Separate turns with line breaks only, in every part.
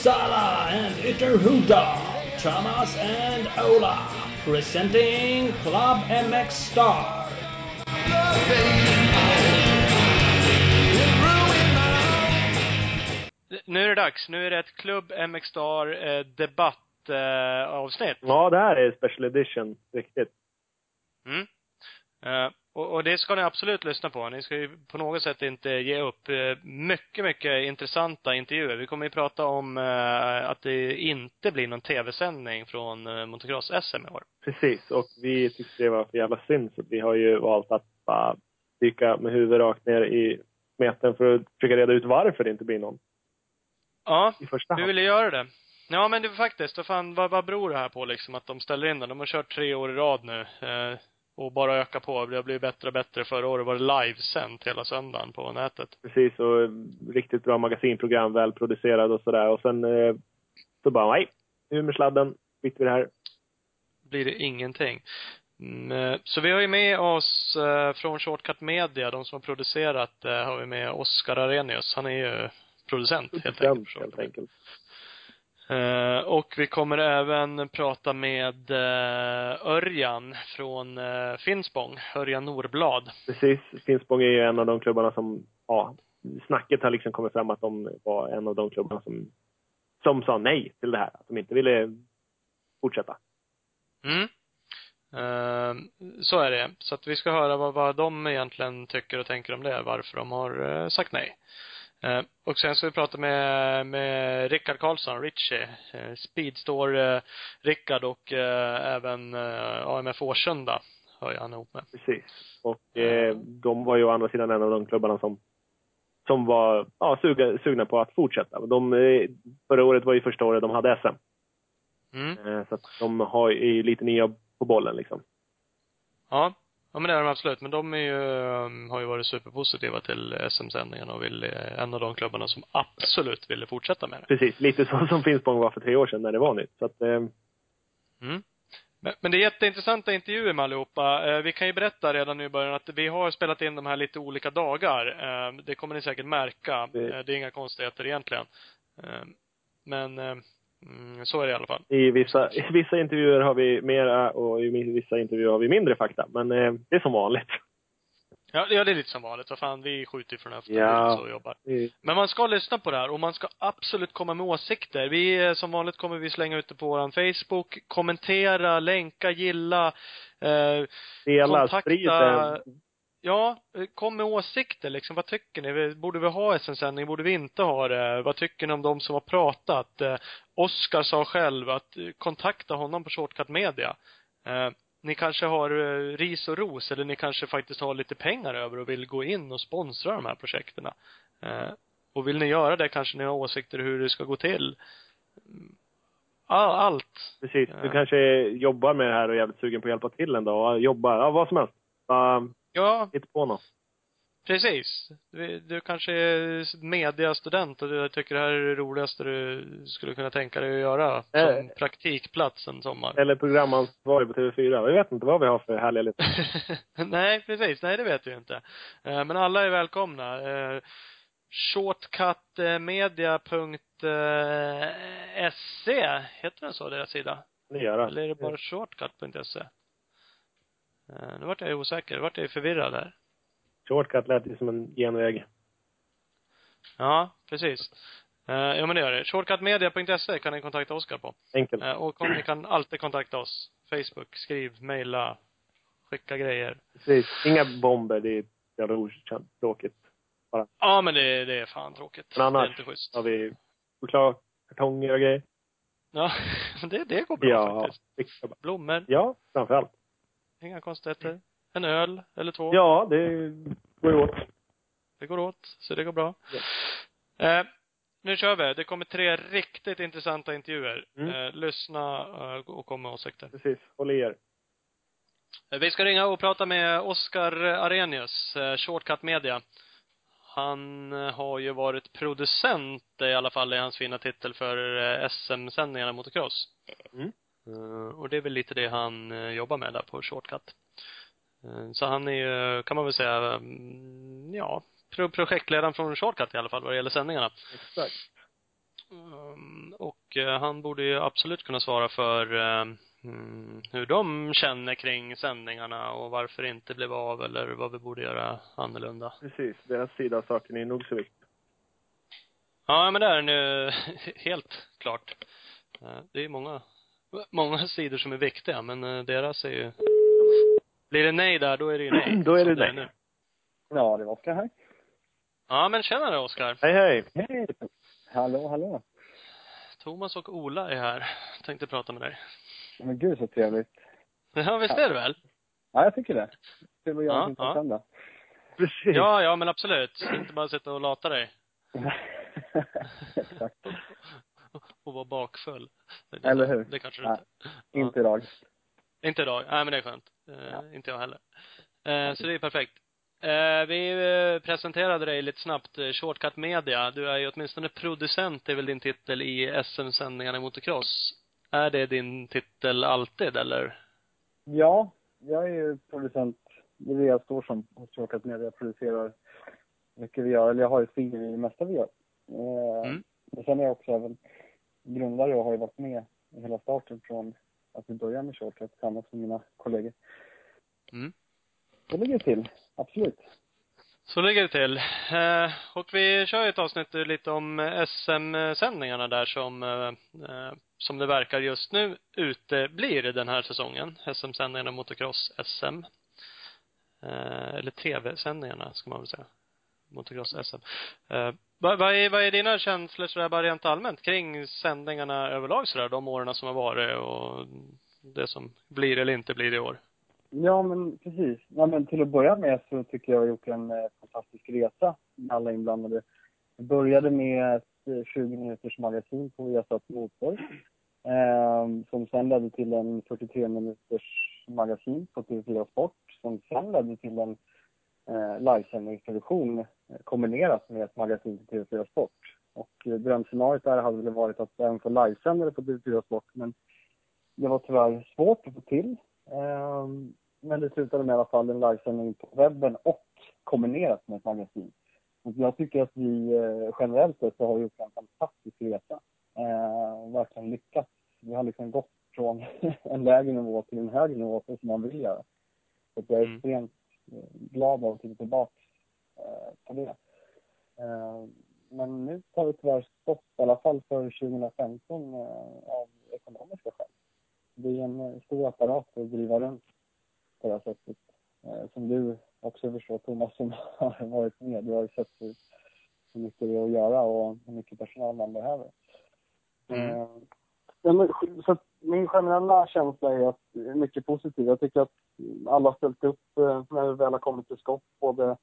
Uppsala and Ytterhuda, Thomas and Ola, presenting Club MX Star.
Nu är det dags. Nu är det ett Klubb MX Star eh, debattavsnitt. Eh, avsnitt.
Ja, det här är special edition, riktigt.
Mm. Eh, och, och, det ska ni absolut lyssna på. Ni ska ju på något sätt inte ge upp. Eh, mycket, mycket intressanta intervjuer. Vi kommer ju prata om eh, att det inte blir någon tv-sändning från eh, motocross-SM i år.
Precis, och vi tyckte det var för jävla synd så vi har ju valt att bara dyka med huvudet rakt ner i smeten för att försöka reda ut varför det inte blir någon.
Ja,
I första hand.
vi ville göra det. Ja men det var faktiskt, vad fan, vad, vad beror det här på liksom att de ställer in den? De har kört tre år i rad nu. Eh, och bara öka på. Det har blivit bättre och bättre. Förra året var det livesänt hela söndagen på nätet.
Precis, och eh, riktigt bra magasinprogram, välproducerad och sådär. Och sen eh, så bara, nej, nu med sladden, skiter vi det här.
Blir det ingenting. Mm, eh, så vi har ju med oss eh, från Shortcut Media, de som har producerat, eh, har vi med Oskar Arrhenius. Han är ju producent helt enkelt.
helt enkelt.
Eh, och vi kommer även prata med eh, Örjan från eh, Finspång, Örjan Norblad.
Precis, Finspång är ju en av de klubbarna som, ja, snacket har liksom kommit fram att de var en av de klubbarna som, som sa nej till det här. Att de inte ville fortsätta.
Mm. Så är det. Så att vi ska höra vad, vad de egentligen tycker och tänker om det, varför de har sagt nej. Eh, och sen ska vi prata med, med Rickard Karlsson, Richie, eh, Speedstore eh, Rickard och eh, även eh, AMF Årsunda hör jag han ihop med.
Precis. Och eh, de var ju å andra sidan en av de klubbarna som, som var ja, suga, sugna på att fortsätta. De, eh, förra året var ju första året de hade SM.
Mm.
Eh, så att de har, är ju lite nya på bollen liksom.
Ja. Ja men det är de absolut. Men de är ju, um, har ju varit superpositiva till SM-sändningarna och vill, eh, en av de klubbarna som absolut ville fortsätta med det.
Precis, lite så som Finspång var för tre år sedan när det var nytt. Så att, eh,
Mm. Men, men det är jätteintressanta intervjuer med allihopa. Eh, vi kan ju berätta redan nu i början att vi har spelat in de här lite olika dagar. Eh, det kommer ni säkert märka.
Det-
Eh, är inga konstigheter egentligen. Eh, men mm, så är det i alla fall.
i, vissa, I vissa intervjuer har vi mera och i vissa intervjuer har vi mindre fakta. Men eh, det är som vanligt.
Ja, ja, det är lite som vanligt. Vad fan, vi skjuter ju från höften.
Ja.
Vi jobbar.
Det-
Men man ska lyssna på det här och man ska absolut komma med åsikter. Vi, eh, som vanligt kommer vi slänga ut det på våran Facebook. Kommentera, länka, gilla. Eh,
Dela,
Kontakta-
sprid det.
Ja, eh, kom med åsikter liksom. Vad tycker ni? Borde vi ha SM-sändning? Borde vi inte ha det? Vad tycker ni om de som har pratat? Eh, Oskar sa själv att eh, kontakta honom på Shortcut Media. Ni kanske har ris och ros eller ni kanske faktiskt har lite pengar över och vill gå in och sponsra de här projekten. Och vill ni göra det kanske ni har åsikter hur det ska gå till. Mm. All, allt.
Precis. Du kanske jobbar med det här och är jävligt sugen på att hjälpa till en dag. Jobba, ja vad som helst.
Ja,
hitta på något.
Precis. Du, du kanske är mediastudent och du tycker det här är det roligaste du skulle kunna tänka dig att göra som
Eh.
praktikplats en sommar.
Eller programansvarig på TV4. Jag vet inte vad vi har för härliga lite.
Nej, precis. Nej, det vet vi inte. Eh, Men alla är välkomna. Eh, Shortcutmedia.se, heter den så, deras sida?
Det göra.
Eller är det bara shortcut.se? Eh, Nu vart jag osäker. Nu vart jag förvirrad här.
Shortcut lät ju som en genväg.
Ja, precis. Eh, Ja, men det gör det. Shortcutmedia.se kan ni kontakta Oskar på.
Enkelt.
Eh, Och ni kan alltid kontakta oss. Facebook, skriv, mejla, skicka grejer.
Precis. Inga bomber. Det är jävla. Tråkigt.
Ja, men det, det är fan tråkigt.
Men annars-
Det är inte schysst.
har vi chokladkartonger och grejer.
Ja, det, det går bra
Ja.
faktiskt.
bara.
Blommor,
Ja, framför allt.
Inga konstigheter. En öl eller två.
Ja, det går åt.
Det går åt, så det går bra.
Ja.
Eh, nu kör vi. Det kommer tre riktigt intressanta intervjuer.
Mm.
Eh, lyssna eh, och kom med åsikter.
Precis. Håll i er.
Eh, Vi ska ringa och prata med Oskar Arrhenius, eh, Shortcut Media. Han har ju varit producent, i alla fall i hans fina titel, för SM-sändningarna motocross.
Mm.
Eh, Och det är väl lite det han eh, jobbar med där på Shortcut. Eh, Så han är ju, kan man väl säga, mm, ja, pro- projektledaren från Shortcut i alla fall vad det gäller sändningarna.
Exakt.
Och han borde ju absolut kunna svara för mm, hur de känner kring sändningarna och varför det inte blev av eller vad vi borde göra annorlunda.
Precis. Deras sida av saken är nog så viktig.
Ja, men det är ju helt klart. Det är många, många sidor som är viktiga, men eh, deras är ju Blir det nej där, då är det ju nej.
Då är det nej.
nu.
Ja, det var Oskar här.
Ja, men tjenare Oskar.
Hej, hej.
Hej! Hallå, hallå.
Thomas och Ola är här. Tänkte prata med dig.
Men gud så trevligt.
Ja, visst är det väl?
Ja, jag tycker det. Det var
Ja,
jag som
ja.
ja. sända.
Precis.
Ja, ja men absolut. Inte bara sitta och lata dig.
Exakt.
Och vara bakfull. Det-
Eller hur?
Det kanske du
Nej.
inte.
Inte idag.
Inte idag. Nej, men det är skönt. Eh,
Ja.
Inte jag heller. Eh, så det är perfekt. Eh, vi presenterade dig lite snabbt. Shortcut Media. Du är ju åtminstone producent, är väl din titel i SM-sändningarna i motocross. Är det din titel alltid, eller?
Ja, jag är ju producent. Det är det jag står som hos Shortcut Media. Jag producerar mycket vi gör. Eller jag har ju ett finger i det mesta vi gör.
Mm.
Men sen är jag också även grundare och har ju varit med i hela starten från att vi började med Shortcut tillsammans med mina kollegor.
Mm.
Det ligger till. Absolut.
Så ligger det till. Eh, och vi kör ju ett avsnitt lite om SM-sändningarna där som, eh, eh, som det verkar just nu ute blir den här säsongen. SM-sändningarna motocross-SM. Eller TV-sändningarna ska man väl säga. Motocross-SM. Vad, vad, är, vad är dina känslor sådär bara rent allmänt kring sändningarna överlag sådär, de åren som har varit och det som blir eller inte blir i år?
Ja, men precis. Ja, men till att börja med så tycker jag jag har gjort en eh, fantastisk resa med alla inblandade. Jag började med ett eh, 20 minuters magasin på Viasat Motor. Eh, som sen ledde till en 43 minuters magasin på TV4 Sport. Som sen ledde till en eh, livesändningsproduktion eh, kombinerat med ett magasin på TV4 Sport. Och eh, drömscenariot där hade väl varit att även få livesända det på TV4 Sport. Men det var tyvärr svårt att få till. Ehm, Men det slutade med i alla fall en livesändning på webben och kombinerat med ett magasin. Och jag tycker att vi eh, generellt sett har gjort en fantastisk resa. Eh, verkligen lyckats. Vi har liksom gått från en lägre nivå till en högre nivå så som man vill göra. Så jag är
Mm.
extremt eh, glad av att titta tillbaka eh, på det. Eh, men nu tar det tyvärr stopp, i alla fall för 2015, eh, av ekonomiska skäl. Det är en stor apparat att driva runt på det här sättet. Som du också förstår, Thomas, som har varit med. Du har ju sett hur, hur mycket det är att göra och hur mycket personal man behöver.
Mm.
Men, så min generella känsla är att mycket positiv. Jag tycker att alla har ställt upp eh, när vi väl har kommit till skott. Både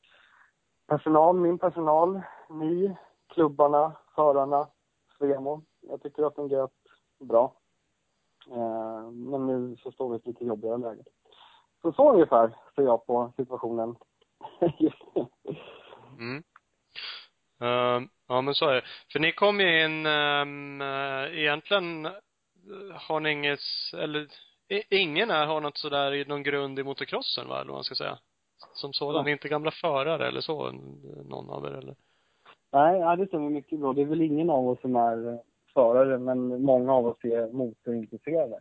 personal, min personal, ni, klubbarna, förarna, Svemo. Jag tycker att det har fungerat bra. Eh, men nu så står vi i ett lite jobbigare läge. Så så ungefär ser jag på situationen just nu.
Mm. Uh, ja, men så är det. För ni kom ju in, um, egentligen har ni inget, eller ingen här har något sådär, i någon grund i motocrossen va, eller vad man ska säga? Som sådan,
Ja.
inte gamla förare eller så, någon av er eller?
Nej, ja, det stämmer mycket bra. Det är väl ingen av oss som är eh, förare, men många av oss är motorintresserade.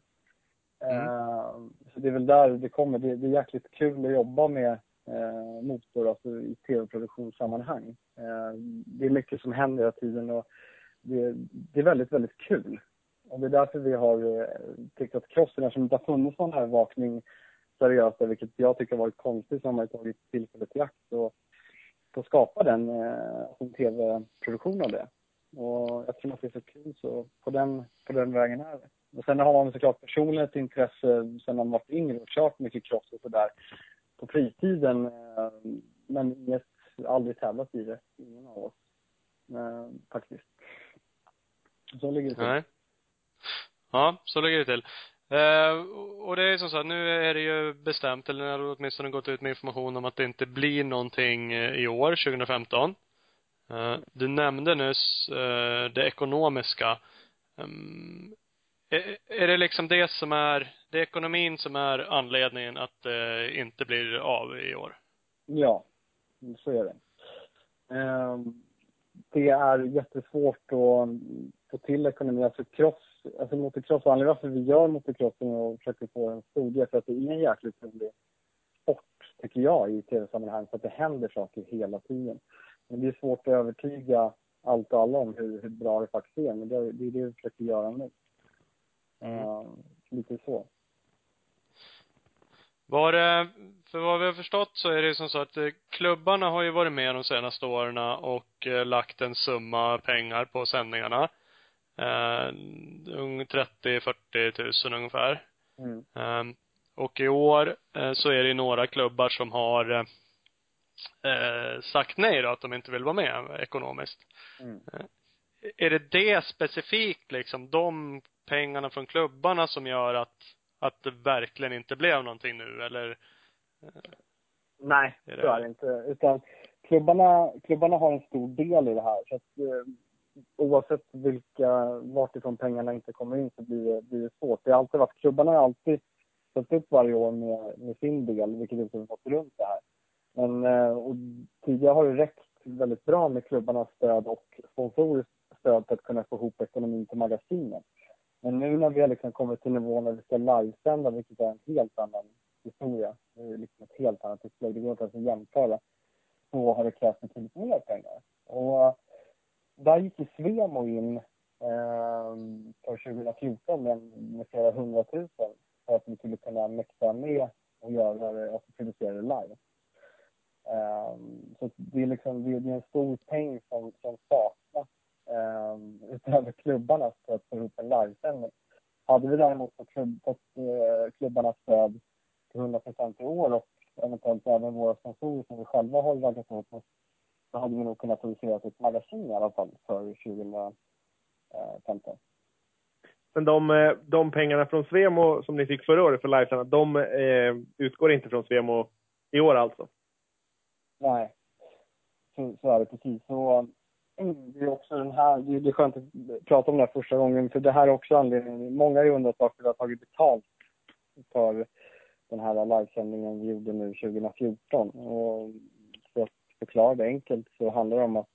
Mm.
Eh, så det är väl där det kommer. Det, det är jäkligt kul att jobba med eh, motor, alltså i tv-produktionssammanhang. Eh, det är mycket som händer hela tiden och det, det är väldigt, väldigt kul. Och det är därför vi har eh, tyckt att crossen, eftersom det inte har funnits någon övervakning seriöst, eh, vilket jag tycker har varit konstigt, så har man tagit tillfället i akt och få skapa den eh, en tv-produktion av det. Och eftersom att det är så kul så på den, på den vägen är det. Och sen har man såklart personligen ett intresse sen man varit yngre och kört mycket cross och sådär på fritiden. Men inget, aldrig tävlat i det, ingen av oss. Faktiskt. Så ligger det till.
Nej. Ja, så ligger det till. Eh, och det är som sagt, nu är det ju bestämt, eller nu har åtminstone gått ut med information om att det inte blir någonting eh, i år, 2015. Eh, du nämnde nyss eh, det ekonomiska. Ehm, är, är det liksom det som är, det är ekonomin som är anledningen att det inte blir av i år?
Ja, så är det. Ehm, Det är jättesvårt att få till ekonomi. Alltså cross, alltså motocross, anledningen varför vi gör motocrossen och försöker få en stor del för att det är en jäkligt rolig sport, tycker jag, i tv-sammanhang. För att det händer saker hela tiden. Men det är svårt att övertyga allt och alla om hur, hur bra det faktiskt är. Men det, det är det vi försöker göra nu. Mm. Uh, lite så.
Var det, för vad vi har förstått så är det som så att eh, klubbarna har ju varit med de senaste åren och eh, lagt en summa pengar på sändningarna. Eh, 30-40 tusen ungefär. Mm. Eh, och i år eh, så är det några klubbar som har eh, sagt nej då, att de inte vill vara med ekonomiskt. Mm. Är det det specifikt liksom, de pengarna från klubbarna som gör att att det verkligen inte blev någonting nu eller?
Nej, är det... så är det inte. Utan klubbarna, klubbarna har en stor del i det här. Så att, oavsett vilka, vartifrån pengarna inte kommer in så blir det, blir det svårt. Det har alltid varit, klubbarna har alltid ställt upp varje år med, med sin del, vilket gjort att vi fått runt det här. Men eh, och tidigare har det räckt väldigt bra med klubbarnas stöd och sponsorers stöd för att kunna få ihop ekonomin till magasinet. Men nu när vi har liksom kommit till nivån när vi ska livesända, vilket är en helt annan historia, det är liksom ett helt annat upplägg, det går inte ens att jämföra, så har det krävts betydligt mer pengar. Och där gick ju Svemo in eh, för 2014 med, med flera hundratusen för att vi skulle kunna mäkta med och göra det, alltså producera det live. Um, så det är liksom, det är en stor peng som, som saknas eh, utöver klubbarna för att få ihop en livesändning. Hade vi däremot fått, klubb, fått eh, klubbarnas stöd till 100 procent i år och eventuellt även våra sponsorer som vi själva har raggat åt oss så hade vi nog kunnat producera ett magasin i alla fall för 2015.
Men de, eh, de pengarna från Svemo som ni fick förra året för livesändarna, de eh, utgår inte från Svemo i år alltså?
Nej, så, så är det precis. Så det är också den här, det är skönt att prata om det här första gången, för det här är också anledningen. Många har undrat varför vi har tagit betalt för den här livesändningen vi gjorde nu 2014. Och förklara det enkelt så handlar det om att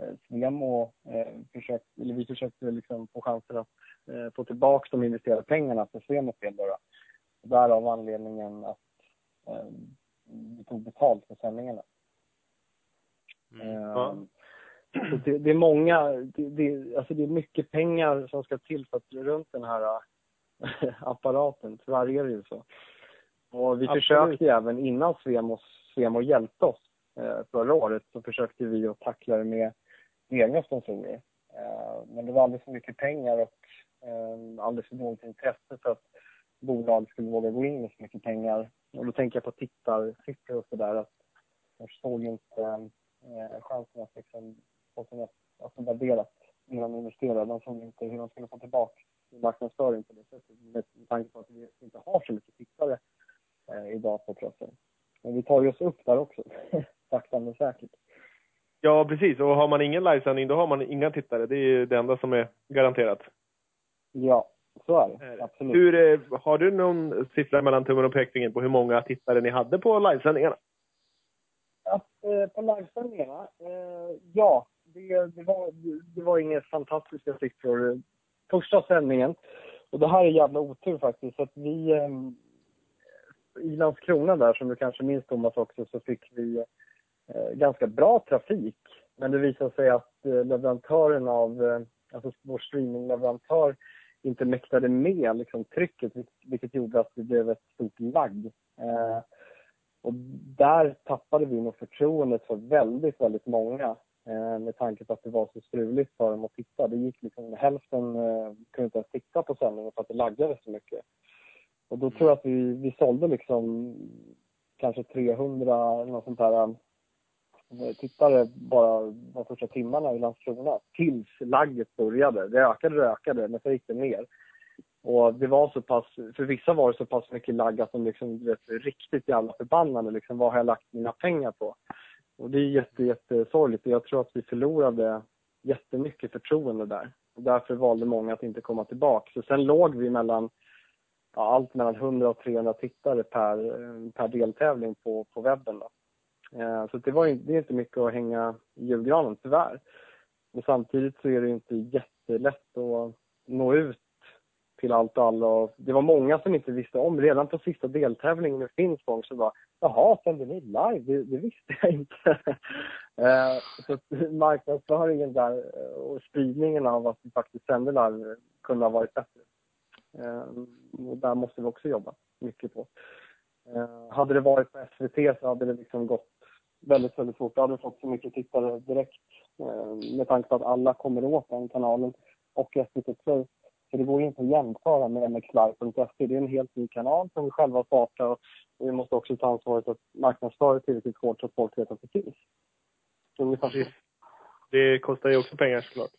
eh, Svemo eh, försökte, eller vi försökte liksom få chansen att eh, få tillbaka de investerade pengarna för Svemos del. Därav anledningen att eh, vi tog betalt för sändningarna. Mm. Eh, det, det, är många, det, det, alltså det är mycket pengar som ska till för att runt den här äh, apparaten. Tyvärr är det ju så. Och vi Absolut. försökte även innan Svemo, Svemo hjälpte oss eh, Eh, förra året så försökte vi att tackla det med egna sponsorer. Eh, men det var alldeles för mycket pengar och ehm, alldeles för dåligt intresse för att bolag skulle våga gå in med så mycket pengar. Och då tänker jag på tittarsiffror och sådär att de såg inte eh, chansen att liksom få sina, alltså värderat innan de investerade. De såg inte hur de skulle få tillbaka marknadsföring på det sättet med tanke på att vi inte har så mycket tittare eh, idag på pressen. Men vi tar ju oss upp där också, sakta men säkert.
Ja, precis. Och har man ingen livesändning, då har man inga tittare. Det är det enda som är garanterat.
Ja, så är det. Absolut.
Hur, eh, har du någon siffra mellan tummen och pekfingret på hur många tittare ni hade på livesändningarna?
Eh, på livesändningarna? Eh, ja, det, det, var, det var inga fantastiska siffror. Första sändningen, och det här är jävla otur faktiskt, att vi eh, i Landskrona där, som du kanske minns Thomas också, så fick vi eh, ganska bra trafik. Men det visade sig att eh, leverantören av, eh, alltså vår streamingleverantör inte mäktade med liksom, trycket, vilket gjorde att det blev ett stort lagg. Eh, och där tappade vi nog förtroendet för väldigt, väldigt många eh, med tanke på att det var så struligt för dem att titta. Det gick liksom, hälften eh, kunde inte ens titta på sändningen för att det laggade så mycket. Och då tror jag att vi, vi sålde liksom kanske 300 något sånt eh, Eh, tittare bara de första timmarna i Landskrona tills lagget började. Det ökade och ökade, men sen gick det ner. Och det var så pass, för vissa var det så pass mycket lagg att de liksom, vet, riktigt jävla förbannade liksom, vad har jag lagt mina pengar på? Och det är jätte, jättesorgligt och jag tror att vi förlorade jättemycket förtroende där. Och därför valde många att inte komma tillbaka. Så sen låg vi mellan, ja, allt mellan 100 och 300 tittare per, eh, per deltävling på, på webben då. Eh, så det, var, det är inte mycket att hänga i julgranen, tyvärr. Men samtidigt så är det inte jättelätt att nå ut till allt och alla. Och det var många som inte visste om. Redan på sista deltävlingen i Finspång så bara Jaha, sände ni live? Det, det visste jag inte. Eh, så marknadsföringen där eh, och spridningen av att vi faktiskt sände live kunde ha varit bättre. Och där måste vi också jobba mycket på. Hade det varit på SVT så hade det liksom gått väldigt, väldigt fort. Då hade vi fått så mycket tittare direkt eh, med tanke på att alla kommer åt den kanalen och SVT Play. Så det går inte att jämföra med mxlive.se. Det är en helt ny kanal som vi själva startar och vi måste också ta ansvaret att marknadsföra tillräckligt hårt så att folk vet att det finns. Ungefär så.
Det kostar ju också pengar såklart.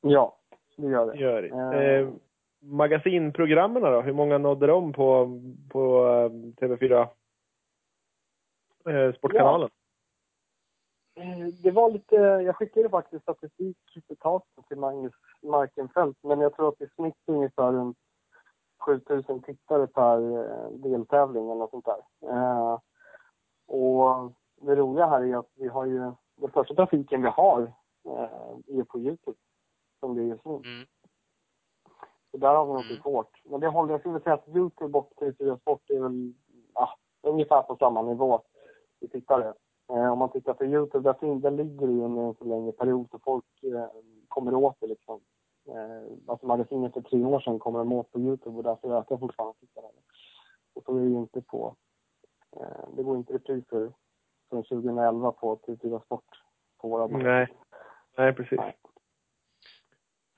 Ja, det gör det.
Gör det.
Eh.
Eh, magasinprogrammen då? Hur många nådde de på, på eh, TV4 eh, Sportkanalen?
Eh, Det var lite, jag skickade faktiskt statistik till Magnus Markenfeldt, men jag tror att i snitt ungefär runt 7000 tittare per eh, deltävling eller något sånt där. Eh, och det roliga här är att vi har ju, den första trafiken vi har eh, är på Youtube, som det är just nu.
Mm.
Så där har vi något
Mm.
hårt. Men det håller, jag skulle säga att Youtube och TV4 Sport är väl ja, ungefär på samma nivå i tittare. Eh, om man tittar på Youtube, där, fin- där ligger det ju under en så längre period så folk eh, kommer åt det liksom. Eh, alltså magasinet för tre år sedan kommer de åt på Youtube och därför ökar fortfarande tittarna. Och så är det ju inte på, det går inte repriser från 2011 på TV4 Sport på våra
Nej. Nej, precis.
Nej.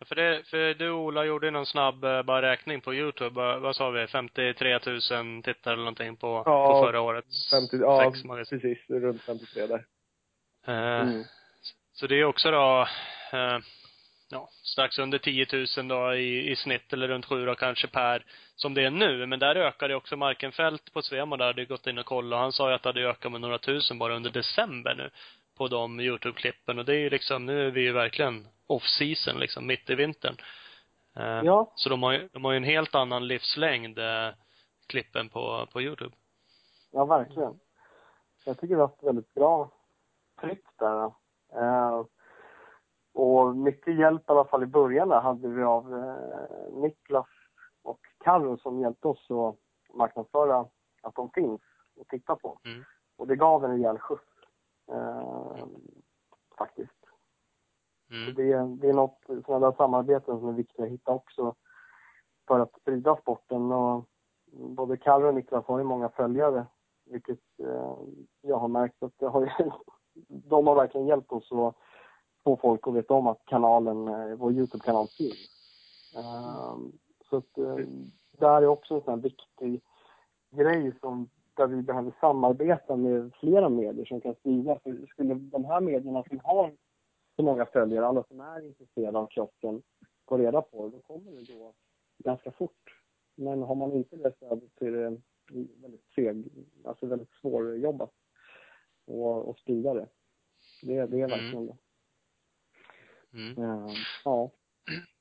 För, det, för du Ola gjorde någon snabb eh, bara räkning på Youtube. Vad, vad sa vi? 53 000 tittare eller någonting på,
Ja,
på förra årets
50, ja,
magasin.
precis. Runt 53 där.
Eh,
Mm.
Så det är också då, eh, ja, strax under 10 000 då i, i snitt eller runt 7 då kanske per, som det är nu. Men där ökar det också Markenfält på Svemo där, hade gått in och kollat. Han sa ju att det hade ökat med några tusen bara under december nu på de Youtube-klippen. Och det är ju liksom, nu är vi ju verkligen off-season liksom, mitt i vintern. Eh,
Ja,
Så de har ju, de har ju en helt annan livslängd, eh, klippen på, på Youtube.
Ja, verkligen. Jag tycker vi har haft väldigt bra tryck där. Eh, och mycket hjälp i alla fall i början där hade vi av eh, Niklas och Carro som hjälpte oss att marknadsföra att de finns och titta på.
Mm.
Och det gav en rejäl skjuts. Eh, faktiskt.
Mm.
Det, är- det är något, sådana där samarbeten som är viktiga att hitta också för att sprida sporten. Och både Carro och Niklas har ju många följare, vilket eh, jag har märkt att det har ju, de har verkligen hjälpt oss att få folk att veta om att kanalen, eh, vår Youtube-kanal finns. Eh, så att eh, där är också en sån här viktig grej som där vi behöver samarbeta med flera medier som kan sprida. För skulle de här medierna som har så många följare, alla som är intresserade av crossen, få reda på det, då kommer det gå ganska fort. Men har man inte det stödet så är det väldigt seg, alltså väldigt svårjobbat och, och sprida det. Det, det är verkligen det.
Mm.
Eh, Ja.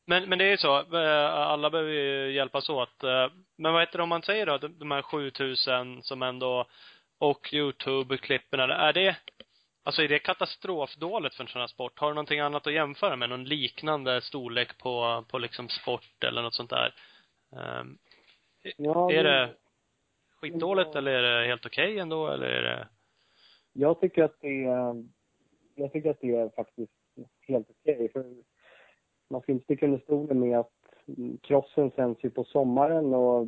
Men, men det är ju så, eh, alla behöver ju hjälpas åt. Eh, Men vad heter det om man säger då, de här 7000 som ändå, och Youtube-klippen, är det, alltså är det katastrofdåligt för en sån här sport? Har du någonting annat att jämföra med? Någon liknande storlek på, på liksom sport eller något sånt där? Um,
ja
är det skitdåligt
Ja.
eller är det helt okej ändå, eller är det,
Jag tycker att det är, jag tycker att det är faktiskt helt okej. För man ska inte sticka under stolen med att crossen sänds ju på sommaren och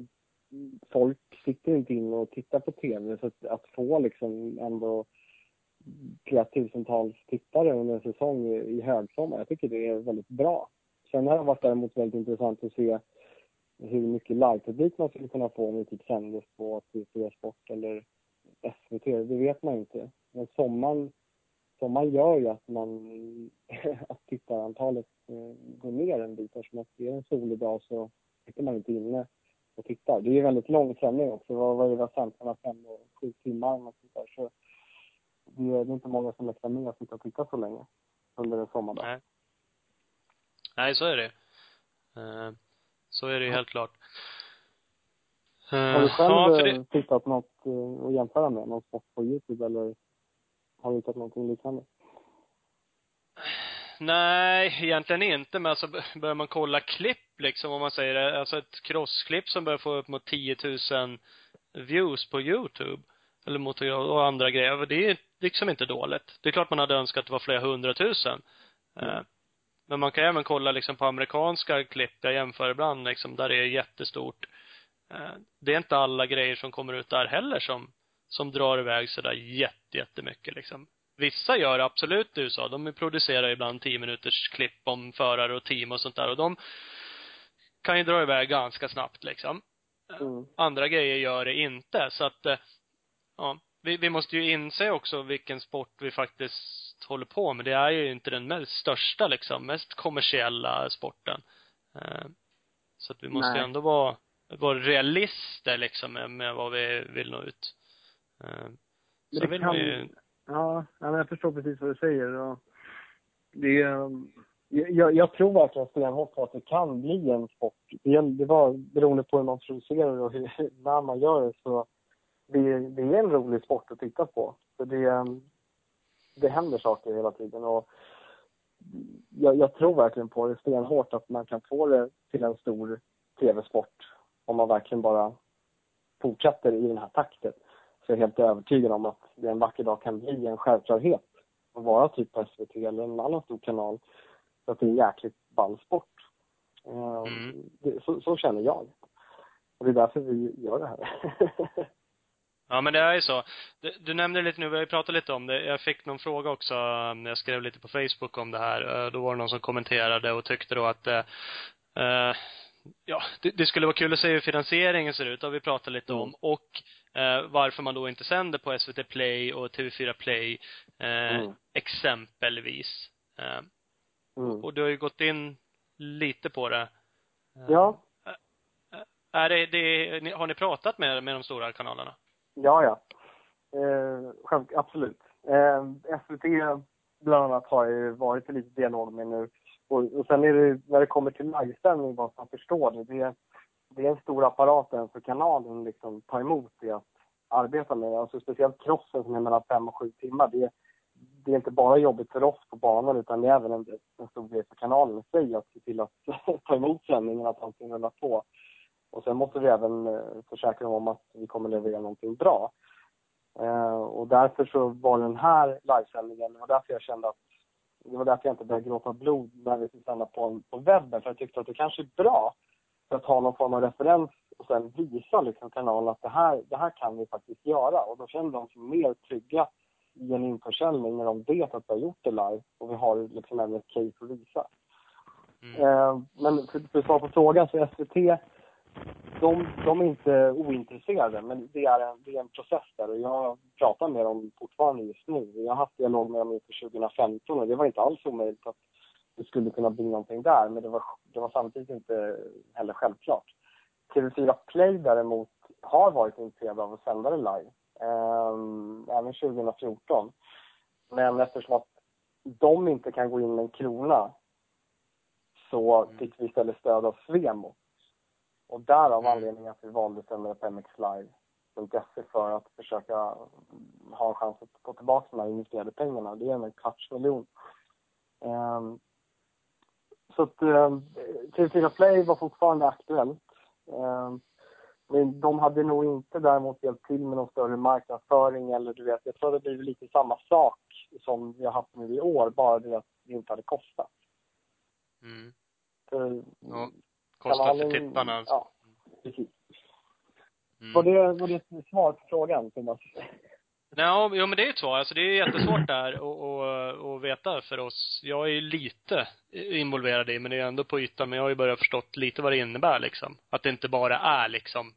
folk sitter inte in och tittar på tv. Så att, att få liksom ändå flera tusentals tittare under en säsong i, i högsommar, jag tycker det är väldigt bra. Sen har det varit däremot väldigt intressant att se hur mycket livepublik man skulle kunna få om det typ sändes på TV4 Sport eller SVT, det vet man inte. Men sommaren, sommaren gör ju att man, att tittarantalet eh, går ner en bit eftersom att det är en solig dag så sitter man inte inne och tittar. Det är ju väldigt lång sändning också, vad är det, vad sändningarna, fem och sju timmar och sånt där. Så det är inte många som mäktar med att sitta och titta så länge under en sommardag.
nej. Nej, så är det. Eh, Så är det ju helt klart. Eh,
Har du själv
ja, för
eh,
det,
tittat något eh, att jämföra med? Någon sport på Youtube eller har du hittat någonting liknande?
nej, egentligen inte. Men alltså börjar man kolla klipp liksom, om man säger det, alltså ett crossklipp som börjar få upp mot 10 000 views på YouTube. Eller mot, och andra grejer. Det är liksom inte dåligt. Det är klart man hade önskat att det var flera hundratusen. Mm. Men man kan även kolla liksom på amerikanska klipp, jag jämför ibland liksom, där det är jättestort. Eh, det är inte alla grejer som kommer ut där heller som, som drar iväg sådär jätte, jättemycket liksom. Vissa gör absolut i USA. De producerar ibland tio minuters klipp om förare och team och sånt där och de kan ju dra iväg ganska snabbt liksom. Mm. Andra grejer gör det inte så att, eh, ja, vi, vi måste ju inse också vilken sport vi faktiskt håller på med. Det är ju inte den mest största liksom, mest kommersiella sporten. Eh, så att vi måste Nej. ändå vara, vara realister liksom med, med vad vi vill nå ut. Eh,
det vill kan, ju... Ja, jag förstår precis vad du säger och det är, jag, jag tror verkligen stenhårt på att det kan bli en sport. Det, det var beroende på hur man producerar och hur, när man gör det så det, det är en rolig sport att titta på. För det, det händer saker hela tiden och jag, jag tror verkligen på det stenhårt att man kan få det till en stor tv-sport om man verkligen bara fortsätter i den här takten. Så jag är helt övertygad om att det en vacker dag kan bli en självklarhet att vara typ på SVT eller en annan stor kanal. Så att det är en jäkligt ball sport. Eh, mm. Så, så, känner jag. Och det är därför vi gör det här.
Ja men det är ju så. Du, du nämnde lite nu, vi har ju pratat lite om det. Jag fick någon fråga också när jag skrev lite på Facebook om det här. Eh, då var det någon som kommenterade och tyckte då att eh, ja, det, det, skulle vara kul att se hur finansieringen ser ut, har vi pratat lite mm. om. Och eh, varför man då inte sänder på SVT Play och TV4 Play, eh, mm. exempelvis. Eh, mm. Och du har ju gått in lite på det.
Ja.
Är det, det, har ni pratat med, med de stora kanalerna?
Ja, ja. Eh, absolut. Eh, SVT bland annat har jag ju varit i lite dialog med nu. Och, och sen är det, när det kommer till livesändning, bara så man förstår det, det, det är en stor apparat för kanalen liksom ta emot det att arbeta med. Alltså speciellt crossen som är mellan fem och sju timmar. Det, det är inte bara jobbigt för oss på banan utan det är även en, en stor grej för kanalen i sig att se till att ta emot sändningen, att allting rullar på. Och sen måste vi även eh, försäkra om att vi kommer leverera någonting bra. Eh, och därför så var den här livesändningen, det var därför jag kände att det var därför jag inte började gråta blod när vi skulle sända på, på webben. För jag tyckte att det kanske är bra för att ha någon form av referens och sen visa liksom kanalen att det här, det här kan vi faktiskt göra. Och då känner de sig mer trygga i en införsäljning när de vet att vi har gjort det live och vi har liksom även ett case att visa. Mm. Eh, men för, för att svara på frågan så SVT de, de är inte ointresserade, men det är, en, det är en process där och jag pratar med dem fortfarande just nu. Jag har haft dialog med dem inför 2015 och det var inte alls omöjligt att det skulle kunna bli någonting där, men det var, det var samtidigt inte heller självklart. TV4 Play däremot har varit intresserade av att sända det live, eh, även 2014. Men eftersom att de inte kan gå in med en krona så fick vi istället stöd av Svemo och därav mm. anledningen att vi valde att sända på mxlive.se för att försöka ha en chans att få tillbaka de här investerade pengarna. Det är en kvarts miljon. Um, så att um, TV4 Play var fortfarande aktuellt. Um, men de hade nog inte däremot hjälpt till med någon större marknadsföring eller du vet, jag tror det blivit lite samma sak som vi har haft nu i år, bara det att det inte hade kostat.
Mm. För, ja. Kostar för tittarna.
Ja, precis. Mm. Var, det, var det ett svar på frågan, Thomas?
Ja, jo men det är ett svar. Alltså det är jättesvårt där att, veta för oss. Jag är ju lite involverad i, men det är ändå på ytan. Men jag har ju börjat förstått lite vad det innebär liksom. Att det inte bara är liksom,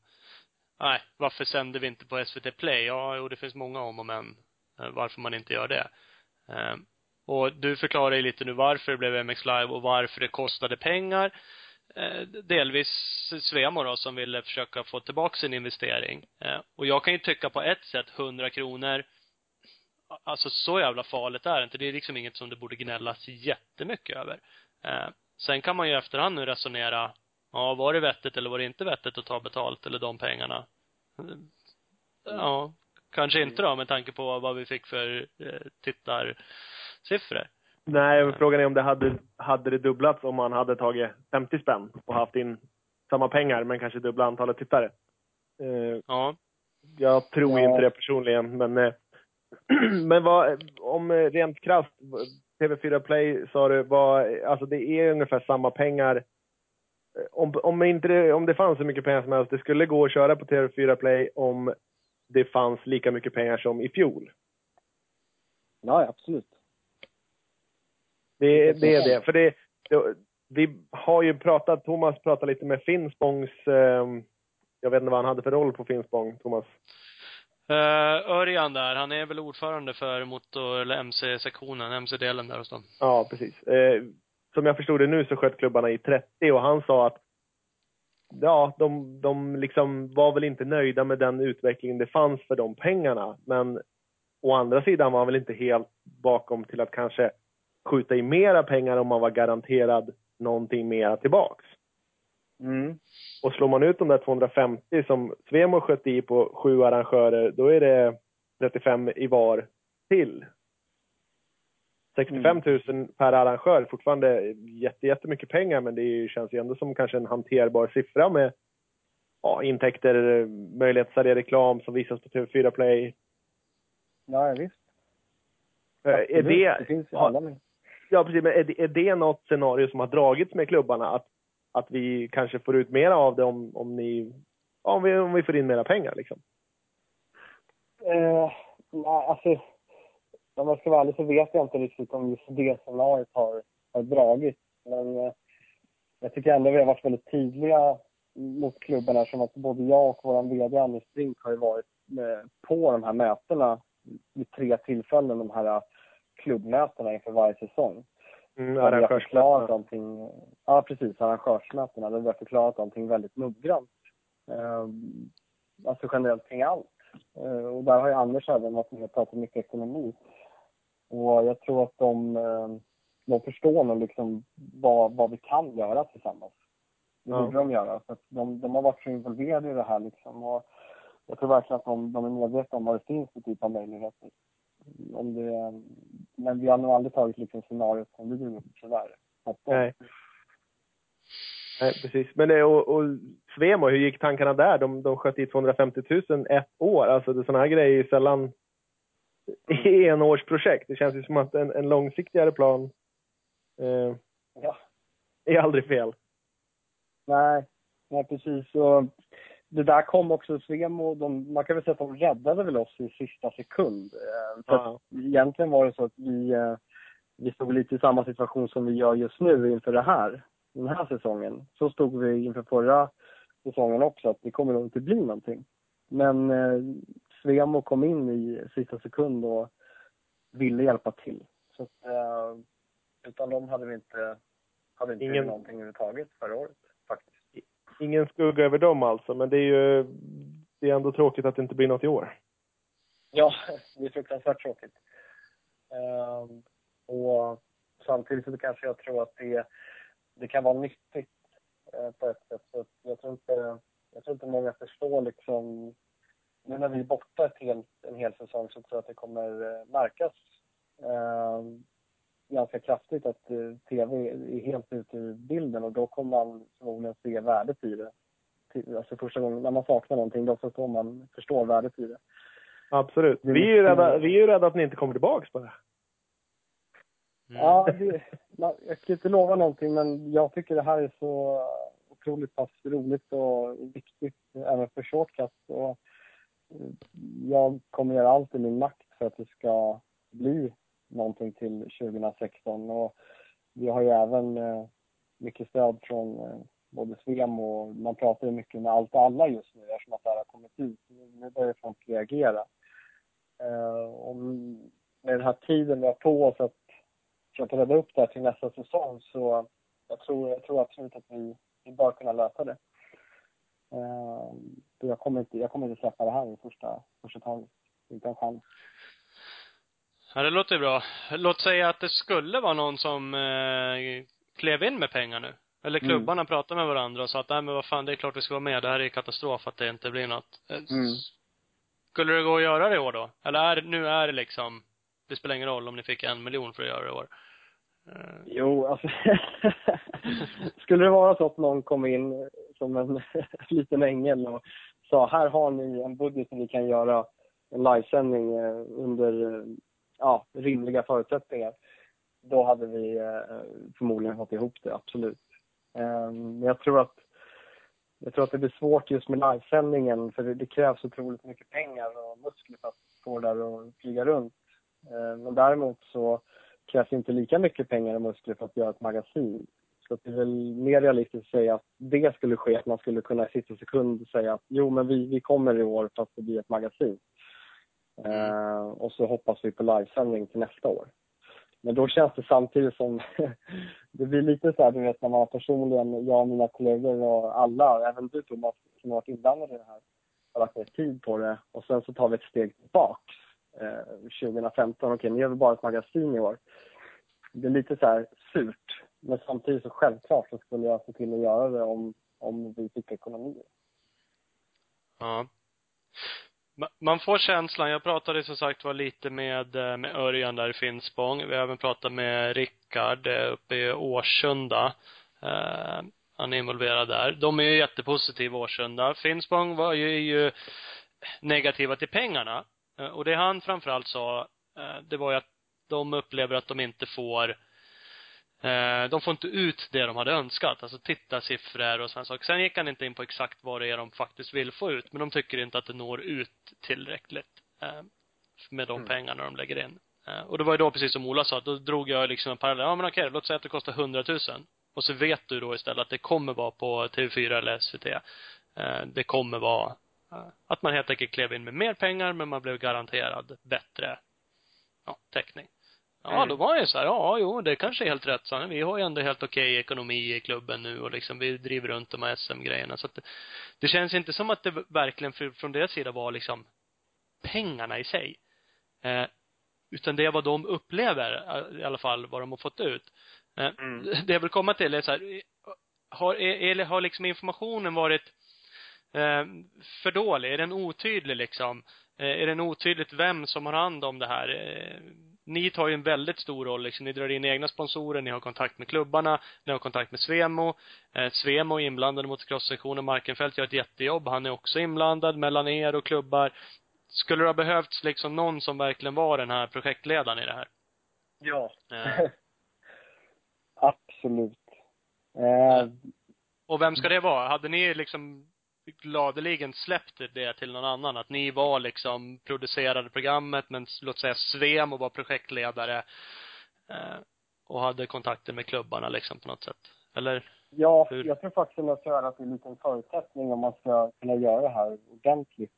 nej, varför sänder vi inte på SVT Play? Ja, jo, det finns många om och men eh, varför man inte gör det. Eh, och du förklarar ju lite nu varför det blev MX Live och varför det kostade pengar Eh, delvis Svemo då som ville försöka få tillbaka sin investering. Eh, och jag kan ju tycka på ett sätt 100 kronor alltså så jävla farligt är det inte. Det är liksom inget som det borde gnällas jättemycket över. Eh, sen kan man ju efterhand nu resonera, ja var det vettigt eller var det inte vettigt att ta betalt eller de pengarna? Eh, ja, kanske inte då med tanke på vad vi fick för eh, tittarsiffror.
Nej, men frågan är om det hade, hade det dubblats om man hade tagit 50 spänn och haft in samma pengar men kanske dubbla antalet tittare. Eh,
Ja.
jag tror
Ja.
inte det personligen, men, eh, men vad, om eh, rent krasst, TV4 Play sa du, vad, alltså det är ungefär samma pengar. Eh, Om, om, inte det, om det fanns så mycket pengar som helst, det skulle gå att köra på TV4 Play om det fanns lika mycket pengar som i fjol.
Ja, absolut.
Det, det är det. För det, det, vi har ju pratat, Thomas pratade lite med Finspångs, eh, jag vet inte vad han hade för roll på Finspång, Thomas.
Uh, Örjan där, han är väl ordförande för motor, eller MC-sektionen, MC-delen där hos dem.
Ja, precis. Eh, som jag förstod det nu så sköt klubbarna i 30 och han sa att ja, de, de liksom var väl inte nöjda med den utvecklingen det fanns för de pengarna. Men å andra sidan var han väl inte helt bakom till att kanske skjuta i mera pengar om man var garanterad någonting mera tillbaks.
Mm.
Och slår man ut de där 250 som Svemo sköt i på sju arrangörer, då är det 35 i var till. 65 000 per arrangör, fortfarande jätte, jättemycket pengar, men det är känns ju ändå som kanske en hanterbar siffra med ja, intäkter, möjlighet att sälja reklam som visas på TV4 Play.
Ja, ja, visst.
Eh, Är
Absolut.
det,
det finns
ja,
alla med
ja, precis, men är det, är det något scenario som har dragits med klubbarna? Att, att vi kanske får ut mer av det om, om ni, ja, om vi, om vi får in mera pengar liksom?
Eh, nej, alltså, om jag ska vara ärlig så vet jag inte riktigt om just det scenariot har, har dragits. Men eh, jag tycker ändå vi har varit väldigt tydliga mot klubbarna som att både jag och vår VD Anders Brink har ju varit eh, på de här mötena vid tre tillfällen, de här klubbmötena inför varje säsong.
Mm, arrangörsmötena.
ja precis, arrangörsmötena, där vi har förklarat allting väldigt noggrant. Eh, alltså generellt kring allt. Eh, och där har ju Anders även varit med och pratat mycket ekonomi. Och jag tror att de, eh, de förstår nog liksom vad, vad vi kan göra tillsammans. Det
Ja.
borde de göra. För att de, de har varit så involverade i det här liksom. Och jag tror verkligen att de, de är medvetna om vad det finns för typ av möjligheter. Om det, men vi har nog aldrig tagit liksom scenariot som vi gjorde tyvärr.
Nej. Nej, precis. Men det, och, och Svemo, hur gick tankarna där? De, de sköt i 250 000 ett år. Alltså det, sådana här grejer är ju sällan i en årsprojekt. Det känns ju som att en, en långsiktigare plan eh,
Ja.
är aldrig fel.
Nej, nej precis. Och det där kom också Svemo, de, man kan väl säga att de räddade väl oss i sista sekund. Eh, För
Ja.
egentligen var det så att vi, eh, vi stod lite i samma situation som vi gör just nu inför det här, den här säsongen. Så stod vi inför förra säsongen också, att det kommer nog inte bli någonting. Men eh, Svemo kom in i sista sekund och ville hjälpa till. Så att, eh, utan dem hade vi inte, hade inte
Ingen-
gjort någonting överhuvudtaget förra året.
Ingen skugga över dem alltså, men det är ju det är ändå tråkigt att det inte blir något i år.
Ja, det är fruktansvärt tråkigt. Um, och samtidigt så kanske jag tror att det, det kan vara nyttigt uh, på ett sätt. Så jag, tror inte, jag tror inte många förstår liksom, nu när vi är borta ett helt, en hel säsong så tror jag att det kommer eh, märkas Um, ganska kraftigt att eh, tv är helt ute ur bilden och då kommer man förmodligen se värdet i det. Alltså första gången när man saknar någonting, då förstår man, förstår värdet i det.
Absolut.
Det
Vi är ju rädda, vi är ju rädda att ni inte kommer tillbaks bara.
Mm.
Ja, det, man, jag kan inte lova någonting men jag tycker det här är så otroligt pass roligt och viktigt även för shortcut. Och eh, jag kommer göra allt i min makt för att det ska bli någonting till 2016. Och vi har ju även eh, mycket stöd från eh, både Svem och man pratar ju mycket med allt och alla just nu eftersom att det här har kommit ut. Nu, nu börjar folk reagera. Eh, och med den här tiden vi har på oss att försöka rädda upp det här till nästa säsong så jag tror, jag tror absolut att vi, vi bör kunna lösa det. Eh, jag, kommer inte, jag kommer inte släppa det här i första, första taget. Inte en chans.
Ja, det låter bra. Låt säga att det skulle vara någon som eh, klev in med pengar nu. Eller
Mm.
klubbarna pratar med varandra och sa att, nej men vad fan, det är klart vi ska vara med. Det här är katastrof att det inte blir något. Eh,
Mm.
Skulle det gå att göra det i år då? Eller är, nu är det liksom, det spelar ingen roll om ni fick en miljon för att göra det i år. Eh,
Jo, alltså. skulle det vara så att någon kom in som en liten ängel och sa här har ni en budget som ni kan göra en livesändning eh, under eh, ja, rimliga förutsättningar. Då hade vi eh, förmodligen fått ihop det, absolut. Eh, Men jag tror att jag tror att det blir svårt just med livesändningen för det, det krävs otroligt mycket pengar och muskler för att få det där att flyga runt. Eh, Men däremot så krävs inte lika mycket pengar och muskler för att göra ett magasin. Så att det är väl mer realistiskt att säga att det skulle ske, att man skulle kunna i sista sekund säga att jo men vi, vi kommer i år fast det blir ett magasin. Eh, och så hoppas vi på livesändning till nästa år. Men då känns det samtidigt som, det blir lite så här du vet när man personligen, jag och mina kollegor och alla, även du Thomas som har varit inblandad i det här, har lagt ner tid på det och sen så tar vi ett steg tillbaka. Eh, 2015, okej nu gör vi bara ett magasin i år. Det är lite så här surt. Men samtidigt så självklart så skulle jag se till att göra det om, om vi fick ekonomi.
Ja. Man får känslan, jag pratade som sagt var lite med, eh, med Örjan där i Finspång. Vi har även pratat med Rickard eh, uppe i Årsunda. Eh, han är involverad där. De är ju jättepositiva Årsunda. Finspång var ju, är ju negativa till pengarna. Eh, Och det han framförallt sa, eh, det var ju att de upplever att de inte får Eh, de får inte ut det de hade önskat, alltså tittarsiffror och sådana saker. Sen gick han inte in på exakt vad det är de faktiskt vill få ut, men de tycker inte att det når ut tillräckligt eh, med de
Mm.
pengarna de lägger in. Eh, och det var ju då precis som Ola sa, då drog jag liksom en parallell. Ja men okej, låt säga att det kostar 100 000. Och så vet du då istället att det kommer vara på TV4 eller SVT. Eh, det kommer vara eh, att man helt enkelt klev in med mer pengar, men man blev garanterad bättre ja, täckning. Ja,
Mm.
då var jag så här, ja, jo, det kanske är helt rätt. Så vi har ju ändå helt okej ekonomi i klubben nu och liksom vi driver runt de här SM-grejerna. Så att det, det känns inte som att det verkligen för, från deras sida var liksom pengarna i sig. Eh, utan det är vad de upplever, i alla fall vad de har fått ut. Eh,
Mm.
Det jag vill komma till är så här, har, eller har liksom informationen varit eh, för dålig? Är den otydlig liksom? Eh, är den otydligt vem som har hand om det här? Eh, ni tar ju en väldigt stor roll liksom. Ni drar in egna sponsorer, ni har kontakt med klubbarna, ni har kontakt med Svemo. Eh, Svemo är inblandad mot crosssektionen. Markenfält gör ett jättejobb. Han är också inblandad mellan er och klubbar. Skulle det ha behövts liksom någon som verkligen var den här projektledaren i det här?
Ja.
Eh,
Absolut. Eh,
och vem ska det vara? Hade ni liksom gladeligen släppt det till någon annan? Att ni var liksom producerade programmet, men låt säga Svemo var projektledare eh, och hade kontakter med klubbarna liksom på något sätt? Eller?
Ja,
Hur?
jag tror faktiskt att det är en liten förutsättning om man ska kunna göra det här ordentligt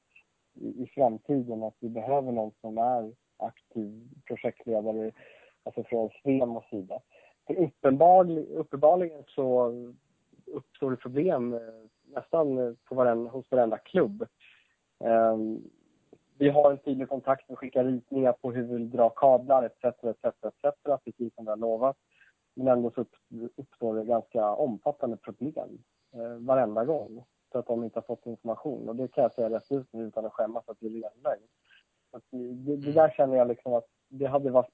i, i framtiden. Att vi behöver någon som är aktiv projektledare, alltså från Svemos sida. För uppenbarligen, uppenbarligen så uppstår det problem eh, nästan eh, på varenda, hos varenda klubb. Ehm, vi har en tydlig kontakt, vi skickar ritningar på hur vi vill dra kablar etc. etc, etc precis som vi har lovat. Men ändå så uppstår det ganska omfattande problem eh, varenda gång. För att de inte har fått information. Och det kan jag säga rätt ut nu utan att skämmas att det är lögn. Det, det, där känner jag liksom att det hade varit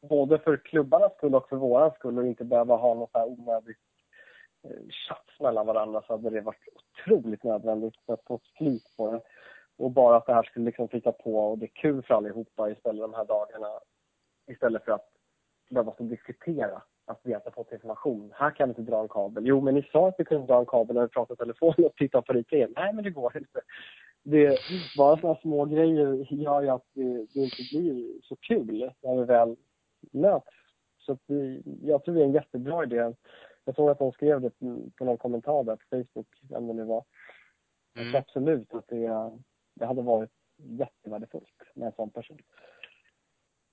både för klubbarnas skull och för våran skull och inte behöva ha något så här onödigt Eh, tjafs mellan varandra så hade det varit otroligt nödvändigt för att få slut flyt på det. Och bara att det här skulle liksom flyta på och det är kul för allihopa istället de här dagarna. Istället för att behöva diskutera att vi inte har fått information. Här kan vi inte dra en kabel. Jo, men ni sa att vi kunde dra en kabel när vi pratade i telefon och tittade på ritningen. Nej, men det går inte. Det, bara sådana små grejer gör ju att det, det inte blir så kul när vi väl möts. Så att vi, jag tror det är en jättebra idé. Jag såg att de skrev det på någon kommentar där på Facebook, vem det nu var. Jag tror absolut att det, det hade varit jättevärdefullt med en sån person.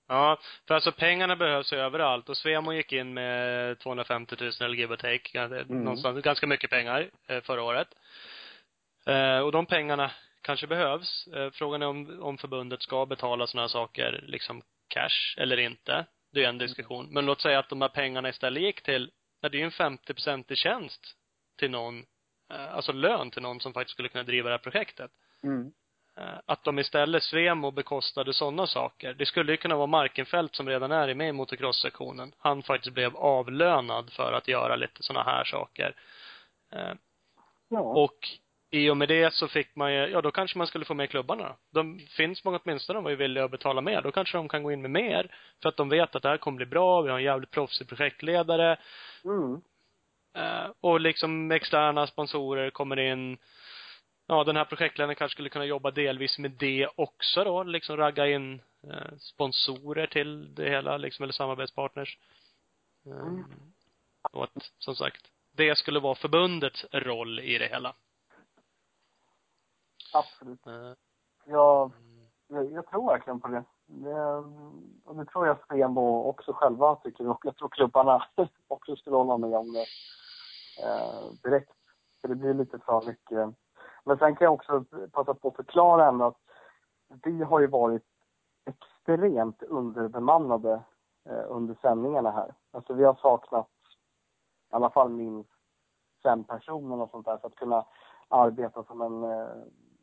Ja, för alltså pengarna behövs ju överallt och Svemo gick in med 250 000 eller give or take,
Mm.
någonstans, ganska mycket pengar eh, förra året. Eh, och de pengarna kanske behövs. Eh, frågan är om, om förbundet ska betala sådana saker, liksom cash eller inte. Det är en diskussion. Men låt säga att de här pengarna istället gick till, ja, det är ju en 50 i tjänst till någon, eh, alltså lön till någon som faktiskt skulle kunna driva det här projektet.
Mm.
Eh, att de istället, Svemo bekostade sådana saker. Det skulle ju kunna vara Markenfält som redan är med i motocross-sektionen. Han faktiskt blev avlönad för att göra lite sådana här saker. Eh,
Ja.
och i och med det så fick man ju, ja då kanske man skulle få med klubbarna. De finns många åtminstone, de var ju villiga att betala mer. Då kanske de kan gå in med mer. För att de vet att det här kommer bli bra, vi har en jävligt proffsig projektledare.
Mm.
Eh, och liksom externa sponsorer kommer in. Ja, den här projektledaren kanske skulle kunna jobba delvis med det också då, liksom ragga in eh, sponsorer till det hela, liksom, eller samarbetspartners.
Mm.
Och att, som sagt, det skulle vara förbundets roll i det hela.
Absolut.
Eh,
Jag, jag, jag tror verkligen på det. det. Och det tror jag Svemo också själva tycker och jag tror klubbarna också skulle hålla med om det eh, direkt. För det blir lite för mycket. Men sen kan jag också passa på att förklara ändå att vi har ju varit extremt underbemannade eh, under sändningarna här. Alltså vi har saknat i alla fall minst fem personer och sånt där för att kunna arbeta som en eh,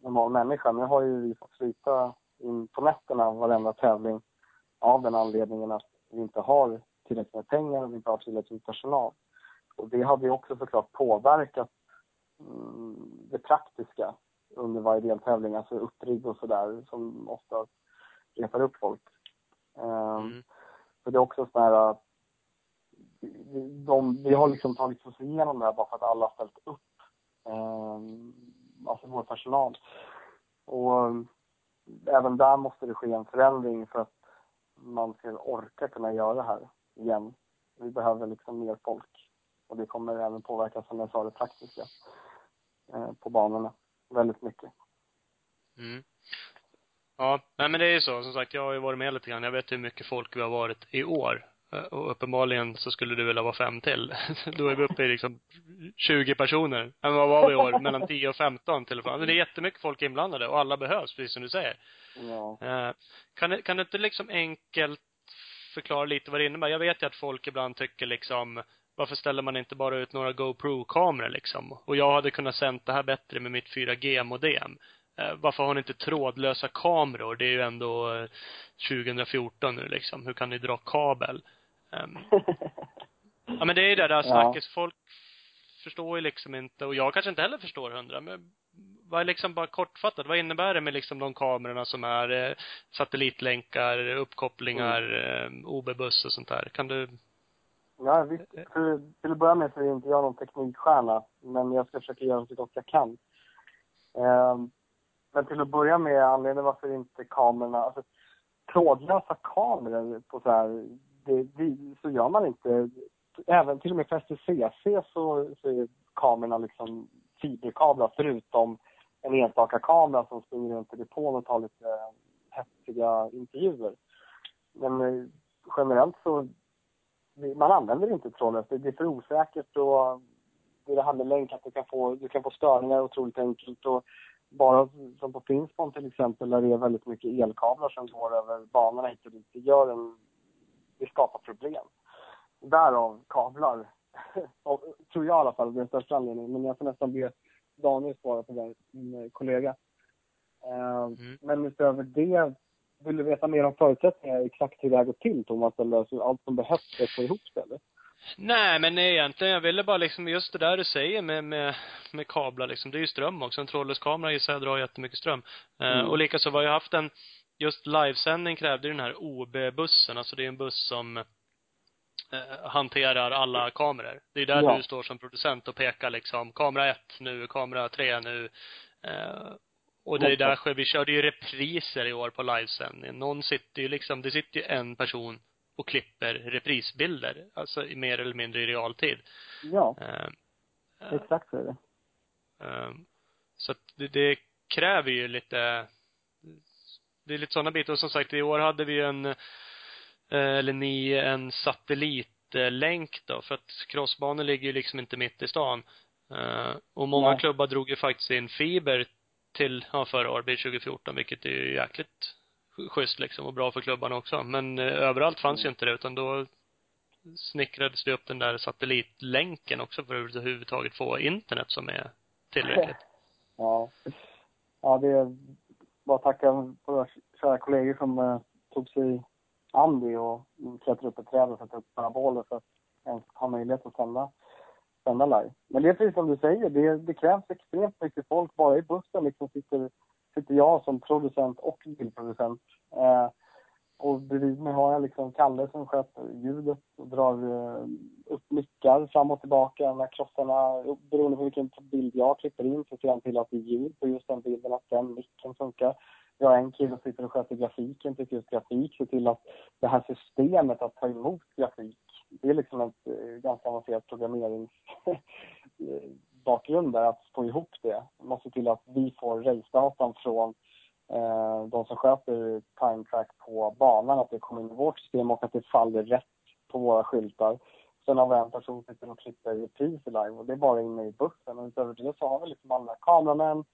normal människa. Nu har ju vi fått slita in på nätterna varenda tävling av den anledningen att vi inte har tillräckligt med pengar och vi inte har tillräckligt med personal. Och det har ju också såklart påverkat mm, det praktiska under varje deltävling, alltså upprigg och sådär som ofta retar upp folk. Ehm,
mm.
så det är också så här att de, vi har liksom tagit oss igenom det här bara för att alla har ställt upp. Alltså vår personal. Och um, även där måste det ske en förändring för att man ska orka kunna göra det här igen. Vi behöver liksom mer folk. Och det kommer även påverka, som jag sa, det praktiska eh, på banorna väldigt mycket.
Mm. Ja, nej men det är ju så. Som sagt, jag har ju varit med lite grann. Jag vet hur mycket folk vi har varit i år. Eh, Och uppenbarligen så skulle du vilja vara fem till. Då är vi uppe i liksom 20 personer. Men vad var vi i år? Mellan 10 och 15 till och från. Det är jättemycket folk inblandade och alla behövs, precis som du säger.
Ja.
Eh, Kan, kan du inte liksom enkelt förklara lite vad det innebär? Jag vet ju att folk ibland tycker liksom, varför ställer man inte bara ut några GoPro-kameror liksom? Och jag hade kunnat sänt det här bättre med mitt 4G-modem. Eh, Varför har ni inte trådlösa kameror? Det är ju ändå eh, 2014 nu liksom. Hur kan ni dra kabel? Ehm, Ja men det är ju det där
Ja.
snacket. Folk förstår ju liksom inte, och jag kanske inte heller förstår hundra, men vad är liksom bara kortfattat, vad innebär det med liksom de kamerorna som är eh, satellitlänkar, uppkopplingar, eh, OB-buss och sånt där? Kan du?
Ja, visst. För, till att börja med så är inte jag någon teknikstjärna, men jag ska försöka göra så gott jag kan. Ehm, men till att börja med, anledningen varför inte kamerorna, alltså trådlösa kameror på så här, det, det, så gör man inte. Även till och med för STCC så, så är kamerorna liksom fiberkablar förutom en enstaka kamera som springer runt i depån och tar lite hetsiga häftiga intervjuer. Men eh, generellt så man använder inte trådlöst. Det det är för osäkert och det är det här med länk att du kan få, du kan få störningar otroligt enkelt och bara som på Finspång till exempel där det är väldigt mycket elkablar som går över banorna hit och dit. Det gör en, det skapar problem. Därav kablar, och, tror jag i alla fall, den största anledningen. Men jag får nästan be Daniel svara på det, min eh, kollega. Eh,
Mm.
Men utöver det, vill du veta mer om förutsättningar, exakt hur det här går till Thomas, eller så allt som behövs för att få ihop det eller?
Nej, men egentligen, jag ville bara liksom, just det där du säger med, med, med kablar liksom, det är ju ström också. En trådlös kamera gissar jag drar jättemycket ström. Eh,
Mm.
och likaså, vi har ju haft en, just livesändning krävde den här OB-bussen, alltså det är en buss som eh, hanterar alla kameror. Det är där
Ja.
du står som producent och pekar liksom, kamera ett nu, kamera tre nu. Eh, och det är därför vi körde ju repriser i år på livesändningen. Någon sitter ju liksom, det sitter ju en person och klipper reprisbilder, alltså mer eller mindre i realtid.
Ja,
Eh, eh,
exakt så är det.
eh, så att det, det kräver ju lite, det är lite sådana bitar. Och som sagt, i år hade vi ju en, eh, eller ni, en satellitlänk då, för att crossbanor ligger ju liksom inte mitt i stan. Eh, och många
Nej.
klubbar drog ju faktiskt in fiber till, ja förra året, blir 2014, vilket är ju jäkligt schysst liksom och bra för klubbarna också. Men eh, överallt fanns ju inte det utan då snickrades det upp den där satellitlänken också för att överhuvudtaget få internet som är tillräckligt.
Ja. Ja, det bara tacka våra kära kollegor som eh, tog sig an det och klättrade upp ett träd och satte upp paraboler för att ens ha möjlighet att sända, sända live. Men det är precis som du säger, det, det krävs extremt mycket folk. Bara i bussen liksom sitter, sitter jag som producent och bildproducent. Eh, och bredvid mig har jag liksom Kalle som sköter ljudet och drar eh, upp mickar fram och tillbaka när krossarna, beroende på vilken bild jag klipper in så ser han till att det är ljud på just den bilden, att den micken funkar. Jag har en kille som sitter och sköter grafiken, tycker just grafik, ser till att det här systemet att ta emot grafik, det är liksom ett eh, ganska avancerat programmeringsbakgrund där, att få ihop det. Man ser till att vi får race från eh, de som sköter time track på banan, att det kommer in i vårt system och att det faller rätt på våra skyltar. Sen har vi en person som sitter och klipper repriser live och det är bara inne i bussen. Och utöver det så har vi liksom alla kameramän,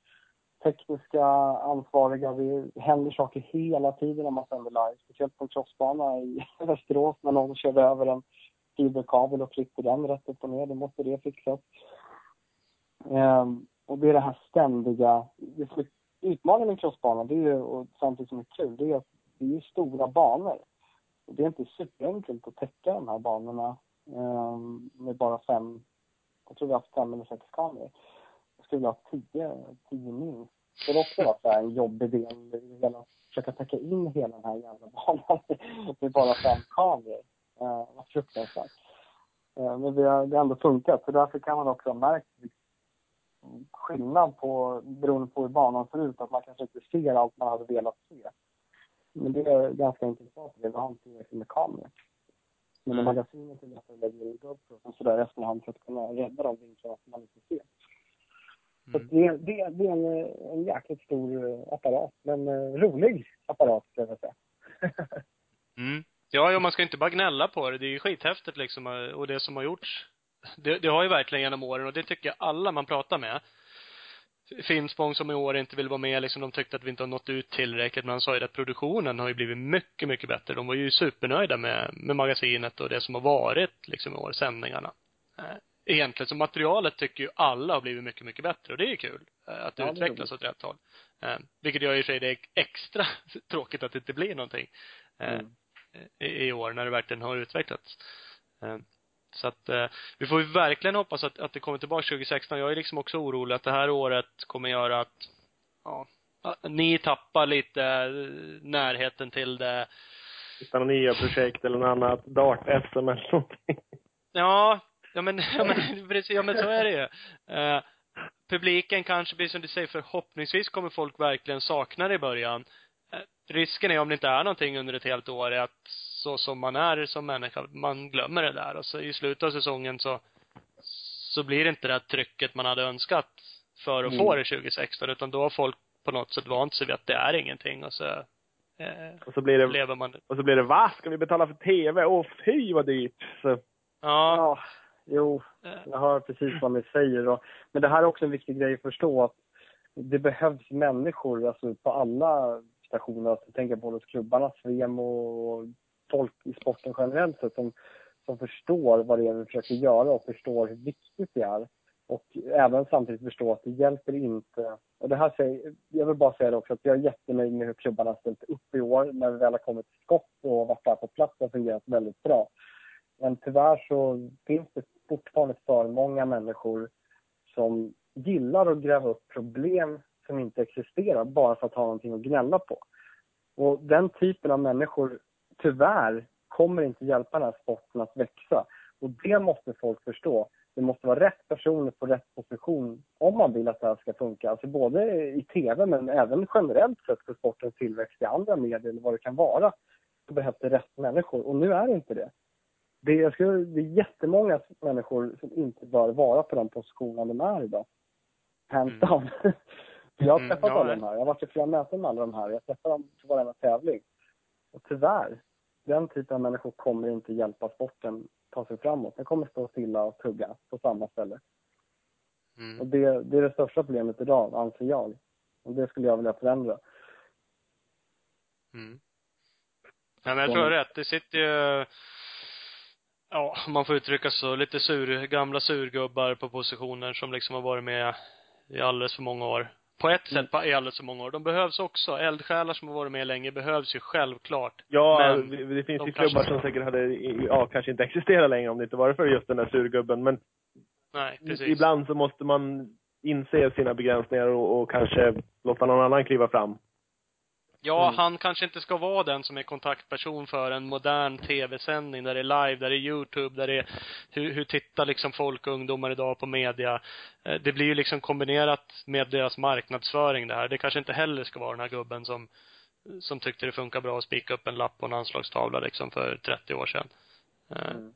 tekniska ansvariga. Det händer saker hela tiden när man sänder live. Speciellt på en crossbana i Västerås när någon körde över en fiberkabel och klippte den rätt upp och ner. Då måste det fixas. Um, och det är det här ständiga, det som är utmaningen med crossbanan, det är ju, och samtidigt som det är kul, det är att det är stora banor. Och det är inte superenkelt att täcka de här banorna um, med bara fem, jag tror vi har haft fem eller sex kameror. Jag skulle vilja ha tio, tio minst. Det har också varit en jobbig del, att försöka täcka in hela den här jävla banan med bara fem kameror. Uh, vad fruktansvärt. Uh, men det har, det har ändå funkat, så därför kan man också ha märkt skillnad på, beroende på hur banan ser ut, att man kanske inte ser allt man hade velat se. Men det är ganska intressant, det har inte tillräckligt med kameror. Men mm. magasinet är lättare att lägga in GoPro sådär efterhand för att kunna rädda de vinklarna som man inte ser. Så mm. det, det, det är en, en jäkligt stor eh, apparat, men uh, rolig apparat skulle jag säga.
mm. Ja, ja, man ska inte bara gnälla på det. Det är ju skithäftigt liksom och det som har gjorts det, det har ju verkligen genom åren och det tycker jag alla man pratar med Finspång som i år inte vill vara med liksom, de tyckte att vi inte har nått ut tillräckligt, men han sa ju att produktionen har ju blivit mycket, mycket bättre. De var ju supernöjda med, med magasinet och det som har varit liksom i år, sändningarna. Eh, egentligen, så materialet tycker ju alla har blivit mycket, mycket bättre och det är ju kul. Eh, att det ja, utvecklas åt rätt håll. Eh, vilket gör i sig det extra tråkigt att det inte blir någonting mm. i, i år när det verkligen har utvecklats. Så att eh, vi får ju verkligen hoppas att, att det kommer tillbaka 2016. Jag är liksom också orolig att det här året kommer göra att, ja, ni tappar lite eh, närheten till det.
Några nya projekt eller något annat, dart-SM eller någonting.
Ja, ja men, ja men precis, ja men så är det ju. Eh, publiken kanske blir som du säger, förhoppningsvis kommer folk verkligen sakna det i början. Eh, risken är om det inte är någonting under ett helt år, är att så som man är som människa, man glömmer det där och så i slutet av säsongen så så blir det inte det här trycket man hade önskat för att mm. få det 2016 utan då har folk på något sätt vant sig vid att det är ingenting och så
eh, och så blir det, lever man och så blir det, va? Ska vi betala för TV? Åh fy vad dyrt! Så.
Ja. ja. Jo, eh. jag hör precis vad ni säger och, men det här är också en viktig grej att förstå att det behövs människor, alltså på alla stationer, alltså tänker på hos klubbarna, Svem och folk i sporten generellt sett som, som förstår vad det är vi försöker göra och förstår hur viktigt det är. Och även samtidigt förstå att det hjälper inte. Och det här säger, jag vill bara säga det också att jag är jättenöjd med hur klubbarna har ställt upp i år när vi väl har kommit till skott och varit där på plats och fungerat väldigt bra. Men tyvärr så finns det fortfarande för många människor som gillar att gräva upp problem som inte existerar bara för att ha någonting att gnälla på. Och den typen av människor tyvärr kommer inte hjälpa den här sporten att växa. Och det måste folk förstå. Det måste vara rätt personer på rätt position om man vill att det här ska funka. Alltså både i tv men även generellt sett för sportens tillväxt i andra medier eller vad det kan vara. Så behövs det rätt människor och nu är det inte det. Det är, skulle, det är jättemånga människor som inte bör vara på den positionen de är idag. Hands mm. down. jag har mm, träffat mm, alla de här. Jag har varit i flera möten med alla de här. Jag träffar dem på varenda tävling. Och tyvärr den typen av människor kommer inte hjälpa sporten ta sig framåt. Den kommer stå stilla och tugga på samma ställe. Mm. Och det, det är det största problemet idag, anser jag. Och det skulle jag vilja förändra.
Mm. Ja, men jag tror rätt. Det sitter ju, ja, om man får uttrycka så, lite sur, gamla surgubbar på positioner som liksom har varit med i alldeles för många år. På ett sätt på i alldeles för många år. De behövs också. Eldsjälar som har varit med länge behövs ju självklart.
Ja,
Men
det, det finns
de
ju
kanske-
klubbar som säkert hade, ja, kanske inte existerat längre om det inte varit för just den där surgubben. Men
Nej, precis.
ibland så måste man inse sina begränsningar och, och kanske låta någon annan kliva fram.
Ja,
Mm.
han kanske inte ska vara den som är kontaktperson för en modern tv-sändning där det är live, där det är Youtube, där det är hur, hur tittar liksom folk och ungdomar idag på media. Eh, Det blir ju liksom kombinerat med deras marknadsföring det här. Det kanske inte heller ska vara den här gubben som, som tyckte det funkar bra att spika upp en lapp på en anslagstavla liksom för 30 år sedan. Eh,
Mm.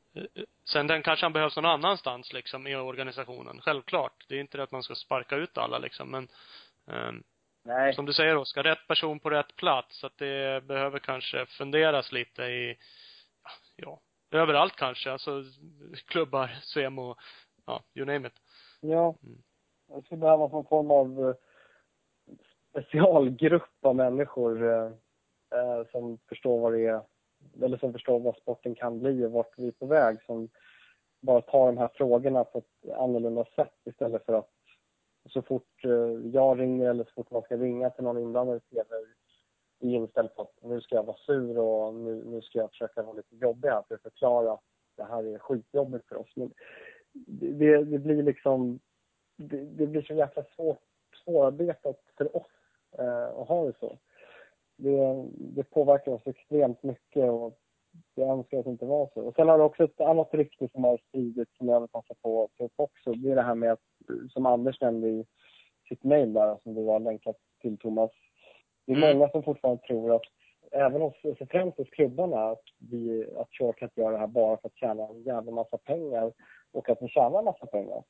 Sen den kanske han behövs någon annanstans liksom i organisationen. Självklart. Det är inte det att man ska sparka ut alla liksom, men ehm,
Nej.
som du säger Oskar, rätt person på rätt plats. Att det behöver kanske funderas lite i, ja, överallt kanske. Alltså klubbar, Svemo, ja, you name it.
Ja.
Mm.
Det skulle behövas någon form av eh, specialgrupp av människor eh, eh, som förstår vad det är, eller som förstår vad sporten kan bli och vart vi är på väg. Som bara tar de här frågorna på ett annorlunda sätt istället för att så fort eh, jag ringer eller så fort man ska ringa till någon inblandad i TV är inställd på att nu ska jag vara sur och nu, nu ska jag försöka vara lite jobbig här för att förklara att det här är skitjobbigt för oss. Men det, det, det blir liksom det, det blir så jäkla svårt, svårarbetat för oss eh, att ha det så. Det, det påverkar oss extremt mycket och det inte var så. Och sen har det också ett annat rykte som har spridits som jag vill passa på att ta upp också. Det är det här med att, som Anders nämnde i sitt mejl där, som du har länkat till Thomas. Det är
Mm.
många som fortfarande tror att, även hos, alltså främst hos klubbarna, att, vi, att Shortcut gör det här bara för att tjäna en jävla massa pengar och att vi tjänar en massa pengar.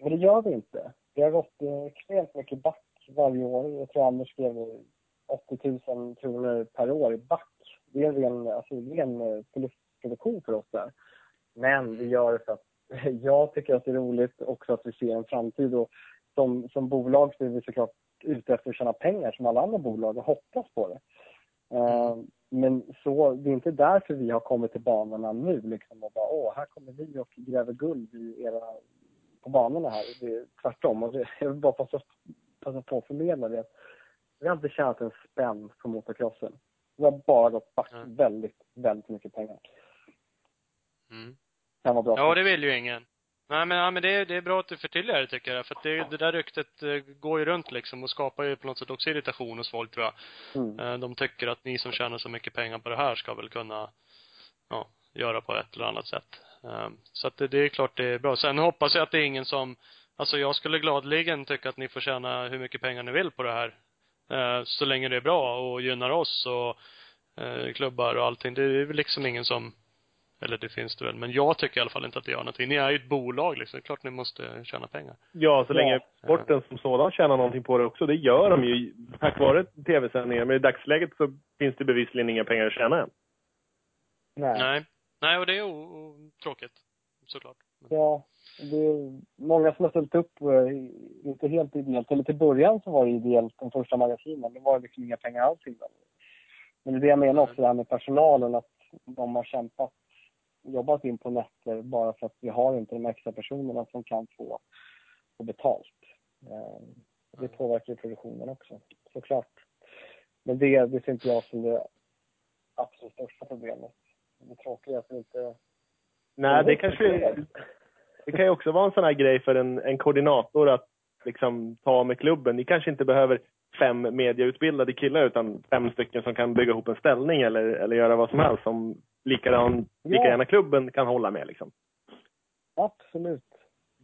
Men det gör vi inte. Det har gått eh, extremt mycket back varje år. Jag tror Anders skrev det, 80 000 kronor per år i back. Det är en ren, alltså, förlustproduktion eh, för oss där. Men vi gör det för att jag tycker att det är roligt också att vi ser en framtid. Och som, som bolag så är vi såklart ute efter att tjäna pengar som alla andra bolag och hoppas på det. Eh, men så, det är inte därför vi har kommit till banorna nu liksom och bara åh, här kommer vi och gräver guld i era, på banorna här. Det är tvärtom. Och det, jag vill bara passa, passa på att förmedla det. Vi har inte tjänat en spänn på motocrossen. Vi har bara gått back
Mm.
väldigt, väldigt mycket pengar.
Mm.
Kan vara bra.
Ja, det vill ju ingen. Nej men, ja, men det, är, det är bra att du förtydligar det tycker jag. För att det, det där ryktet eh, går ju runt liksom och skapar ju på något sätt också irritation hos folk tror jag.
Mm.
Eh, De tycker att ni som tjänar så mycket pengar på det här ska väl kunna, ja, göra på ett eller annat sätt. Eh, Så att det, det är klart det är bra. Sen hoppas jag att det är ingen som, alltså jag skulle gladeligen tycka att ni får tjäna hur mycket pengar ni vill på det här. Eh, Så länge det är bra och gynnar oss och eh, klubbar och allting. Det är väl liksom ingen som, eller det finns det väl, men jag tycker i alla fall inte att det gör någonting. Ni är ju ett bolag liksom. Det är klart ni måste tjäna pengar.
Ja, så
Ja.
länge sporten som sådan tjänar någonting på det också. Det gör de ju tack vare tv-sändningar. Men i dagsläget så finns det bevisligen inga pengar att tjäna än.
Nej.
Nej. Nej, och det är tråkigt. Såklart.
Ja, det är många som har ställt upp, eh, inte helt ideellt. Eller till början så var det ideellt, de första magasinen. Det var liksom inga pengar alls innan. Men det är det jag menar också, det här med personalen, att de har kämpat, jobbat in på nätter bara för att vi har inte de extra personerna som kan få, få betalt. Eh, Det påverkar ju produktionen också, såklart. Men det, det ser inte jag som det absolut största problemet. Det tråkiga är att vi inte
Nej, det kanske... Det kan ju också vara en sån här grej för en, en koordinator att liksom ta med klubben. Ni kanske inte behöver fem mediautbildade killar utan fem stycken som kan bygga ihop en ställning eller, eller göra vad som helst som likadan, lika gärna klubben kan hålla med liksom.
Absolut.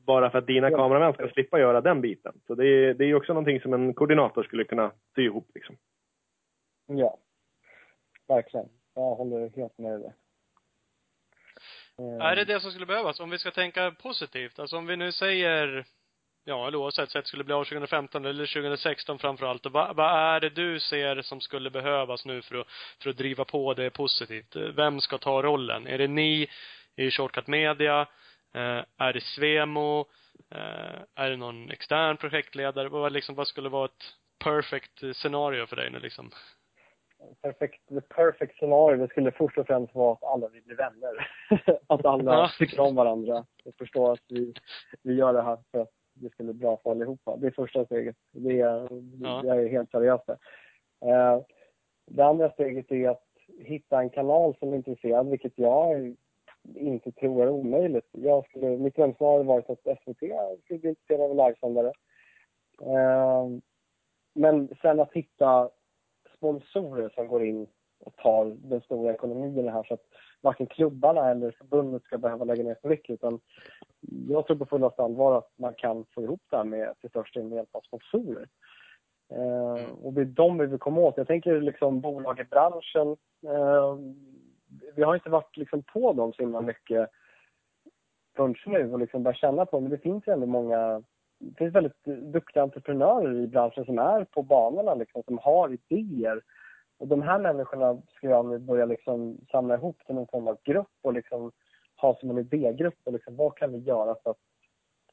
Bara för att dina
Ja.
kameramän ska slippa göra den biten. Så det är, det är ju också någonting som en koordinator skulle kunna sy ihop liksom.
Ja. Verkligen. Jag håller helt med dig. Eh.
Är det det som skulle behövas? Om vi ska tänka positivt, alltså om vi nu säger, ja, eller oavsett sätt skulle bli av 2015 eller 2016 framför allt. Vad, vad är det du ser som skulle behövas nu för att, för att driva på det positivt? Vem ska ta rollen? Är det ni i Shortcut Media? Eh, är det Svemo? Eh, är det någon extern projektledare? Vad, liksom, vad skulle vara ett perfect scenario för dig nu liksom?
Perfekt, the perfect scenario det skulle först och främst vara att alla vill bli vänner. att alla tycker om varandra och förstår att vi, vi gör det här för att det skulle bra för allihopa. Det är första steget. Det är,
Ja.
Jag är helt seriös där. Eh, det andra steget är att hitta en kanal som är intresserad, vilket jag inte tror är omöjligt. Jag skulle, mitt drömsvar hade varit att SVT skulle bli intresserade av livesändare. Eh, men sen att hitta sponsorer som går in och tar den stora ekonomin här så att varken klubbarna eller förbundet ska behöva lägga ner för mycket utan jag tror på fullaste allvar att man kan få ihop det här med till största delen med hjälp av sponsorer. Eh, och det är de vi vill komma åt. Jag tänker liksom bolag i branschen. Eh, vi har inte varit liksom på dem så himla mycket förrän nu och liksom börjat känna på dem. Men det finns ju ändå många det finns väldigt duktiga entreprenörer i branschen som är på banorna liksom, som har idéer. Och de här människorna ska jag nu börja liksom samla ihop till någon form av grupp och liksom ha som en idégrupp och liksom vad kan vi göra för att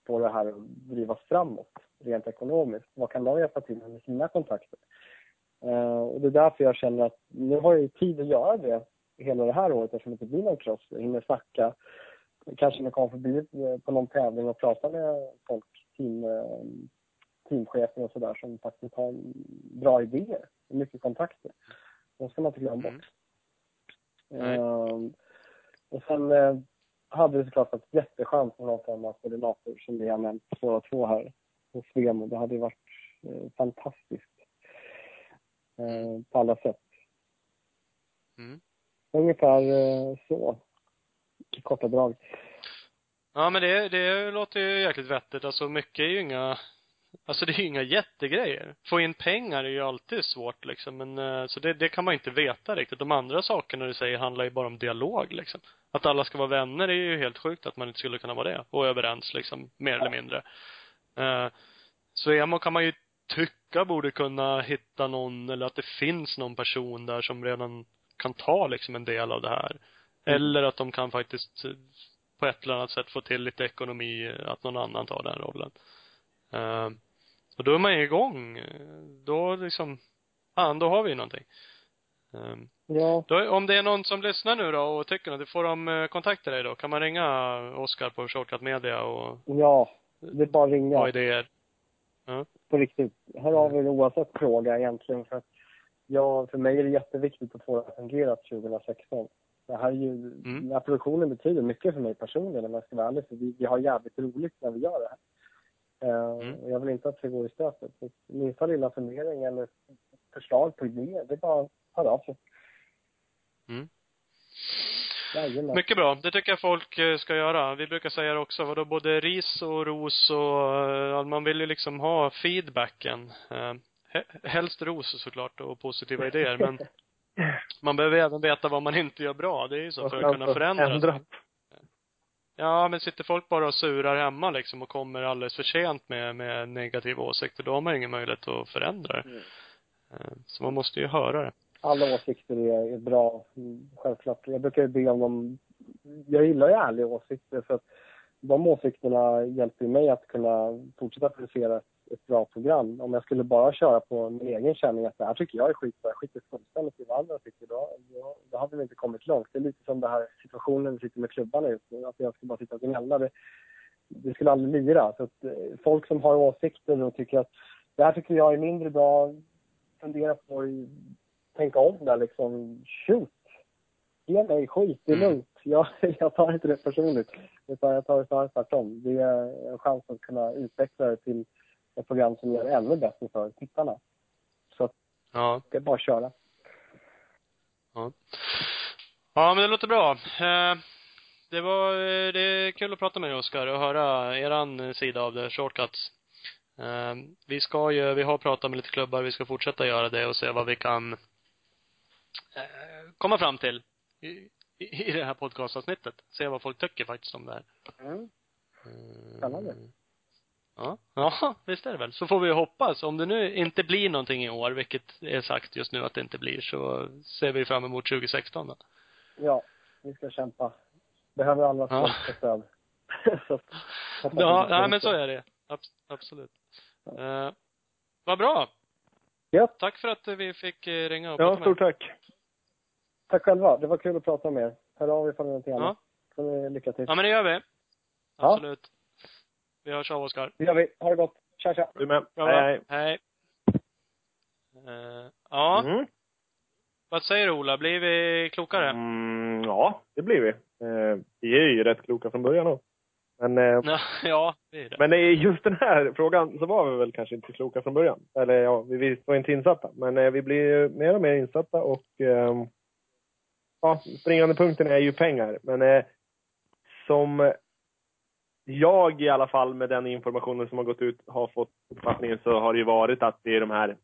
få det här att drivas framåt rent ekonomiskt? Vad kan de hjälpa till med med sina kontakter? Uh, och det är därför jag känner att nu har jag ju tid att göra det hela det här året eftersom det inte blir någon cross. Jag hinner snacka, kanske när komma förbi eh, på någon tävling och prata med folk, team, eh, teamchefer och sådär som faktiskt har bra idéer och mycket kontakter. De ska man inte glömma
Mm.
bort. Ehm, och sen eh, hade det såklart varit jätteskönt med någon form av koordinator som vi har nämnt båda två här hos Svemo. Det hade ju varit eh, fantastiskt eh, på alla sätt.
Mm.
Ungefär så. I korta drag.
Ja men det, det låter ju jäkligt vettigt. Alltså mycket är ju inga, alltså det är ju inga jättegrejer. Få in pengar är ju alltid svårt liksom. Men eh, så det, det kan man inte veta riktigt. De andra sakerna du säger handlar ju bara om dialog liksom. Att alla ska vara vänner är ju helt sjukt att man inte skulle kunna vara det. Och överens liksom, mer eller mindre. Eh, så emo kan man ju tycka borde kunna hitta någon, eller att det finns någon person där som redan kan ta liksom en del av det här. Eller att de kan faktiskt på ett eller annat sätt få till lite ekonomi, att någon annan tar den rollen. Eh, och då är man ju igång. Då liksom, ja, då har vi någonting. Eh,
Ja,
då, om det är någon som lyssnar nu då och tycker något, får de eh, kontakta dig då? Kan man ringa Oskar på Shortcut Media och
ja. Det är bara att ringa.
ha idéer?
på riktigt. Hör av er oavsett fråga egentligen. För, att jag, för mig är det jätteviktigt att få det att fungera 2016. Det här är ju,
Mm.
Den här produktionen betyder mycket för mig personligen om jag ska vara ärlig. För vi, vi har jävligt roligt när vi gör det här. Eh,
Mm.
och Jag vill inte att det går i stötet. Så minsta lilla fundering eller förslag på idéer, det är bara att höra av sig.
Mm.
Jajamän.
Mycket bra. Det tycker jag folk eh, ska göra. Vi brukar säga det också, vadå, både ris och ros och eh, man vill ju liksom ha feedbacken. He- Helst ros såklart och positiva idéer, men man behöver även veta vad man inte gör bra. Det är ju så för att kunna förändra.
Ändra.
Ja, men sitter folk bara och surar hemma liksom och kommer alldeles för sent med, med negativa åsikter, då har man ingen möjlighet att förändra det.
Mm.
Eh, Så man måste ju höra det.
alla åsikter är, är bra, självklart. Jag brukar ju be om dem. Jag gillar ju ärliga åsikter för att de åsikterna hjälper mig att kunna fortsätta producera ett, bra program. Om jag skulle bara köra på min egen känning att det här tycker jag är skitbra, jag skiter fullständigt i vad andra tycker, då, då, då hade vi inte kommit långt. Det är lite som den här situationen vi sitter med klubbarna just nu, att jag ska bara sitta och gnälla. Det, det skulle aldrig lira. Så att, eh, folk som har åsikter och tycker att det här tycker jag är mindre bra, fundera på i- tänka om där liksom. Shoot! Ge mig skit, det är
Mm.
lugnt. Jag, jag tar inte det personligt. Utan jag tar det snarare tvärtom. Det är en chans att kunna utveckla det till ett program som gör det ännu bättre för tittarna. Så
Ja.
det är bara att köra.
Ja. Ja, men det låter bra. Eh, Det var, eh, det är kul att prata med dig Oskar och höra eran sida av det, shortcuts. Eh, Vi ska ju, vi har pratat med lite klubbar, vi ska fortsätta göra det och se vad vi kan komma fram till i, i det här podcastavsnittet. Se vad folk tycker faktiskt om det här.
Mm. Spännande.
Ja, ja, visst är det väl. Så får vi hoppas. Om det nu inte blir någonting i år, vilket är sagt just nu att det inte blir, så ser vi fram emot 2016 då.
Ja, vi ska kämpa. Behöver alla
Ja.
ja. stöd. så
Ja, nej men så är det. Abs- absolut. Eh, vad bra.
Ja,
Tack för att vi fick eh, ringa och
Ja, stort tack.
tack själva. Det var kul att prata med er. Hör av er ifall det är någonting
Ja.
annat. Så lycka till.
Ja, men det gör vi.
Ja.
Vi hörs av, Oskar.
Det gör vi. Ha det gott. Tja, tja.
Du med.
Bra,
Hej, hej.
Eh, ja,
Mm.
vad säger du Ola? Blir vi klokare?
Mm, ja, det blir vi. Eh, vi är ju rätt kloka från början då. Men, eh,
Ja, det är det.
men i just den här frågan så var vi väl kanske inte kloka från början. Eller ja, vi, vi var inte insatta. Men eh, vi blir ju mer och mer insatta och eh, ja, springande punkten är ju pengar. Men eh, som jag i alla fall med den informationen som har gått ut har fått uppfattningen så har det ju varit att det är de här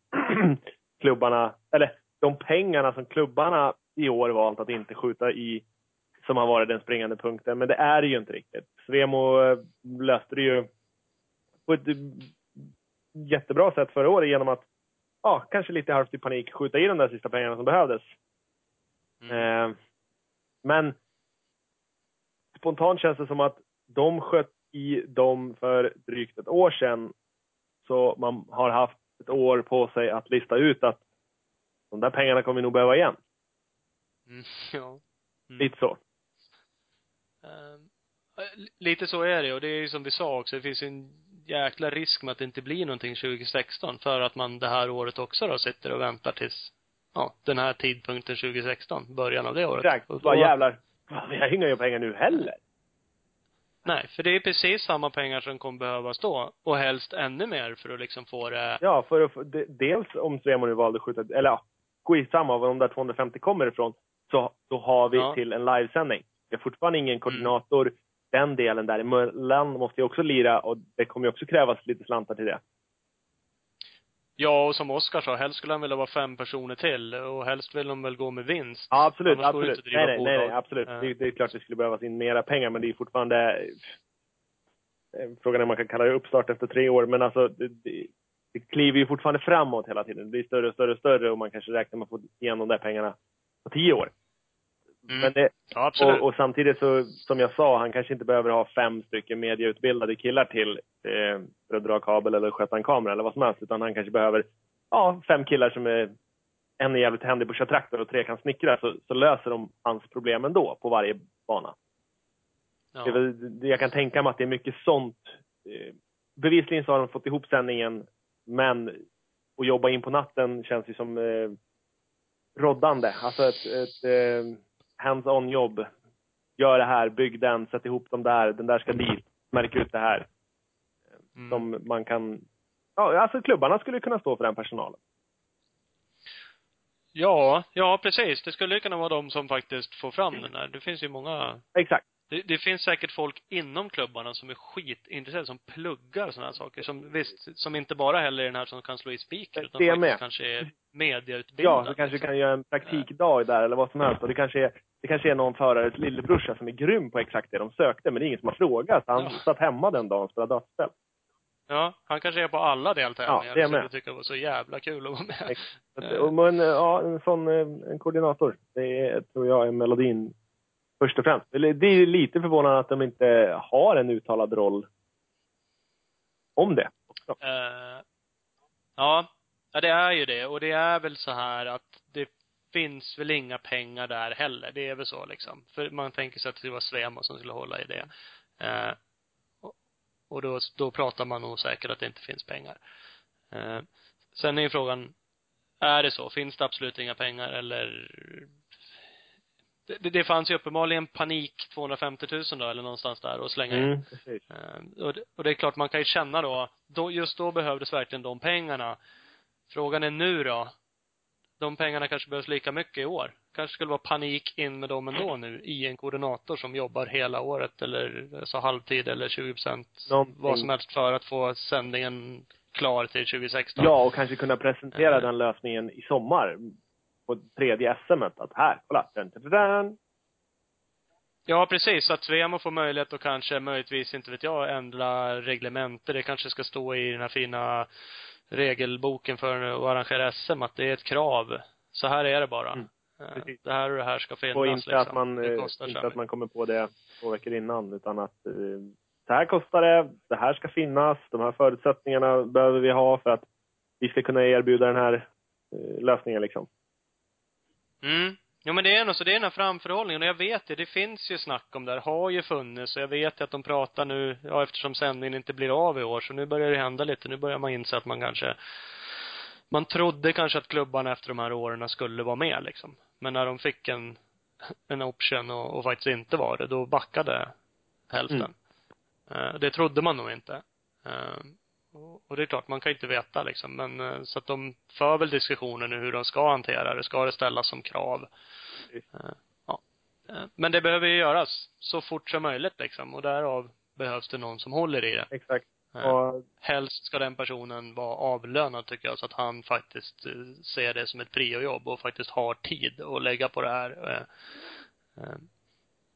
klubbarna, eller de pengarna som klubbarna i år valt att inte skjuta i som har varit den springande punkten. Men det är det ju inte riktigt. Svemo eh, löste det ju på ett eh, jättebra sätt förra året genom att, ja, kanske lite halvt i panik skjuta i de där sista pengarna som behövdes.
Mm.
Eh, men spontant känns det som att de sköt i dem för drygt ett år sedan. Så man har haft ett år på sig att lista ut att de där pengarna kommer vi nog behöva igen.
Mm, ja. Mm.
Lite så.
Eh, lite så är det och det är ju som vi sa också, det finns en jäkla risk med att det inte blir någonting 2016 för att man det här året också då sitter och väntar tills, ja, den här tidpunkten 2016, början av det året.
Exakt. Vad jävlar. Vi har inga pengar nu heller.
Nej, för det är precis samma pengar som kommer behövas då. Och helst ännu mer för att liksom få det,
Ja, för att få, de, dels om Svemo nu valde att skjuta, eller ja, skitsamma var de där 250 kommer ifrån, så då har vi
Ja.
till en livesändning. Det är fortfarande ingen koordinator. Den delen däremellan måste ju också lira och det kommer ju också krävas lite slantar till det.
Ja och som Oskar sa, helst skulle han vilja vara fem personer till och helst vill de väl gå med vinst.
Ja, absolut.
Annars
absolut.
inte
nej, nej, nej, nej, absolut.
Eh.
Det, det är klart det skulle behövas in mera pengar, men det är fortfarande eh, Frågan är om man kan kalla det uppstart efter tre år, men alltså det, det, det kliver ju fortfarande framåt hela tiden. Det blir större och större och större och man kanske räknar med att få igen de där pengarna på tio år.
Mm.
Men det,
Ja,
och, och samtidigt så, som jag sa, han kanske inte behöver ha fem stycken mediautbildade killar till eh, för att dra kabel eller sköta en kamera eller vad som helst, utan han kanske behöver ja, fem killar som är en är jävligt händig på att köra traktor och tre kan snickra, så, så löser de hans problem ändå på varje bana.
Ja.
väl, jag kan tänka mig att det är mycket sånt. Eh, Bevisligen så har de fått ihop sändningen, men att jobba in på natten känns ju som eh, roddande. Alltså ett, ett eh, hands-on jobb. Gör det här, bygg den, sätt ihop dem där, den där ska dit, märk ut det här.
Mm.
Som man kan... Ja, alltså klubbarna skulle kunna stå för den personalen.
Ja, ja precis. Det skulle ju kunna vara de som faktiskt får fram den där. Det finns ju många
Exakt.
det, det finns säkert folk inom klubbarna som är skitintresserade, som pluggar sådana här saker. Som visst, som inte bara heller är den här som kan slå i spiker, utan
Det
faktiskt
med.
kanske är mediautbildad.
Ja, du kanske
liksom.
kan göra en praktikdag där eller vad som helst. Och det kanske är, det kanske är någon förares lillebrorsa som är grym på exakt det de sökte, men det är ingen som har frågat. Han
Ja.
satt hemma den dagen och spelade dataspel.
Ja, han kanske är på alla deltävlingar.
Ja, det är
så
med.
Jag tycker det var så jävla kul att vara med.
Ex- Så att-
Eh.
och Men ja, en sån eh, en koordinator, det är, tror jag är melodin först och främst. Det är lite förvånande att de inte har en uttalad roll om det. också.
Eh, ja, ja, det är ju det. Och det är väl så här att det finns väl inga pengar där heller. Det är väl så liksom. För man tänker sig att det var Svemo som skulle hålla i det. Eh, och- då, då pratar man nog säkert att det inte finns pengar. Eh, sen är ju frågan, är det så? Finns det absolut inga pengar eller det, det, fanns ju uppenbarligen panik 250 000 då, eller någonstans där och slänga in.
Mm, precis.
Eh, och, det, och det är klart, man kan ju känna då, då, just då behövdes verkligen de pengarna. Frågan är nu då, de pengarna kanske behövs lika mycket i år. Kanske skulle vara panik in med dem ändå nu i en koordinator som jobbar hela året eller så halvtid eller 20 procent, vad som helst för att få sändningen klar till 2016.
Ja, och kanske kunna presentera
Eh.
den lösningen i sommar på tredje SM-et. Att här, kolla, dun, dun, dun.
Ja, precis. Så att Svemo får möjlighet att kanske möjligtvis, inte vet jag, ändra reglementer. Det kanske ska stå i den här fina regelboken för att arrangera SM att det är ett krav. Så här är det bara.
Mm,
Eh,
precis.
det här och det här ska finnas
Och inte,
liksom.
att man,
det
eh,
kostar så
inte att man kommer på det två veckor innan, utan att eh, så här kostar det, det här ska finnas, de här förutsättningarna behöver vi ha för att vi ska kunna erbjuda den här lösningen liksom.
Mm. Ja men det är nog så, det är den här framförhållningen och jag vet det, det finns ju snack om det här, har ju funnits och jag vet att de pratar nu, ja eftersom sändningen inte blir av i år så nu börjar det hända lite, nu börjar man inse att man kanske man trodde kanske att klubbarna efter de här åren skulle vara med liksom. Men när de fick en, en option och, och faktiskt inte var det, då backade hälften. Eh, det trodde man nog inte. Och- det är klart, man kan ju inte veta liksom, men eh, så att de för väl diskussioner nu hur de ska hantera det. Ska det ställas som krav? Eh, Ja. Eh, Men det behöver ju göras så fort som möjligt liksom och därav behövs det någon som håller i det.
Exakt. Och
Helst ska den personen vara avlönad tycker jag, så att han faktiskt ser det som ett priojobb och faktiskt har tid att lägga på det här.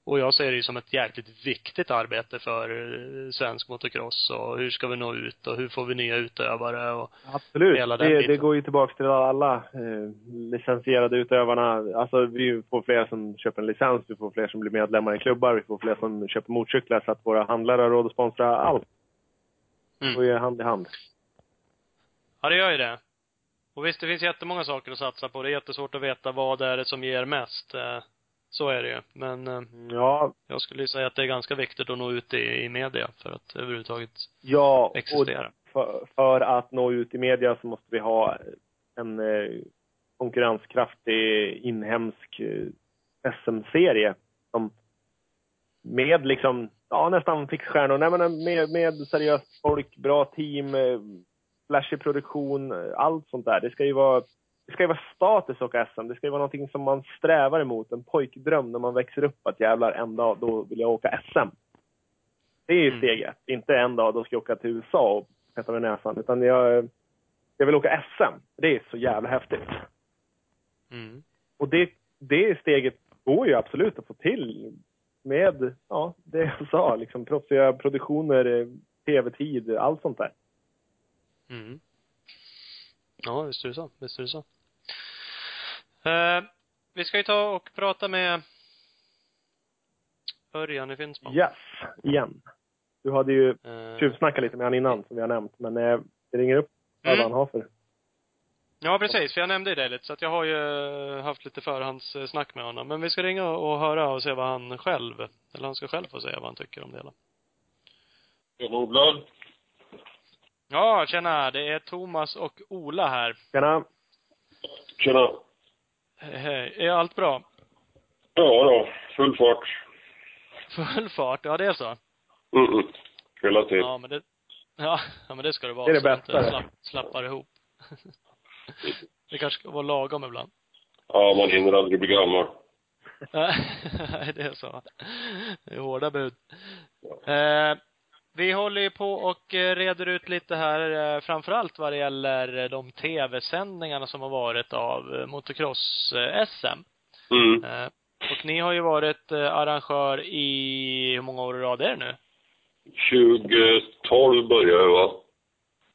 Eh, eh, Och jag ser det ju som ett jäkligt viktigt arbete för eh, svensk motocross och hur ska vi nå ut och hur får vi nya utövare och
Absolut.
Hela den
Det,
biten.
det går ju tillbaka till alla eh, licensierade utövarna. Alltså vi får fler som köper en licens, vi får fler som blir medlemmar i klubbar, vi får fler som köper motorcyklar så att våra handlare har råd att sponsra allt. Det går
mm.
ju hand i hand.
Ja, det gör ju det. Och visst, det finns jättemånga saker att satsa på. Det är jättesvårt att veta vad det är som ger mest. Så är det ju. Men eh,
Ja,
jag skulle säga att det är ganska viktigt att nå ut i, i media för att överhuvudtaget
ja
existera.
för, för att nå ut i media så måste vi ha en eh, konkurrenskraftig inhemsk eh, SM-serie som med liksom, ja nästan fixstjärnor, nej men med, med seriöst folk, bra team, flashig produktion, allt sånt där. Det ska ju vara det ska ju vara status åka SM. Det ska ju vara någonting som man strävar emot. En pojkdröm när man växer upp att jävlar en dag då vill jag åka SM. Det är ju
Mm.
steg ett. Inte en dag då ska jag åka till USA och peta mig i näsan. Utan jag, jag vill åka SM. Det är så jävla häftigt.
Mm.
Och det, det steget går ju absolut att få till med, ja, det jag sa, liksom proffsiga produktioner, tv-tid, allt sånt där.
Mm. Ja, visst är det så. Visst är det så. Eh, vi ska ju ta och prata med Örjan i Finspång.
Yes, igen. Du hade ju
Eh,
tjuvsnackat lite med han innan, som vi har nämnt. Men eh, det ringer upp vad
Mm.
han har för.
Ja, precis. För jag nämnde ju det lite, så att jag har ju eh, haft lite förhandssnack med honom. Men vi ska ringa och höra och se vad han själv, eller han ska själv få säga vad han tycker om det hela.
Nordblad.
Ja, tjena. Det är Thomas och Ola här.
Tjena!
Tjena.
Hej, hej. Är allt bra?
Ja då, full fart.
Full fart? Ja, det är så?
Mm -mm. Hela tiden.
Ja, men det, ja, ja men det ska det vara.
Det är det
så att
bästa.
Slapp, slappar ihop. det kanske ska vara lagom ibland.
Ja, man hinner aldrig bli gammal.
Nej, det är så. Det är hårda bud. Eh, vi håller ju på och eh, reder ut lite här, eh, framförallt vad det gäller eh, de tv-sändningarna som har varit av motocross-SM.
Mm.
Och ni har ju varit arrangör i, hur många år i rad är det nu?
2012 började jag va?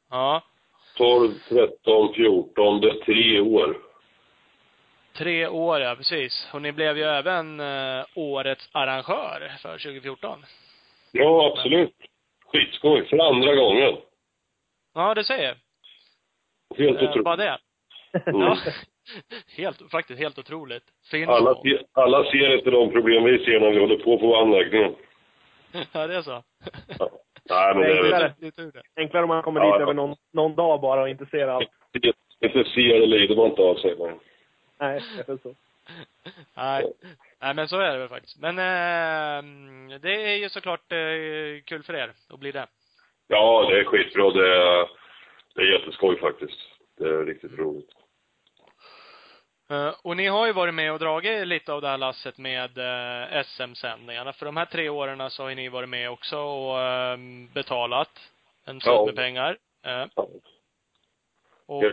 Ja,
12, 13, 14. Det är tre år.
tre år ja, precis. Och ni blev ju även årets arrangör för 2014.
Ja, absolut. Skitskoj. För andra gången.
Ja, det säger
Helt
jag. Eh, bara
otroligt.
det.
Mm.
Ja. helt, faktiskt helt otroligt. Finns
Alla, se- alla ser inte de problem vi ser när vi håller på på anläggningen.
Ja, det är så.
Ja. Nej, men det är
Enklare.
Det är.
Enklare om man kommer
Ja,
dit
ja.
över någon, någon dag bara och inte ser allt.
Inte ser det lider man inte av sig. Men...
Nej, det är så.
Nej. Nej, men så är det väl faktiskt. Men eh, det är ju såklart eh, kul för er att bli det.
Ja, det är skitbra. Det är, det är jätteskoj faktiskt. Det är riktigt roligt.
Eh, och ni har ju varit med och dragit lite av det här lasset med eh, SM-sändningarna. För de här tre åren så har ni varit med också och eh, betalat en summa
Ja.
med pengar. Och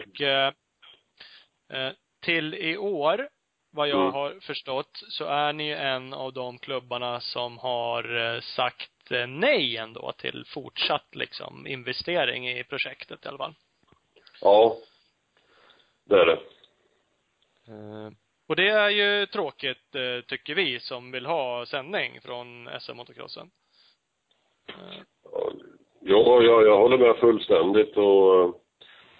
till i år, vad jag
Mm.
har förstått, så är ni en av de klubbarna som har eh, sagt eh, nej ändå till fortsatt liksom investering i projektet i alla fall.
Ja, det är det.
Eh, Och det är ju tråkigt, tycker vi, som vill ha sändning från SM-motocrossen. Eh,
Ja, ja, jag håller med fullständigt och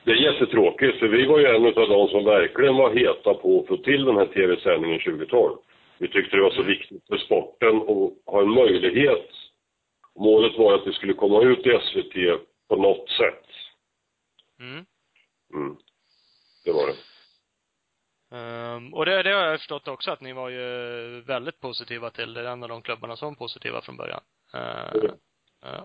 Det är jättetråkigt, för vi var ju en av de som verkligen var heta på att få till den här tv-sändningen 2012. Vi tyckte det var så viktigt för sporten att ha en möjlighet. Målet var att det skulle komma ut i SVT på något sätt.
Mm.
Mm. Det var det.
Ehm, och det, det har jag förstått också att ni var ju väldigt positiva till. Det en av de klubbarna som var positiva från början. Ehm,
Mm.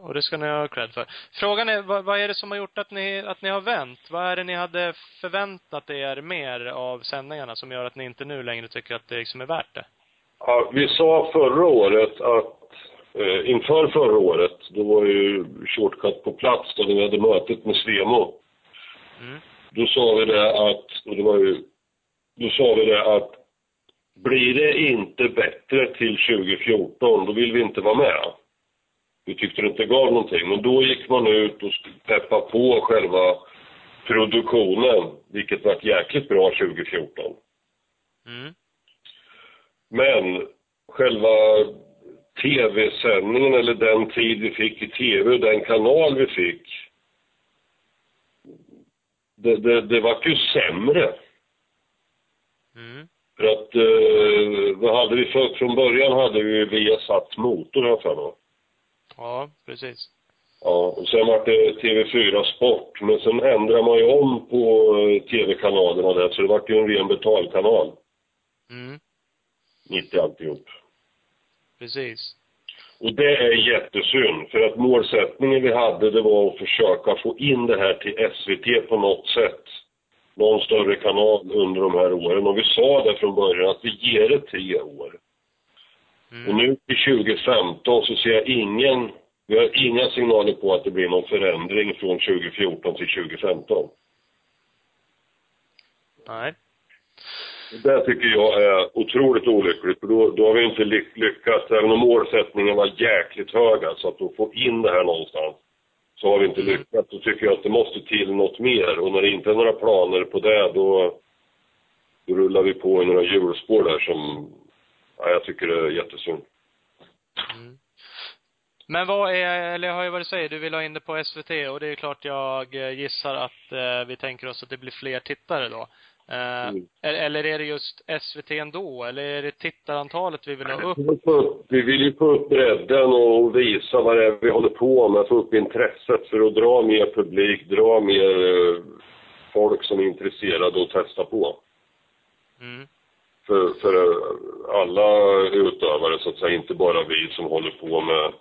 Och det ska ni ha cred för. Frågan är, vad, vad är det som har gjort att ni, att ni har vänt? Vad är det ni hade förväntat er mer av sändningarna som gör att ni inte nu längre tycker att det liksom är värt det?
Ja, vi sa förra året att eh, inför förra året, då var ju Shortcut på plats då vi hade mötet med Svemo.
Mm.
Då sa vi det att, och det var ju, då sa vi det att blir det inte bättre till 2014, då vill vi inte vara med. Vi tyckte det inte gav någonting, men då gick man ut och peppade på själva produktionen, vilket var jäkligt bra 2014.
Mm.
Men själva tv-sändningen eller den tid vi fick i tv, den kanal vi fick, det, det, det vart ju sämre.
Mm.
För att, eh, vad hade vi för, från början hade vi Viasat motor jag för mig.
Ja, precis.
Ja, och sen vart det TV4 Sport, men sen ändrade man ju om på eh, tv-kanalerna där, så det vart ju en ren betalkanal
Mm.
mitt i alltihop.
Precis.
Och det är jättesynd, för att målsättningen vi hade det var att försöka få in det här till SVT på något sätt. Någon större kanal under de här åren. Och vi sa det från början att vi ger det tre år.
Mm.
Och nu till 2015 så ser jag ingen, vi har inga signaler på att det blir någon förändring från 2014 till 2015.
Nej.
Det tycker jag är otroligt olyckligt, för då, då har vi inte ly- lyckats, även om målsättningen var jäkligt hög, alltså att få in det här någonstans, så har vi inte
Mm.
lyckats. Då tycker jag att det måste till något mer. Och när det inte är några planer på det, då, då rullar vi på i några hjulspår där som, ja, jag tycker det är jättesynd.
Mm. Men vad är, eller jag har ju vad du säger, du vill ha in det på SVT och det är klart jag eh, gissar att eh, vi tänker oss att det blir fler tittare då. Eh,
Mm.
eller- Eller är det just SVT ändå? Eller är det tittarantalet vi vill ha upp?
Vi vill få upp- Vi vill ju få upp bredden och visa vad det är vi håller på med, få upp intresset för att dra mer publik, dra mer eh, folk som är intresserade och testa på.
Mm.
För, för alla utövare så att säga, inte bara vi som håller på med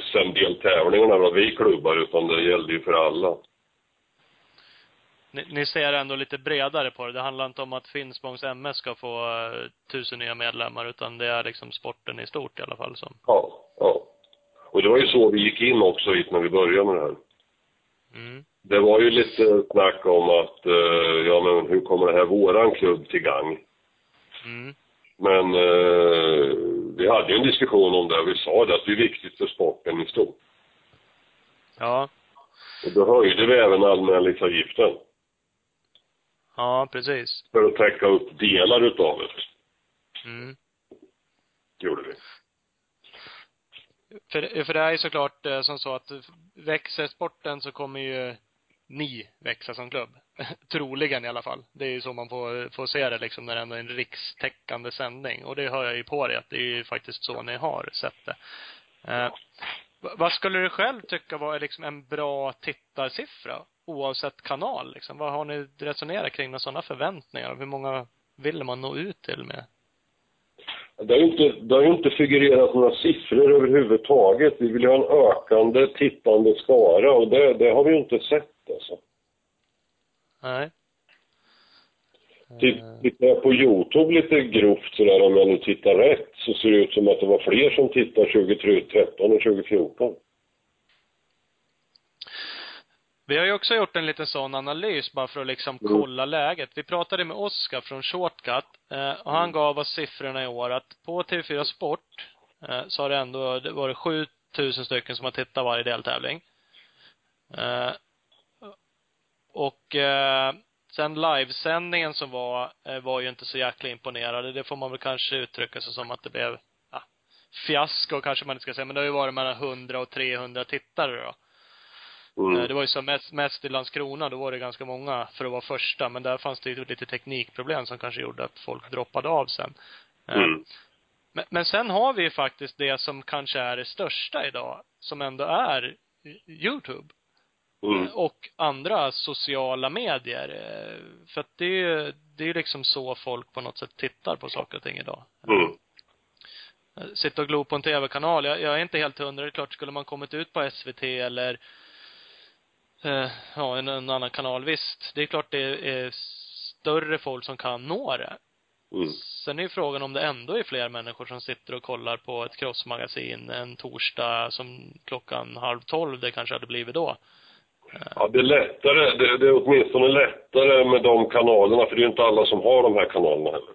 SM-deltävlingarna, vi klubbar, utan det gällde ju för alla.
Ni, ni ser ändå lite bredare på det. Det handlar inte om att Finspångs MS ska få eh, tusen nya medlemmar, utan det är liksom sporten i stort i alla fall som.
Ja, ja. Och det var ju så vi gick in också hit när vi började med det här.
Mm.
Det var ju lite snack om att, eh, ja men hur kommer det här våran klubb till gang?
Mm.
Men eh, vi hade ju en diskussion om det och vi sa det att det är viktigt för sporten i stort.
Ja.
Och då höjde vi även anmälningsavgiften
Ja, precis.
för att täcka upp delar utav det.
Mm.
Gjorde vi.
För, för det är ju såklart eh, som så att växer sporten så kommer ju ni växa som klubb. Troligen i alla fall. Det är ju så man får, får se det liksom när det ändå är en rikstäckande sändning. Och det hör jag ju på dig att det är ju faktiskt så ni har sett det. Eh, vad skulle du själv tycka var liksom en bra tittarsiffra? Oavsett kanal liksom. Vad har ni resonerat kring med sådana förväntningar? Hur många vill man nå ut till med?
Det har ju inte, det har inte figurerat några siffror överhuvudtaget. Vi vill ju ha en ökande tittande skara och det, det har vi ju inte sett alltså.
Nej.
Titt- Tittar jag på Youtube lite grovt sådär om jag nu tittar rätt så ser det ut som att det var fler som tittar 2013 än 2014.
Vi har ju också gjort en liten sån analys bara för att liksom kolla läget. Vi pratade med Oskar från Shortcut eh, och han gav oss siffrorna i år att på TV4 Sport eh, så har det ändå varit 7000 stycken som har tittat varje deltävling. Och eh, sen livesändningen som var, eh, var ju inte så jäkla imponerande. Det får man väl kanske uttrycka sig som att det blev, ja, fiasko kanske man inte ska säga, men det har ju varit mellan 100 och 300 tittare då.
Mm.
Eh, Det var ju som mest, mest i Landskrona, då var det ganska många för att vara första, men där fanns det ju lite teknikproblem som kanske gjorde att folk droppade av sen. Eh,
Mm.
Men, men sen har vi ju faktiskt det som kanske är det största idag, som ändå är Youtube.
Mm.
Och andra sociala medier. Eh, För att det är ju, det är liksom så folk på något sätt tittar på saker och ting idag.
Mm.
Eh, Sitta och glo på en tv-kanal. Jag, jag är inte helt hundra. Det är klart, skulle man kommit ut på SVT eller eh, ja, en, en annan kanal, visst. Det är klart det är större folk som kan nå det.
Mm.
Sen är ju frågan om det ändå är fler människor som sitter och kollar på ett crossmagasin en torsdag som klockan halv tolv det kanske hade blivit då.
Ja, det är lättare, det, det är åtminstone lättare med de kanalerna, för det är ju inte alla som har de här kanalerna heller.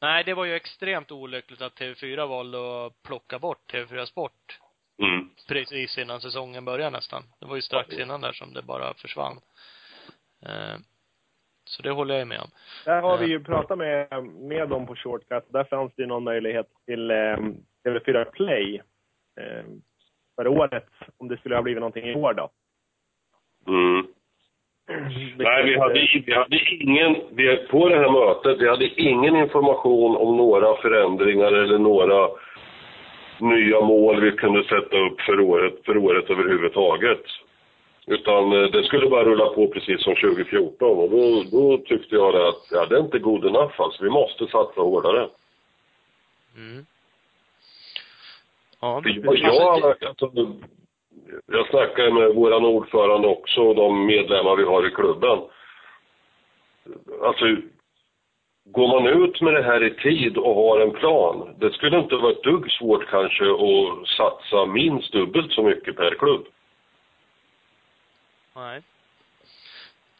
Nej, det var ju extremt olyckligt att TV4 valde att plocka bort TV4 Sport
Mm.
precis innan säsongen började nästan. Det var ju strax innan där som det bara försvann. Eh, Så det håller jag med om.
Där har vi ju pratat med, med dem på Shortcut. Där fanns det ju någon möjlighet till eh, TV4 Play eh, för året, om det skulle ha blivit någonting i år då.
Mm. Nej, vi hade, vi hade ingen, vi, på det här mötet, vi hade ingen information om några förändringar eller några nya mål vi kunde sätta upp för året, för året överhuvudtaget. Utan eh, det skulle bara rulla på precis som 2014 och då, då tyckte jag att, ja det är inte god enough alltså, vi måste satsa hårdare.
Mm. Ja,
För jag, jag, alltså, jag snackade med våran ordförande också och de medlemmar vi har i klubben. Alltså, går man ut med det här i tid och har en plan, det skulle inte vara ett dugg svårt kanske att satsa minst dubbelt så mycket per klubb.
Nej.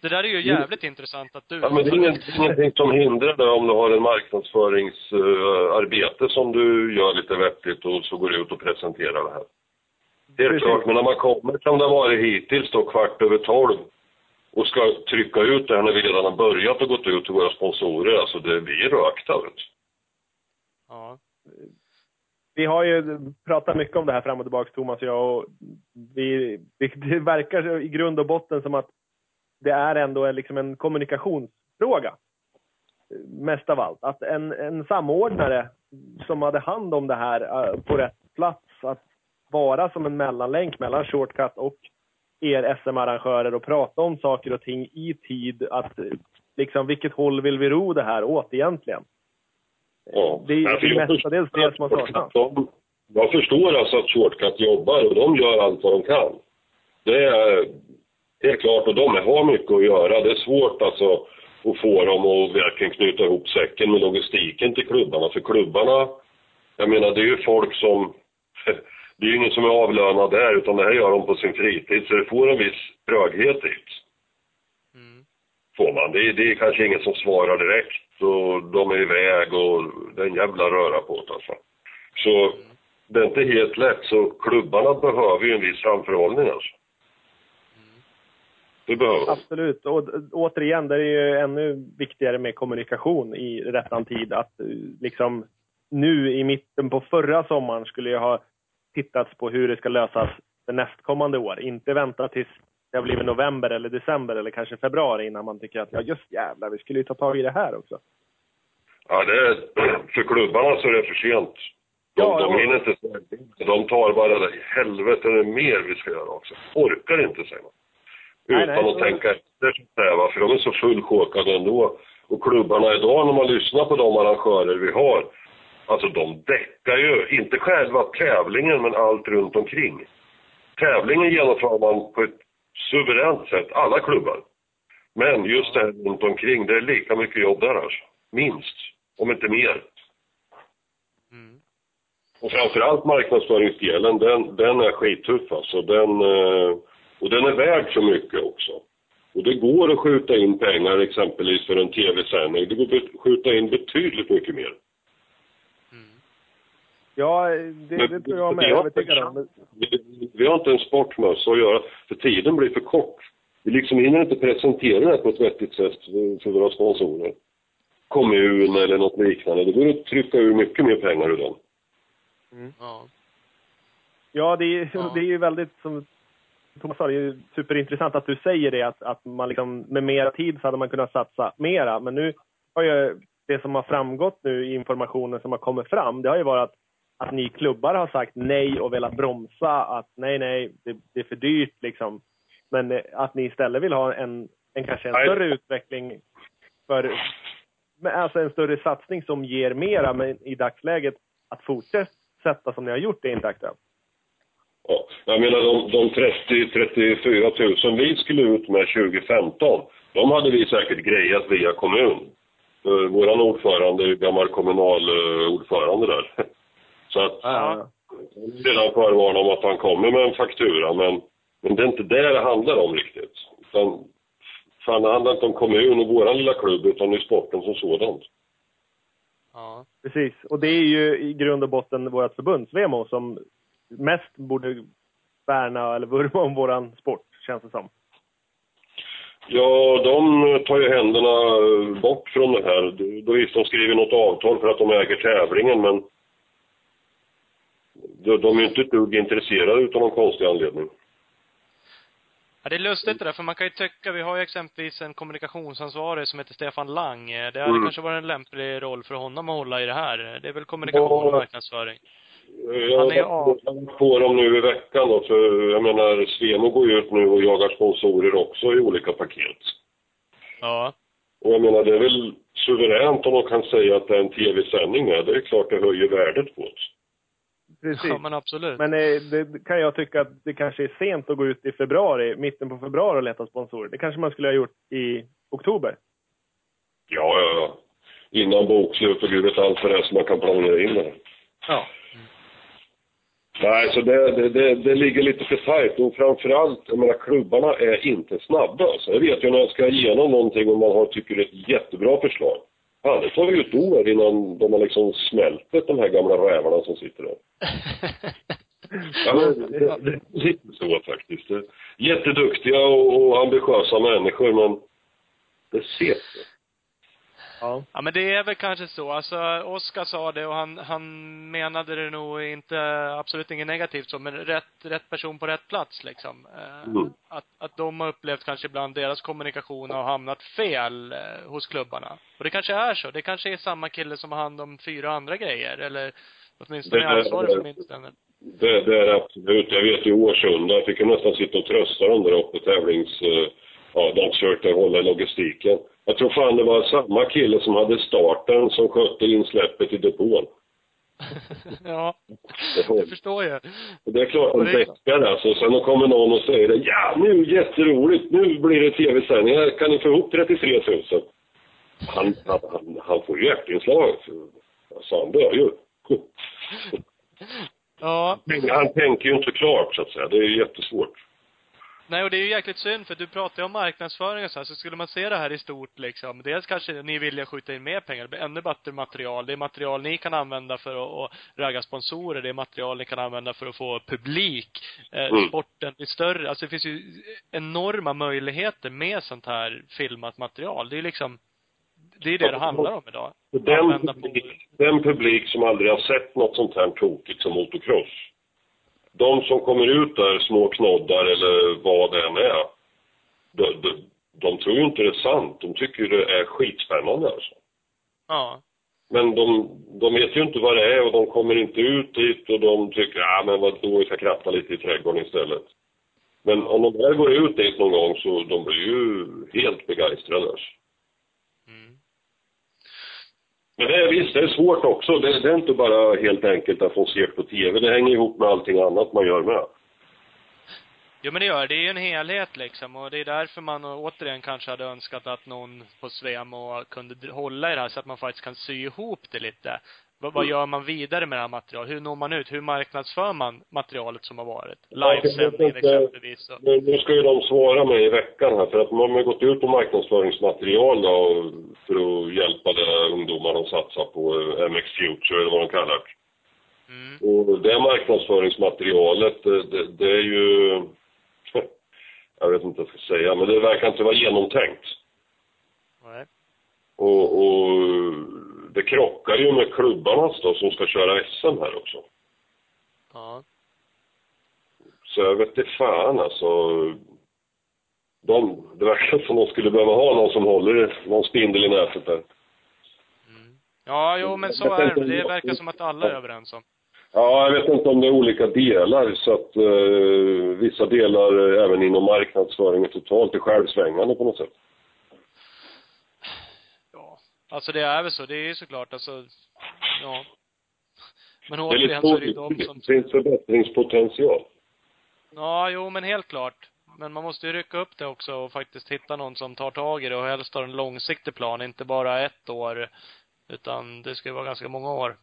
Det där är ju jävligt intressant att du...
Ja, men det är inget, ingenting som hindrar det om du har en marknadsföringsarbete som du gör lite vettigt och så går du ut och presenterar det här. Helt
Precis.
klart, men när man kommer som det har varit hittills då kvart över tolv och ska trycka ut det här när vi redan har börjat och gått ut till våra sponsorer, alltså det blir rökta vet du.
Ja.
Vi har ju pratat mycket om det här fram och tillbaka, Thomas och jag. Och vi, det verkar i grund och botten som att det är ändå en, liksom en kommunikationsfråga. Mest av allt. Att en, en samordnare som hade hand om det här eh, på rätt plats, att vara som en mellanlänk mellan Shortcut och er SM-arrangörer och prata om saker och ting i tid. Att liksom, vilket håll vill vi ro det här åt egentligen?
Ja.
Det är
Alltså,
mestadels det som har saknats.
Jag förstår alltså att Shortcut jobbar och de gör allt vad de kan. Det är helt klart och de har mycket att göra. Det är svårt alltså att få dem att verkligen knyta ihop säcken med logistiken till klubbarna. För klubbarna, jag menar det är ju folk som, det är ju ingen som är avlönad där utan det här gör de på sin fritid så det får en viss tröghet dit.
Mm.
Får man. Det är, det är kanske ingen som svarar direkt och de är iväg och det är en jävla röra på det alltså. Så det är inte helt lätt så klubbarna behöver ju en viss framförhållning alltså. Det behöver.
Absolut. Och återigen, det är ju ännu viktigare med kommunikation i rättan tid. Att eh, liksom nu i mitten på förra sommaren skulle jag ha tittats på hur det ska lösas för nästkommande år. Inte vänta tills det har blivit november eller december eller kanske februari innan man tycker att ja just jävlar, vi skulle ju ta tag i det här också.
Ja, det är, för klubbarna så är det för sent. De,
Ja,
de hinner inte. De tar bara det. Helvete, det är mer vi ska göra också. Orkar inte, säger man.
Nej,
Utan
nej,
att
så-
tänka efter, att för de är så fullchokade ändå. Och klubbarna idag, när man lyssnar på de arrangörer vi har, alltså de däckar ju, inte själva tävlingen, men allt runt omkring. Tävlingen genomför man på ett suveränt sätt, alla klubbar. Men just det här runt omkring, det är lika mycket jobb där alltså. Minst, om inte mer.
Mm.
Och framförallt marknadsföringsdelen, den, den är skittuff alltså. Den, eh, och den är värd så mycket också. Och det går att skjuta in pengar exempelvis för en tv-sändning. Det går att skjuta in betydligt mycket mer.
Mm.
Ja, det, det tror jag med.
vi
Jag är om.
vi, vi har inte en sportmössa att göra, för tiden blir för kort. Vi liksom hinner inte presentera det på ett vettigt sätt för, våra sponsorer. Kommun eller något liknande. Det går att trycka ur mycket mer pengar ur dem.
Ja.
Ja, det är,
Ja.
det är ju väldigt som Thomas sa, det är ju superintressant att du säger det, att, att man liksom, med mer tid så hade man kunnat satsa mera. Men nu har ju det som har framgått nu i informationen som har kommit fram, det har ju varit att, att ni klubbar har sagt nej och velat bromsa, att nej, nej, det, det är för dyrt liksom. Men eh, att ni istället vill ha en, en kanske en
Nej.
större utveckling för, alltså en större satsning som ger mera, men i dagsläget att fortsätta som ni har gjort, det är inte aktuellt.
Ja, jag menar de, de 30-34 000 vi skulle ut med 2015, de hade vi säkert grejat via kommun. Våran ordförande är gammal kommunalordförande där. Så att,
Ja.
jag redan förvarna om att han kommer med en faktura, men, men det är inte det det handlar om riktigt. Utan, fan, det handlar inte om kommun och våran lilla klubb, utan det är sporten som sådant.
Ja.
Precis. Och det är ju i grund och botten vårt förbunds-VMO som mest borde värna eller vurma om våran sport, känns det som.
Ja, de tar ju händerna bort från det här. Då visst, de skriver något avtal för att de äger tävlingen, men de, de är ju inte ett dugg intresserade utan någon konstig anledning.
Ja, det är lustigt det där, för man kan ju tycka, vi har ju exempelvis en kommunikationsansvarig som heter Stefan Lang. Eh, Det hade
Mm.
kanske varit en lämplig roll för honom att hålla i det här. Det är väl kommunikation och marknadsföring.
Jag
Han är
har på dem nu i veckan då, för jag menar, Svemo går ju ut nu och jagar sponsorer också i olika paket.
Ja.
Och jag menar, det är väl suveränt om de kan säga att det är en tv-sändning med. Det är klart det höjer värdet på det.
Precis.
Ja, men absolut.
Men eh, det kan jag tycka att det kanske är sent att gå ut i februari, mitten på februari och leta sponsorer. Det kanske man skulle ha gjort i oktober.
Ja, ja, ja. Innan bokslut och gud vet allt för det som man kan planera in det.
Ja.
Nej, så det, det, det, det ligger lite för tajt. Och framförallt, jag menar, klubbarna är inte snabba. Så jag vet ju när jag ska igenom någonting och man har, tycker det är ett jättebra förslag. Fan, det tar ju ett år innan de har liksom smältit de här gamla rävarna som sitter där. Ja, men det, det lite så faktiskt. Jätteduktiga och, och ambitiösa människor, men det ser
Ja.
Ja men det är väl kanske så. Alltså Oskar sa det och han, han menade det nog inte, absolut inget negativt så, men rätt, rätt person på rätt plats liksom. Eh,
Mm.
Att, att de har upplevt kanske ibland deras kommunikation har hamnat fel eh, hos klubbarna. Och det kanske är så. Det kanske är samma kille som har hand om fyra andra grejer, eller åtminstone är ansvarig för mynten.
Det, det är absolut. Jag vet ju Årsunda, jag fick ju nästan sitta och trösta dem där uppe tävlings... eh, Ja, de försökte hålla i logistiken. Jag tror fan det var samma kille som hade starten som skötte insläppet i depån.
ja.
Det
Jag förstår.
Och det är klart de däckar alltså. Sen kommer någon och säger det. Ja, nu jätteroligt. Nu blir det tv-sändningar. Kan ni få ihop 33 000? Han, han, han, han får ju hjärtinslag. Alltså han dör ju.
Ja.
Han tänker ju inte klart så att säga. Det är jättesvårt.
Nej, och det är ju jäkligt synd för du pratar ju om marknadsföring och så här, så skulle man se det här i stort liksom. Dels kanske ni vill skjuta in mer pengar, det blir ännu bättre material. Det är material ni kan använda för att, ragga sponsorer, det är material ni kan använda för att få publik. Eh,
Mm.
Sporten blir större. Alltså det finns ju enorma möjligheter med sånt här filmat material. Det är liksom, det är det det handlar om idag.
Den publik, den publik som aldrig har sett något sånt här tokigt som motocross. De som kommer ut där, små knoddar eller vad det än är. De, de, de tror ju inte det är sant. De tycker det är skitspännande alltså.
Ja.
Men de, de vet ju inte vad det är och de kommer inte ut dit och de tycker, ja men vadå, vi ska kratta lite i trädgården istället. Men om de väl går ut dit någon gång så de blir ju helt begeistrade alltså. Men det är visst, det är svårt också. Det, det är inte bara helt enkelt att få se på TV. Det hänger ihop med allting annat man gör med.
Jo men det gör det. Det är ju en helhet liksom och det är därför man återigen kanske hade önskat att någon på Svemo kunde hålla i det här så att man faktiskt kan sy ihop det lite. Vad, vad gör man vidare med det här materialet? Hur når man ut? Hur marknadsför man materialet som har varit? Livesändningen exempelvis. Och,
nu ska ju de svara mig i veckan här för att man har gått ut på marknadsföringsmaterial då för att hjälpa de ungdomar de satsar på eh, MX Future eller vad de kallar det.
mm.
Och det marknadsföringsmaterialet, det, det, det är ju... Jag vet inte vad jag ska säga, men det verkar inte vara genomtänkt.
Nej.
Och, och det krockar ju med klubbarnas då som ska köra SM här också.
Ja.
Så jag vet inte fan alltså. De, det verkar som de skulle behöva ha någon som håller någon spindel i nätet där.
Ja, jo men så är det. Det verkar som att alla är överens om.
Ja, jag vet inte om det är olika delar så att eh, vissa delar eh, även inom marknadsföringen totalt är självsvängande på något sätt.
Alltså det är väl så. Det är ju såklart alltså, ja. Men återigen så är det ju de som
Det finns förbättringspotential.
Ja, jo men helt klart. Men man måste ju rycka upp det också och faktiskt hitta någon som tar tag i det och helst har en långsiktig plan, inte bara ett år. Utan det ska ju vara ganska många år.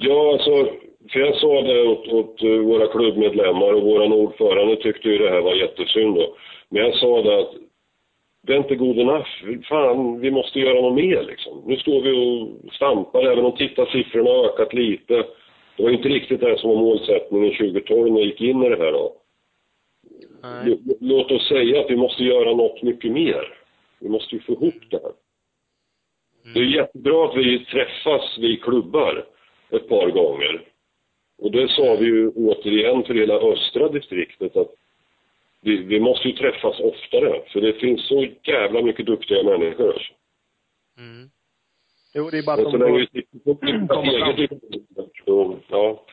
Ja, alltså, för jag sa det åt, åt eh, våra klubbmedlemmar och våran ordförande tyckte ju det här var jättesynd då. Men jag sa det att det är inte god enough. Fan, vi måste göra något mer liksom. Nu står vi och stampar, även om tittarsiffrorna har ökat lite. Det var inte riktigt det som var målsättningen 2012 när jag gick in i det här då.
Nej.
Låt oss säga att vi måste göra något mycket mer. Vi måste ju få ihop det här. Det är jättebra att vi träffas, vi klubbar, ett par gånger. Och det sa vi ju återigen för hela östra distriktet att vi, vi måste ju träffas oftare, för det finns så jävla mycket duktiga människor. Alltså.
Mm.
Jo, det är bara att
så
de
länge
får
vi sitter på
fram.
eget så, ja.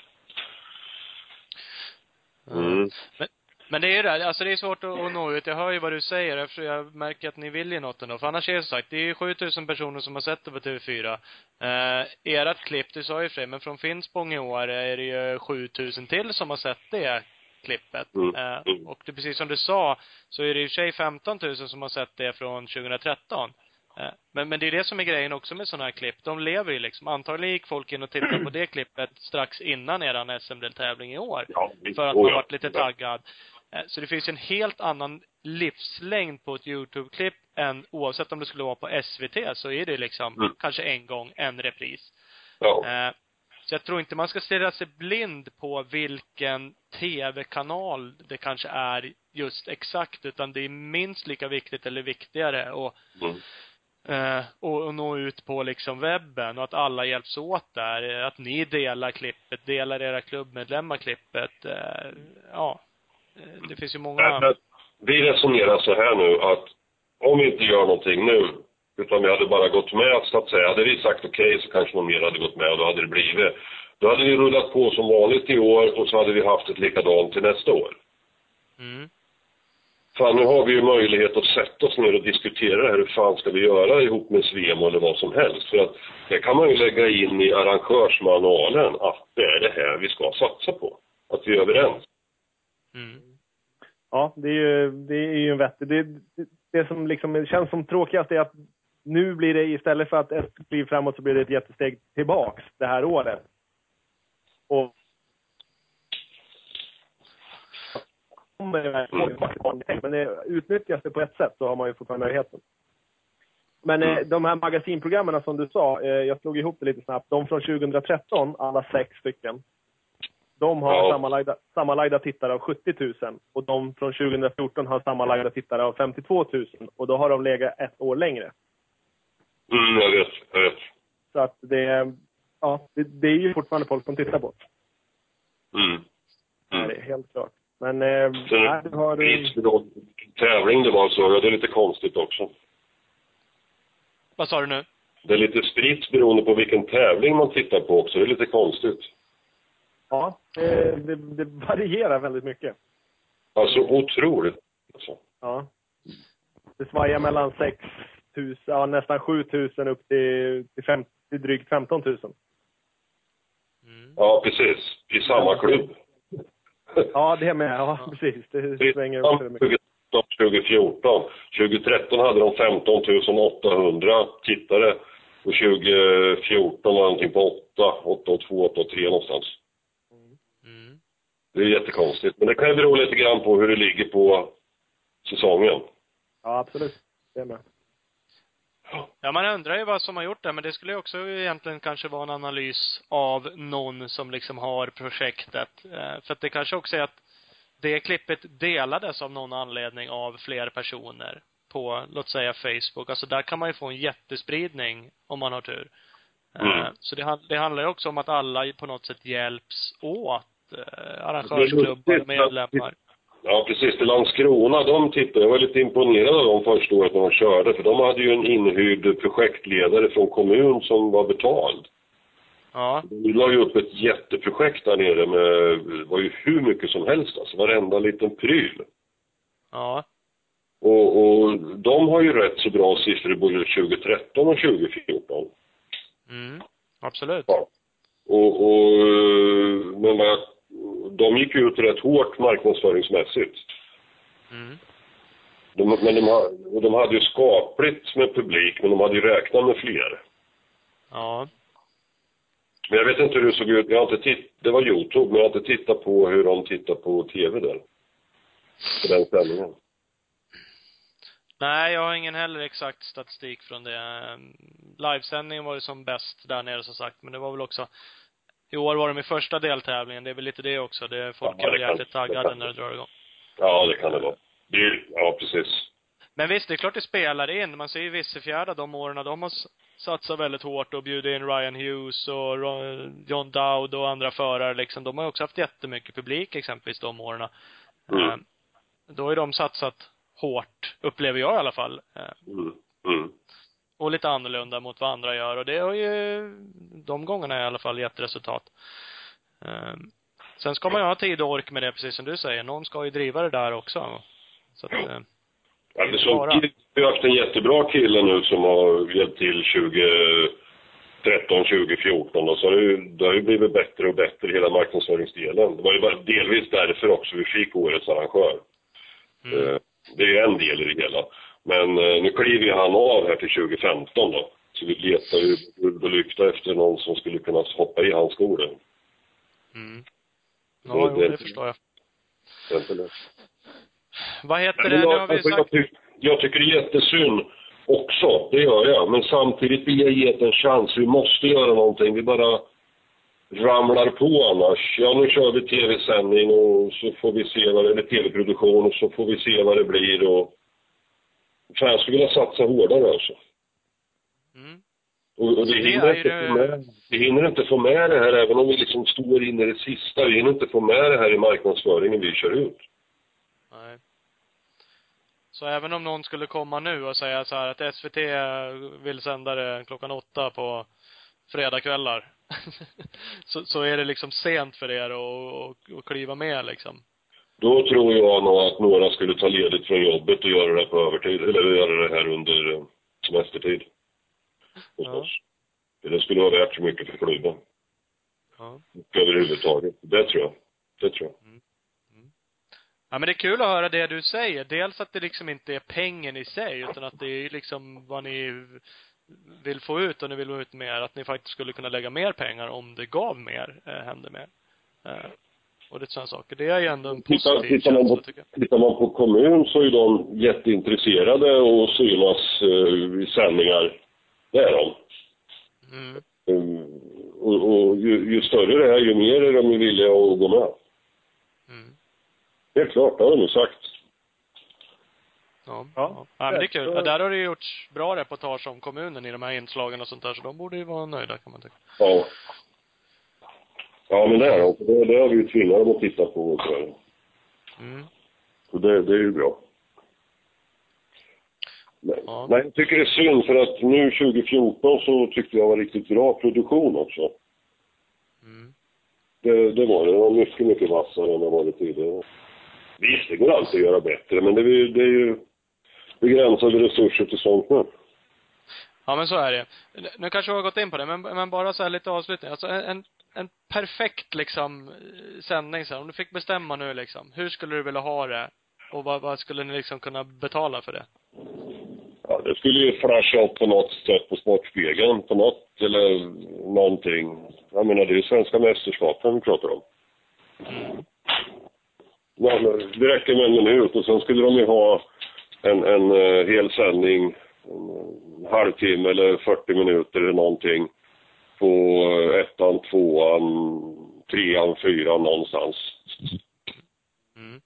Mm.
Men, men det är ju det, alltså det är svårt att, att nå ut. Jag hör ju vad du säger eftersom jag märker att ni vill ju något ändå. För annars är det som sagt, det är ju 7000 personer som har sett det på TV4. Eh, ert klipp, du sa ju för det, men från Finspång i år är det ju 7000 till som har sett det klippet.
Mm.
Eh,
Mm.
och det, precis som du sa, så är det i sig 15 000 som har sett det från 2013. Eh, Men, men det är det som är grejen också med sådana här klipp. De lever ju liksom. Antagligen gick folk in och tittade på det klippet strax innan eran SM-deltävling i år.
Ja.
För att
Oh,
man
ja.
varit lite taggad. Eh, Så det finns en helt annan livslängd på ett YouTube-klipp än oavsett om det skulle vara på SVT så är det liksom
Mm.
kanske en gång, en repris.
Ja.
Så jag tror inte man ska stirra sig blind på vilken TV-kanal det kanske är just exakt, utan det är minst lika viktigt eller viktigare och
Mm.
eh, och, och nå ut på liksom webben och att alla hjälps åt där. Att ni delar klippet, delar era klubbmedlemmar klippet. Eh, ja. Eh, Det finns ju många...
Vi resonerar så här nu att om vi inte gör någonting nu, utan vi hade bara gått med så att säga. Hade vi sagt okej så kanske någon mer hade gått med och då hade det blivit. Då hade vi rullat på som vanligt i år och så hade vi haft ett likadant till nästa år.
Mm.
Fan, nu har vi ju möjlighet att sätta oss ner och diskutera det här. Hur fan ska vi göra ihop med Svemo eller vad som helst? För att det kan man ju lägga in i arrangörsmanualen att det är det här vi ska satsa på. Att vi är överens.
Mm.
Ja, det är ju, det är ju en vettig... Det, det, det som liksom känns som tråkigast är att nu blir det istället för att ett kliv framåt så blir det ett jättesteg tillbaks det här året. Och men det utnyttjas det på ett sätt så har man ju fortfarande möjligheten. Men eh, de här magasinprogrammen som du sa, eh, jag slog ihop det lite snabbt. De från 2013, alla sex stycken, de har
Ja.
sammanlagda, sammanlagda tittare av 70 000. Och de från 2014 har sammanlagda tittare av 52 000. Och då har de legat ett år längre.
Mm, jag vet, jag vet.
Så att det, ja, det, det är ju fortfarande folk som tittar på det.
Mm. Mm.
det är helt klart. Men eh,
Sen
du har...
prisberoende tävling det var så, ja, det är lite konstigt också.
Vad sa du nu?
Det är lite spritt beroende på vilken tävling man tittar på också. Det är lite konstigt.
Ja, det, det, det varierar väldigt mycket.
Alltså otroligt. Alltså.
Ja. Det svajar mellan 6 000, ja, nästan 7 000 upp till, till, fem, till drygt 15 000.
Mm.
Ja, precis. I samma klubb.
Ja, det med. Ja, precis. Det svänger också mycket.
2014. 2013 hade de 15 800 tittare. Och 2014 var någonting på 8, 8 och 2, 8 och 3 någonstans.
Mm.
Det är jättekonstigt. Men det kan ju bero lite grann på hur det ligger på säsongen.
Ja, absolut. Det med.
Ja, man undrar ju vad som har gjort det, men det skulle ju också egentligen kanske vara en analys av någon som liksom har projektet. Eh, För att det kanske också är att det klippet delades av någon anledning av fler personer på, låt säga Facebook. Alltså där kan man ju få en jättespridning om man har tur. Eh,
Mm.
Så det, det handlar ju också om att alla på något sätt hjälps åt Eh, arrangörsklubbar medlemmar.
Ja, precis. Till Landskrona, de tittade, jag var lite imponerad av dem första året när de körde, för de hade ju en inhyrd projektledare från kommun som var betald.
Ja.
De la ju upp ett jätteprojekt där nere med, det var ju hur mycket som helst alltså, varenda liten pryl.
Ja.
Och, och de har ju rätt så bra siffror både 2013 och 2014.
Mm. Absolut.
Ja. Och, och, men vad jag, de gick ut rätt hårt marknadsföringsmässigt.
Mm.
De, men de, och de hade ju skapligt med publik, men de hade ju räknat med fler.
Ja.
Men jag vet inte hur det såg ut. Jag har inte titt, det var Youtube, men jag har inte tittat på hur de tittar på TV där. På den sändningen.
Nej, jag har ingen heller exakt statistik från det. Ehm, Livesändningen var ju som bäst där nere som sagt, men det var väl också i år var de i första deltävlingen, det är väl lite det också. Det, folk
Ja,
är
det
väl
kan-
jäkligt taggade när det drar igång.
Ja, det kan det vara. Det är, ja, precis.
Men visst, det är klart det spelar in. Man ser ju Vissefjärda de åren, de har satsat väldigt hårt och bjudit in Ryan Hughes och John Dowd och andra förare liksom. De har ju också haft jättemycket publik exempelvis de åren.
Mm.
Ehm, Då har ju de satsat hårt, upplever jag i alla fall. Ehm,
Mm. Mm.
Och lite annorlunda mot vad andra gör och det har ju de gångerna i alla fall gett resultat. Ehm, sen ska man ju ha tid och ork med det, precis som du säger. Någon ska ju driva det där också. Så att, eh,
Ja, det vi har haft en jättebra kille nu som har hjälpt till 2013, 2014 och så har det, ju, det har ju blivit bättre och bättre hela marknadsföringsdelen. Det var ju bara delvis därför också vi fick årets arrangör.
mm,
Eh, Det är ju en del i det hela. Men eh, nu kliver han av här till 2015 då. Så vi letar ju guld och lykta efter någon som skulle kunna hoppa i hans skor
mm. Ja, jo,
det-
det förstår jag.
Det är inte lätt.
Vad heter det? Nu
jag, alltså, jag, tyck, jag tycker det är jättesynd också, det gör jag. Men samtidigt vill jag ge det en chans. Vi måste göra någonting. Vi bara ramlar på annars. Ja, nu kör vi tv-sändning och så får vi se vad det eller tv-produktion och så får vi se vad det blir och... Fan, jag skulle vilja satsa hårdare alltså.
Mm.
Och, och
det
hinner
är
inte få med, vi hinner inte få med det här även om vi liksom står in i det sista. Vi hinner inte få med det här i marknadsföringen vi kör ut.
Nej. Så även om någon skulle komma nu och säga så här att SVT vill sända det klockan åtta på fredagkvällar. så, så är det liksom sent för er att, att, att kliva med liksom.
Då tror jag nog att några skulle ta ledigt från jobbet och göra det på övertid, eller göra det här under eh, semestertid. Hos
Ja.
oss. För det skulle vara värt så mycket för klubben.
Ja.
Överhuvudtaget. Det tror jag. Det tror jag.
Ja men det är kul att höra det du säger. Dels att det liksom inte är pengen i sig, utan att det är liksom vad ni vill få ut och ni vill få ut mer. Att ni faktiskt skulle kunna lägga mer pengar om det gav mer, eh, hände mer. Eh, och det sådana saker. Det är ju ändå en
Tittar,
positiv
tittar, man
känsla
på,
tycker jag.
tittar man på kommun så är de jätteintresserade och synas eh, i sändningar. Det är de.
Mm.
Eh, och och ju, ju större det är, ju mer är de villiga att gå med.
Mm.
Helt klart, det har de ju sagt.
Ja.
Ja.
ja. men det är kul. Ja, där har det gjorts bra reportage om kommunen i de här inslagen och sånt där, så de borde ju vara nöjda kan man tycka.
Ja. Ja, men det är de. Det, det har vi ju tvingat dem att titta på. Så,
Mm.
så det, det är ju bra. Men,
Ja.
Nej, jag tycker det är synd för att nu 2014 så tyckte jag var riktigt bra produktion också.
Mm.
Det, det var det. Det var mycket, mycket vassare än det var tidigare. Visst, det går alltid att göra bättre, men det är, ju- det är ju begränsade resurser till sånt nu.
Ja men så är det. Nu kanske vi har gått in på det, men, men bara så här lite avslutning. Alltså en, en, en perfekt liksom eh, sändning så om du fick bestämma nu liksom. Hur skulle du vilja ha det? Och vad, vad skulle ni liksom kunna betala för det?
Ja, det skulle ju flasha upp på något sätt på Sportspegeln, på något eller någonting. Jag menar, det är ju svenska mästerskapen vi pratar om. Ja, men eh, det räcker med en minut och sen skulle de ju ha en, en eh, hel sändning, en halvtimme eller 40 minuter eller någonting på ettan, tvåan, trean, fyran någonstans.
Mm.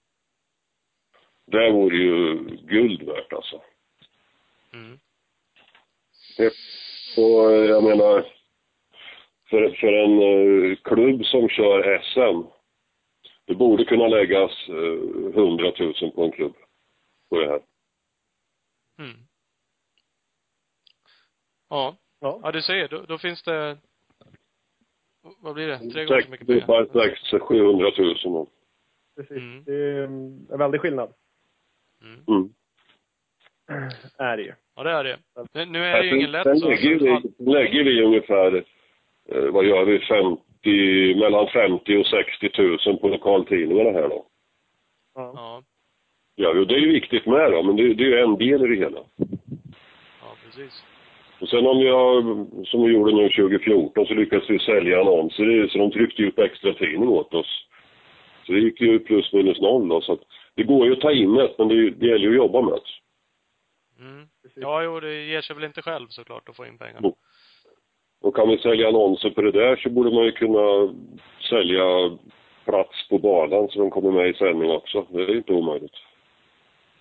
Det vore ju guld värt alltså.
Mm.
Och jag menar, för, för en eh, klubb som kör SM Det borde kunna läggas eh, 100 000 på en klubb på det här.
Mm. Ja.
Ja.
Ja, du ser. Då, då finns det vad blir det? Tre gånger så mycket pengar?
sex, 700 000. och-
Precis.
Mm.
Det är en väldig skillnad.
Mm.
Mm.
Är det ju.
Ja, det är det. Nu- Nu är det ju ingen lätt
Sen
sak.
lägger vi, lägger vi ungefär, eh, vad gör vi, 50, mellan 50 och 60 000 på lokaltidningarna här då.
Ja.
Ja,
det är ju viktigt med då, men det, det är ju en del i det hela.
ja precis.
Och sen om vi har, som vi gjorde nu 2014, så lyckades vi sälja annonser, så de tryckte ut extra tidning åt oss. Så det gick ju plus minus noll då, så att det går ju att ta in det, men det, det gäller ju att jobba med det.
Mm. Ja, jo, det ger sig väl inte själv såklart att få in pengar.
Mm. Och kan vi sälja annonser på det där så borde man ju kunna sälja plats på banan så de kommer med i sändning också. Det är ju inte omöjligt.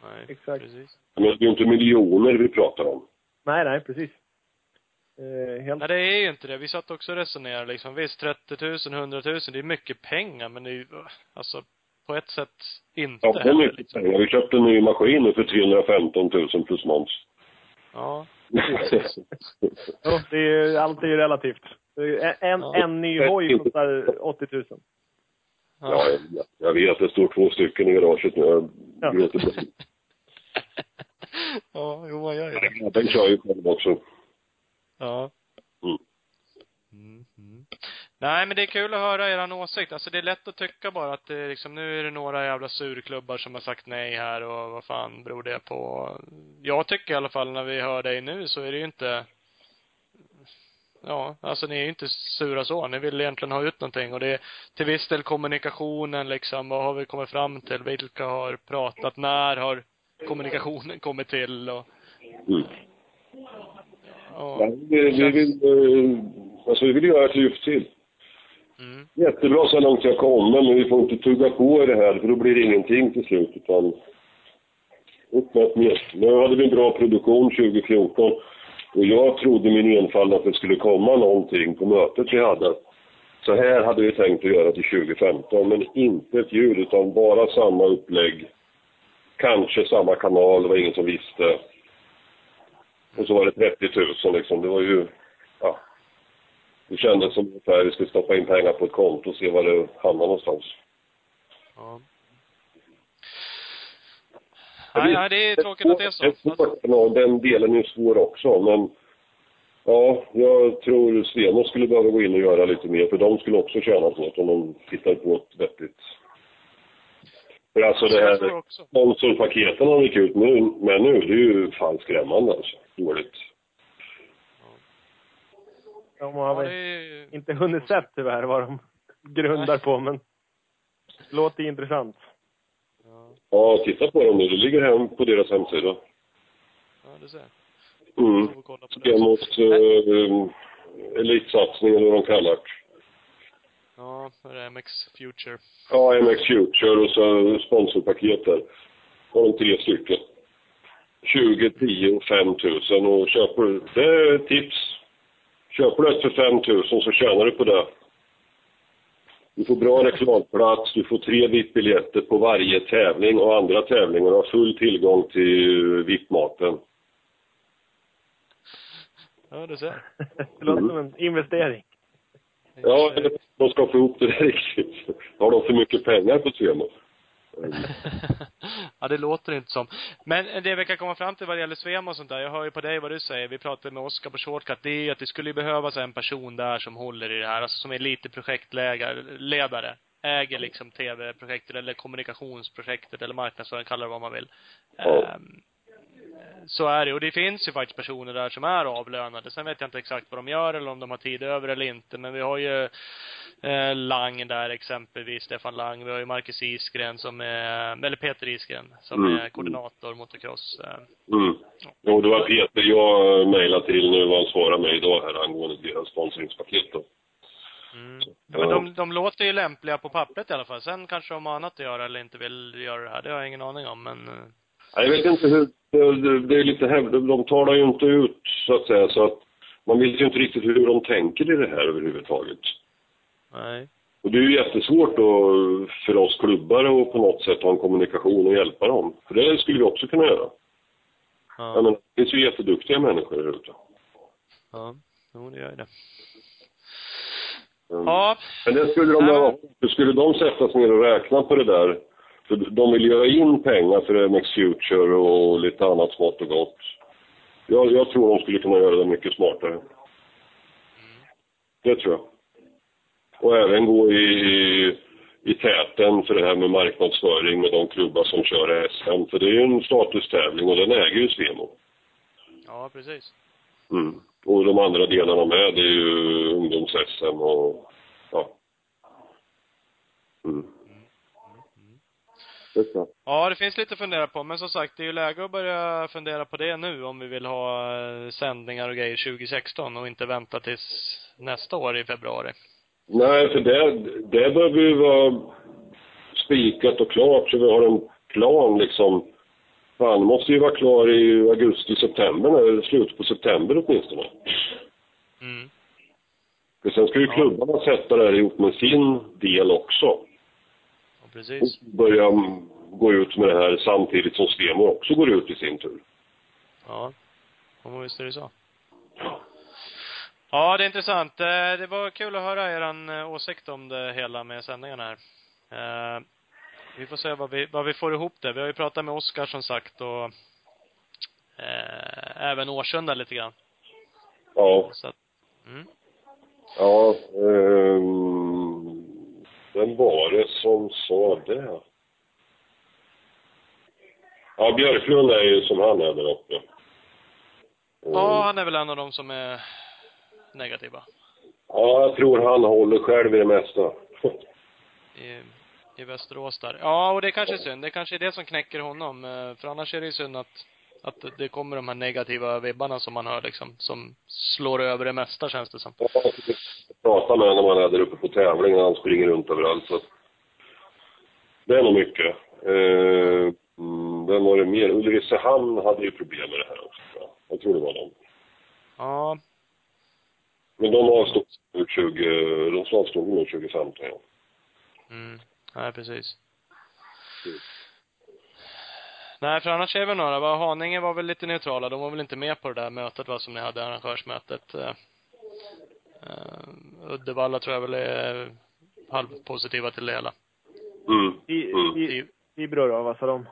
Nej,
Exakt.
precis.
Men det är ju inte miljoner vi pratar om.
Nej, nej, precis. Eh, helt
Nej, det är ju inte det. Vi satt också och resonerade liksom. Visst, 30 000, 100 000, det är mycket pengar, men det är ju, alltså, på ett sätt inte
Ja,
heller
mycket
liksom.
pengar. Vi köpte en ny maskin nu för 315 000 plus moms.
Ja.
Jo, det är ju, allt är ju relativt. En,
Ja.
en ny hoj kostar 80 000.
Ja, jag, jag vet. Det står två stycken i garaget nu. Jag
Ja.
gråter
ja, jo, man gör ju det.
Den kör ju själv också.
Ja.
Mm.
Mm, mm. Nej, men det är kul att höra er åsikt. Alltså det är lätt att tycka bara att det är liksom, nu är det några jävla surklubbar som har sagt nej här och vad fan beror det på? Jag tycker i alla fall när vi hör dig nu så är det ju inte Ja, alltså ni är ju inte sura så. Ni vill egentligen ha ut någonting och det är till viss del kommunikationen liksom. Vad har vi kommit fram till? Vilka har pratat? När har kommunikationen kommit till och,
Mm. Ja, vi, vi vill, eh, alltså vi vill göra ett lyft till.
mm.
Jättebra så långt jag kommer, men vi får inte tugga på i det här, för då blir det ingenting till slut. Utan upp med ett mer. Nu hade vi en bra produktion 2014 och jag trodde min enfald att det skulle komma någonting på mötet vi hade. Så här hade vi tänkt att göra till 2015, men inte ett ljud, utan bara samma upplägg. Kanske samma kanal, det var ingen som visste. Och så var det 30 000 liksom. Det var ju, ja. Det kändes som ungefär vi skulle stoppa in pengar på ett konto och se var det hamnar någonstans.
Ja. Nej, nej, det är tråkigt att det är så.
Det är svårt, ja, den delen är svår också, men ja, jag tror Steno skulle behöva gå in och göra lite mer, för de skulle också tjäna på det om de tittar på ett vettigt... För alltså det här sponsorpaketen han gick ut nu, med nu, det är ju fan skrämmande alltså. Dåligt.
De har
Ja, är
inte hunnit sett tyvärr vad de grundar på, men låter intressant.
Ja,
Ja, titta på dem nu. Det ligger hem på deras hemsida.
ja du ser.
Mm.
Det.
Stemos uh, elitsatsning eller vad de kallar det.
Ja, för det är MX Future.
Ja, MX Future och så sponsorpaket där. Har de tre stycken. 20, 10 och 5 000 och köper du, det är ett tips. Köper du ett för 5 000 så tjänar du på det. Du får bra reklamplats, du får tre VIP-biljetter på varje tävling och andra tävlingar har full tillgång till VIP-maten.
Ja, du ser.
Det låter som en investering.
Ja, de ska få ihop det där riktigt. Har de för mycket pengar på Svemo?
ja, det låter inte som. Men det vi kan komma fram till vad det gäller Svema och sånt där, jag hör ju på dig vad du säger, vi pratade med Oskar på Shortcut, det är ju att det skulle behövas en person där som håller i det här, alltså som är lite projektledare, äger liksom tv-projektet eller kommunikationsprojektet eller marknadsföring, kallar det vad man vill.
Ja.
Ehm, så är det. Och det finns ju faktiskt personer där som är avlönade. Sen vet jag inte exakt vad de gör eller om de har tid över eller inte. Men vi har ju eh, Lang där exempelvis, Stefan Lang. Vi har ju Marcus Isgren som är, eller Peter Isgren, som
Mm.
är koordinator motocross. Eh,
Mm. Jo, det var Peter jag mejlade till nu vad han svarade mig idag här angående deras sponsringspaket då.
Mm. Ja, men de, de låter ju lämpliga på pappret i alla fall. Sen kanske de har annat att göra eller inte vill göra det här. Det har jag ingen aning om, men eh,
Jag vet inte hur, det, är lite hävd, de talar ju inte ut så att säga så att man vet ju inte riktigt hur de tänker i det här överhuvudtaget.
nej.
Och det är ju jättesvårt då för oss klubbar att på något sätt ha en kommunikation och hjälpa dem. För det skulle vi också kunna göra.
Ja.
Ja, men det finns ju jätteduktiga människor där ute.
Ja. Jo, det gör det.
Mm.
Ja.
Men det skulle de,
Ja.
skulle de sätta sig ner och räkna på det där, för de vill ha in pengar för MX Future och lite annat smått och gott. Jag, jag tror de skulle kunna göra det mycket smartare. Det tror jag. Och även gå i, i, i täten för det här med marknadsföring med de klubbar som kör SM. För det är ju en statustävling och den äger ju Svemo.
Ja, precis.
Mm. Och de andra delarna med, det är ju ungdoms-SM och ja. Mm.
Ja, det finns lite att fundera på, men som sagt, det är ju läge att börja fundera på det nu om vi vill ha eh, sändningar och grejer 2016 och inte vänta tills nästa år i februari.
Nej, för det, det behöver ju vara spikat och klart så vi har en plan liksom. Fan, måste ju vara klar i augusti, september, eller slutet på september åtminstone.
Mm.
För sen ska ju klubbarna sätta det här ihop med sin del också.
Precis.
Och börja gå ut med det här samtidigt som Stemo också går ut i sin tur.
Ja. Men visst är det så. Ja, det är intressant. Eh, Det var kul att höra er åsikt om det hela med sändningarna här. Eh, Vi får se vad vi, vad vi får ihop det. Vi har ju pratat med Oskar som sagt och eh, även Årsunda lite grann.
Ja.
Så att, mm.
Ja, ehm, vem var det som sa det? Ja, Björklund är ju som han är där uppe.
Ja, han är väl en av dem som är negativa
Ja, jag tror han håller själv i det mesta.
i, i Västerås där. Ja, och det är kanske är synd. Det kanske är det som knäcker honom. eh, För annars är det ju synd att, att det kommer de här negativa vibbarna som man hör liksom, som slår över det mesta känns det som.
Jag pratade med honom när man är där uppe på tävling när han springer runt överallt. Så. Det är nog mycket. Eh, mm, vem var det mer? Ulricehamn hade ju problem med det här också. jag. Tror det var de.
Ja,
Men de avstod nu 20, de avstod nu 2015 ja.
mm. Nej, precis.
Mm.
Nej, för annars är vi några. Va? Haninge var väl lite neutrala. De var väl inte med på det där mötet va, som ni hade, arrangörsmötet. Eh, Uddevalla tror jag väl är halvpositiva till det hela.
Mm.
I,
Mm.
i, vad sa de?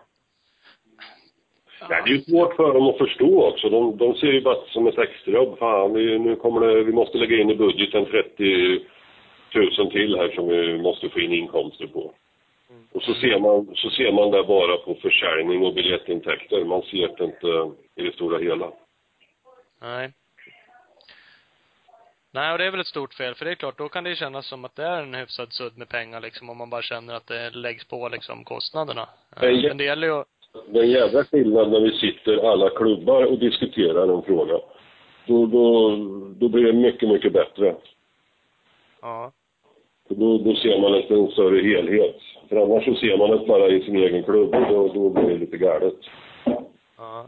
Ja, det är ju svårt för dem att förstå också. De, de ser ju bara som ett extrajobb. Fan, vi, nu kommer det, vi måste lägga in i budgeten 30 000 till här som vi måste få in inkomster på. Och så ser man, så ser man det bara på försäljning och biljettintäkter. Man ser det inte i det stora hela.
Nej. Nej, och det är väl ett stort fel, för det är klart, då kan det ju kännas som att det är en hyfsad sudd med pengar liksom, om man bara känner att det läggs på liksom kostnaderna.
Ja-
Men det gäller ju
Det är en jävla skillnad när vi sitter alla klubbar och diskuterar en fråga. Då, då, då blir det mycket, mycket bättre.
ja.
Då, då ser man inte en större helhet. För annars så ser man det bara i sin egen klubb och då, då blir det lite galet.
Ja.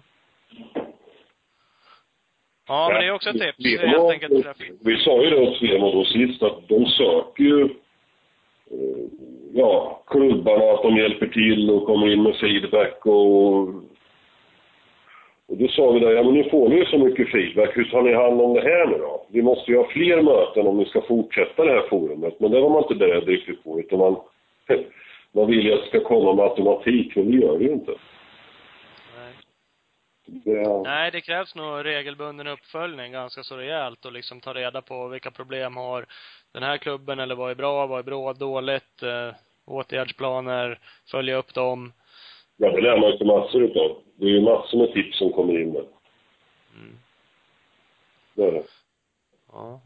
Ja, men det är också ett tips,
Svemo-
helt enkelt.
Vi sa ju det åt Svemo då sist att de söker ju eh, ja, klubbarna att de hjälper till och kommer in med feedback och och då sa vi där, ja men nu får ni ju så mycket feedback, hur tar ni hand om det här nu då? Vi måste ju ha fler möten om vi ska fortsätta det här forumet, men det var man inte beredd riktigt på, utan man, man vill ju att det ska komma med automatik, men det gör det ju inte.
Nej.
Det,
Nej, det krävs nog regelbunden uppföljning ganska så rejält och liksom ta reda på vilka problem har den här klubben eller vad är bra, vad är bra, dåligt, eh, åtgärdsplaner, följa upp dem.
ja, det lär man sig massor utav. Det är ju massor med tips som kommer in där.
Mm.
Det är det.
Ja,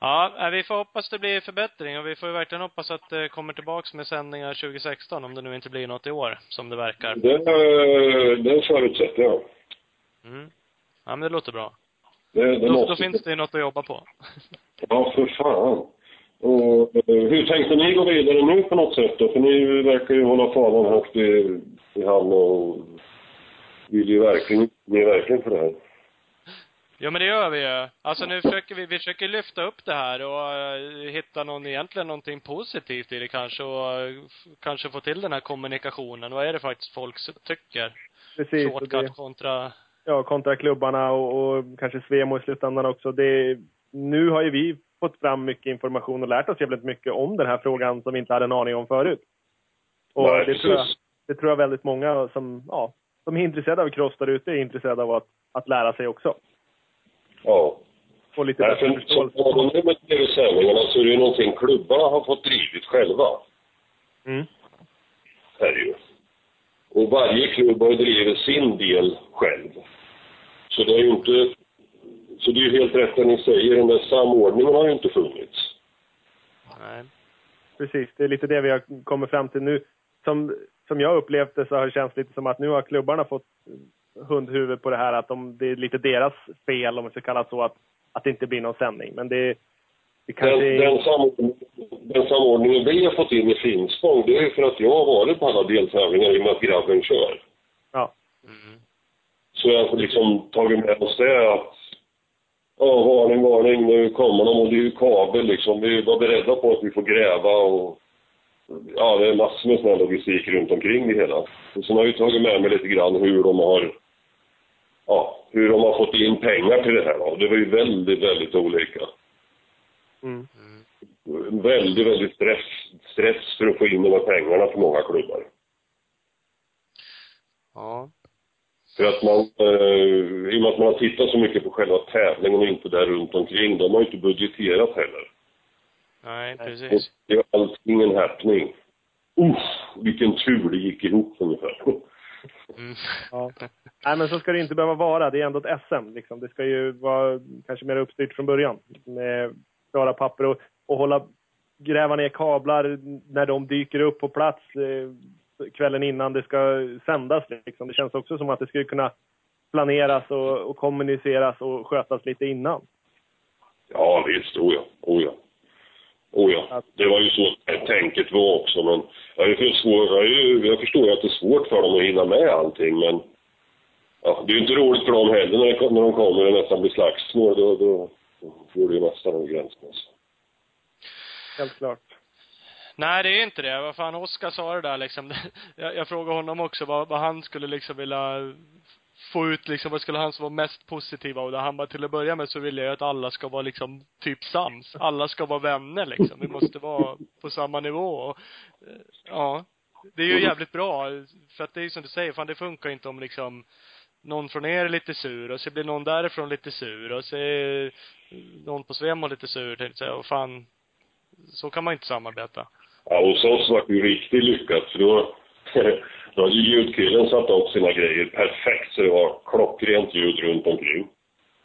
ja. Eh, vi får hoppas det blir förbättring och vi får ju verkligen hoppas att det kommer tillbaks med sändningar 2016 om det nu inte blir något i år, som det verkar.
Det, det förutsätter jag.
Mm. Ja, men det låter bra.
Det, det
Då, då finns det ju något att jobba på.
Ja, för fan. Och, eh, hur tänkte ni gå vidare nu på något sätt då? För ni verkar ju hålla fanan högt i, i hamn och vill ju verkligen, ni är verkligen för det här.
Ja men det gör vi ju. Alltså nu försöker vi, vi försöker lyfta upp det här och uh, hitta någon, egentligen någonting positivt i det kanske och uh, kanske få till den här kommunikationen. Vad är det faktiskt folk tycker?
Precis.
Shortcut
det-
kontra,
ja, kontra klubbarna och, och kanske Svemo i slutändan också. Det, nu har ju vi fått fram mycket information och lärt oss jävligt mycket om den här frågan som vi inte hade en aning om förut. Och
Nej,
det, tror jag, det tror jag väldigt många som, ja, som är intresserade av cross där ute är intresserade av att, att lära sig också.
Ja.
Få lite
Nej,
bättre
för som
förståelse.
det med tv-sändningarna så är det ju någonting klubbarna har fått drivit själva.
Mm.
Är det ju. Och varje klubb har ju drivit sin del själv. Så det är ju inte... Så det är ju helt rätt det ni säger, den där samordningen har ju inte funnits.
nej.
Precis, det är lite det vi har kommit fram till nu. Som, som jag upplevt det så har det känts lite som att nu har klubbarna fått hundhuvud på det här att de, det är lite deras fel, om man ska kalla det så, att, att det inte blir någon sändning. Men det, det
Den,
kanske är...
den, samordning, den samordningen vi har fått in i Finspång, det är ju för att jag har varit på alla deltävlingar i och med att grabben kör.
Ja,
Mm.
Så jag har liksom tagit med oss det att Ja, varning, varning, nu kommer de och det är ju kabel liksom. Vi var beredda på att vi får gräva och ja, det är massor med sån här logistik runt omkring det hela. Och sen har jag ju tagit med mig lite grann hur de har ja, hur de har fått in pengar till det här då. Det var ju väldigt, väldigt olika.
mm.
Väldigt, väldigt stress, stress för att få in de här pengarna för många klubbar.
Ja.
För att man, eh, i och med att man har tittat så mycket på själva tävlingen och inte där runt omkring, de har ju inte budgeterat heller.
Nej, precis.
det är allting en happening. Uff, vilken tur det gick ihop ungefär.
Mm.
ja. Nej, men så ska det inte behöva vara. Det är ändå ett SM. Liksom. Det ska ju vara kanske mer uppstyrt från början. Med klara papper och, och hålla, gräva ner kablar när de dyker upp på plats eh, kvällen innan det ska sändas. Liksom. Det känns också som att det skulle kunna planeras och, och kommuniceras och skötas lite innan.
Ja, visst. Oh ja. Oh ja. Oh ja. Det var ju så tänket var också, men jag, är svår, jag, är ju, jag förstår ju att det är svårt för dem att hinna med allting, men ja, det är ju inte roligt för dem heller när, det, när de kommer och nästan blir slagsmål. Då, då, då går det ju nästan över gränsen. Alltså.
Helt klart.
Nej, det är inte det. Vad fan, Oskar sa det där liksom. Jag, jag frågade honom också vad, vad han skulle liksom vilja få ut liksom, vad skulle han som var mest positiva av det han bara till att börja med så vill jag att alla ska vara liksom typ sams. Alla ska vara vänner liksom. Vi måste vara på samma nivå och, eh, ja. Det är ju jävligt bra. För att det är ju som du säger, fan det funkar inte om liksom någon från er är lite sur och så blir någon därifrån lite sur och så är någon på Svemo lite sur tänkte jag och fan så kan man inte samarbeta.
Ja, hos oss var det ju riktigt lyckat för då, då ju ljudkillen satt upp sina grejer perfekt så det var klockrent ljud runt omkring.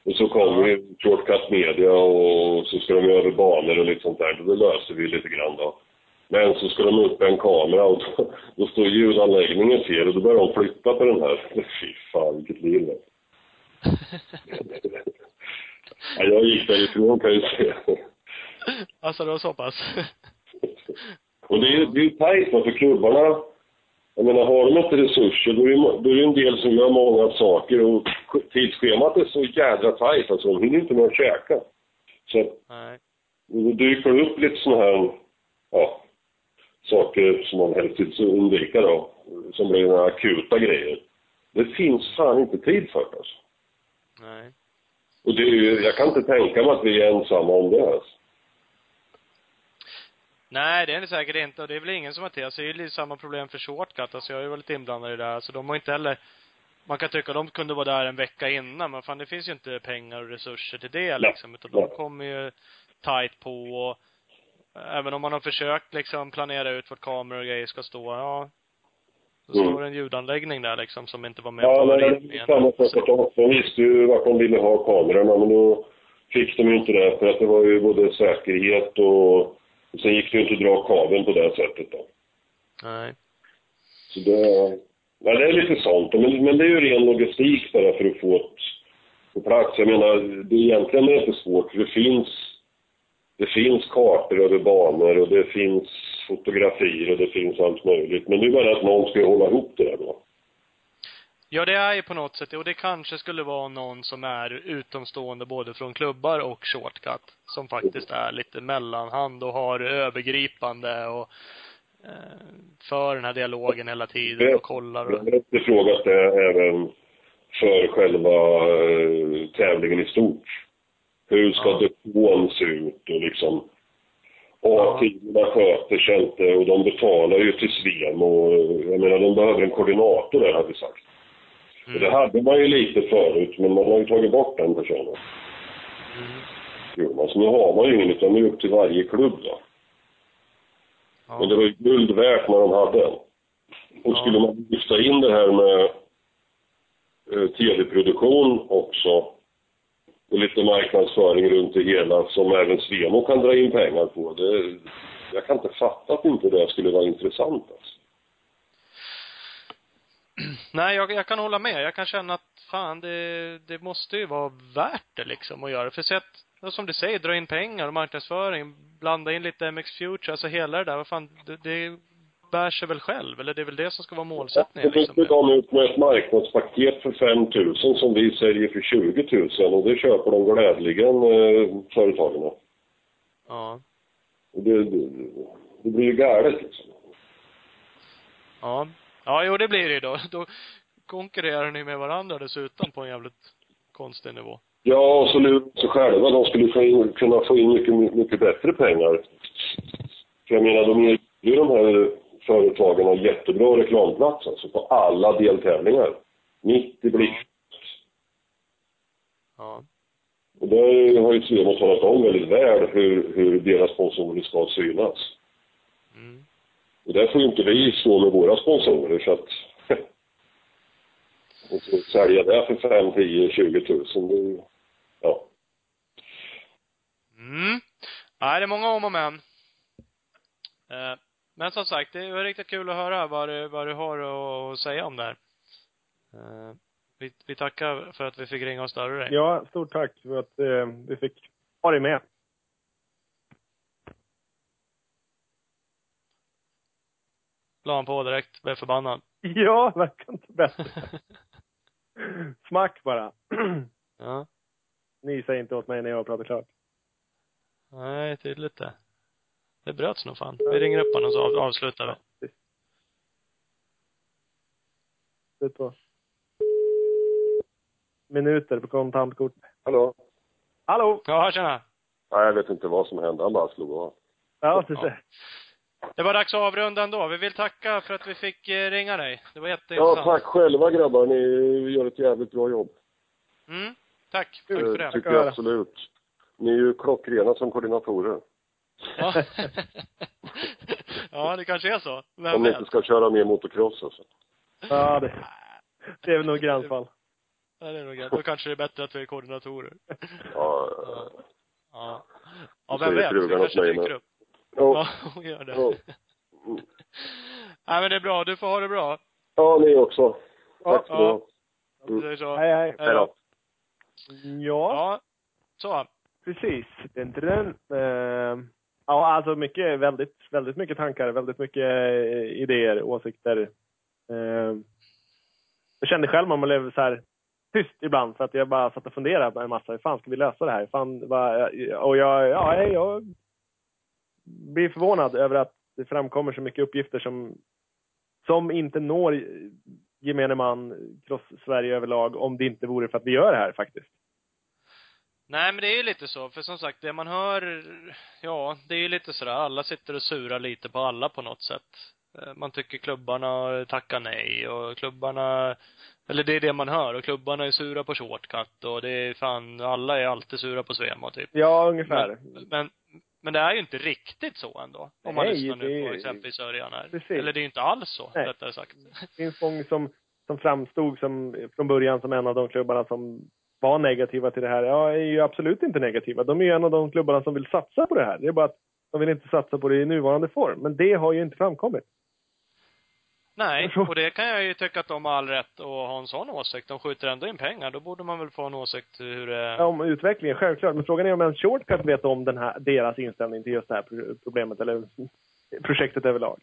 Och så kom ju Shortcut Media och så ska de över banor och lite sånt där. Det löser vi lite grann då. Men så ska de upp en kamera och då, då står ljudanläggningen fel och då börjar de flytta på den här. Fy fan vilket liv det ja, Jag gick därifrån kan jag säga.
Alltså det var så pass?
Och det är ju tajt för klubbarna. Jag menar, har de inte resurser, då är, det- då är det en del som gör många saker och tidsschemat är så jädra tajt, alltså de hinner inte med att käka. Så
Nej.
då dyker det upp lite såna här, ja, saker som man helst vill undvika då, som blir några akuta grejer. Det finns fan inte tid för det alltså.
Nej.
Och det är ju, jag kan inte tänka mig att vi är ensamma om det alltså.
Nej, det är det säkert inte. Och det är väl ingen som har till. Alltså, det är ju samma problem för Shortcut. Alltså, jag har ju varit inblandad i det där. Alltså, de har inte heller, man kan tycka att de kunde vara där en vecka innan, men fan det finns ju inte pengar och resurser till det liksom. Utan de
Nej.
kommer ju tight på och även om man har försökt liksom planera ut vart kameror och grejer ska stå, ja. Så
Mm.
står det en ljudanläggning där liksom som inte var med
Ja,
på
det är
ritningen.
samma sak de, de visste ju vart de ville ha kamerorna, men då fick de ju inte det för att det var ju både säkerhet och, och sen gick det ju inte att dra kabeln på det sättet då.
Nej.
Så det, ja, det är lite sånt. Men, men det är ju ren logistik bara för att få det på plats. Jag menar, det är egentligen är inte svårt för det finns, det finns kartor över banor och det finns fotografier och det finns allt möjligt. Men det är bara att någon ska hålla ihop det där då.
Ja, det är ju på något sätt, och det kanske skulle vara någon som är utomstående både från klubbar och shortcut, som faktiskt är lite mellanhand och har övergripande och eh, för den här dialogen hela tiden och kollar och,
Det efterfrågas det även för själva eh, tävlingen i stort. Hur ska
Ja.
depån se ut och liksom
Ja.
A-teamen sköter sig inte och de betalar ju till Svem och jag menar de behöver en koordinator där har vi sagt. Och det
mm,
hade man ju lite förut men man har ju tagit bort den personen.
mm,
Jo, alltså nu har man ju ingen utan det är upp till varje klubb då. Men det
ja,
var ju guld värt när de hade den. Och
Ja.
skulle man lyfta in det här med eh, tv-produktion också och lite marknadsföring runt det hela som även Svemo kan dra in pengar på. Det, jag kan inte fatta att inte det skulle vara intressant alltså.
Nej, jag, jag kan hålla med. Jag kan känna att fan, det, det måste ju vara värt det liksom att göra. För sett, ja, som du säger, dra in pengar och marknadsföring, blanda in lite MX Future, alltså hela det där, vad fan, det, det bär sig väl själv? Eller det är väl det som ska vara målsättningen
Det
liksom?
de ut med ett marknadspaket för 5 000 som vi säljer för 20 000 och det köper de glädjligen, eh, företagen.
Ja.
Det, det, det blir ju galet liksom.
Ja. Ja, jo det blir det ju då. Då konkurrerar ni med varandra dessutom på en jävligt konstig nivå.
Ja, och så lurar sig själva. De skulle få in, kunna få in mycket, mycket bättre pengar. För jag menar, de erbjuder ju de här företagen en jättebra reklamplats alltså på alla deltävlingar. Mitt i blick.
Ja.
Och där har ju Svemo talat om väldigt väl hur, hur deras sponsorer ska synas. Och där får ju inte vi stå med våra sponsorer så att och så sälja det för 5, 10, 20 tusen, det är ju- ja.
Mm. Nej, det är många om och men. Eh, Men som sagt, det var riktigt kul att höra vad du, vad du har att säga om det här. Eh, Vi, vi tackar för att vi fick ringa och störa dig.
Ja, stort tack för att eh, vi fick ha dig med.
La han på direkt, blev förbannad.
Ja, verkar inte bättre. Smack bara.
ja.
Ni säger inte åt mig när jag pratar klart.
Nej, tydligt det. Det bröts nog fan. Vi ringer upp honom och så av, avslutar vi.
Slut på. Minuter på kontantkort.
Hallå?
Hallå!
Ja, tjena.
Nej, jag vet inte vad som hände. Han bara slog av.
Ja, du
Ja.
ser.
Det var dags att avrunda ändå. Vi vill tacka för att vi fick eh, ringa dig. Det var
Ja,
jätteintressant.
tack själva grabbar. Ni gör ett jävligt bra jobb.
Mm. Tack. Tack för
Det tycker jag absolut. Ni är ju klockrena som koordinatorer.
Ja. ja, det kanske är så. Vem
Om ni
vet?
inte ska köra mer motocross alltså.
Ja, det, det är väl nog gränsfall.
Ja, det är nog. Då kanske det är bättre att vi är koordinatorer.
Ja,
Ja. Ja,
Så
vem vet?
hos
kanske dyker upp.
Ja.
Ja, hon gör det.
Ja.
Nej, men det är bra. Du får ha det bra.
ja, ni också. Tack så
Ja. säger så.
Hej, hej.
Hej då.
Ja,
Ja. Så.
precis. Den, den, den. Eh, ja, alltså mycket, väldigt, väldigt mycket tankar, väldigt mycket eh, idéer, åsikter. Eh, jag kände själv man blev så här tyst ibland för att jag bara satt och funderade en massa. Hur fan ska vi lösa det här? Fan, vad, och jag, ja, jag blir förvånad över att det framkommer så mycket uppgifter som, som inte når gemene man, cross-Sverige överlag, om det inte vore för att vi gör det här faktiskt.
Nej, men det är ju lite så. För som sagt, det man hör, ja, det är ju lite sådär, alla sitter och surar lite på alla på något sätt. Eh, Man tycker klubbarna tackar nej och klubbarna, eller det är det man hör. Och klubbarna är sura på shortcut och det är fan, alla är alltid sura på Svemo typ.
Ja, ungefär.
Men, men, men det är ju inte riktigt så ändå. Om man
Nej,
lyssnar nu
det-
på exempelvis Örjan här.
Precis.
Eller det är ju inte alls så,
Nej.
rättare sagt.
Många som, som framstod som, från början som en av de klubbarna som var negativa till det här. Ja, är ju absolut inte negativa. De är ju en av de klubbarna som vill satsa på det här. Det är bara att de vill inte satsa på det i nuvarande form. Men det har ju inte framkommit.
Nej, och det kan jag ju tycka att de har all rätt att ha en sån åsikt. De skjuter ändå in pengar. Då borde man väl få en åsikt hur det...
Om utvecklingen, självklart. Men frågan är om en shortcut vet om den här, deras inställning till just det här pro- problemet eller projektet överlag.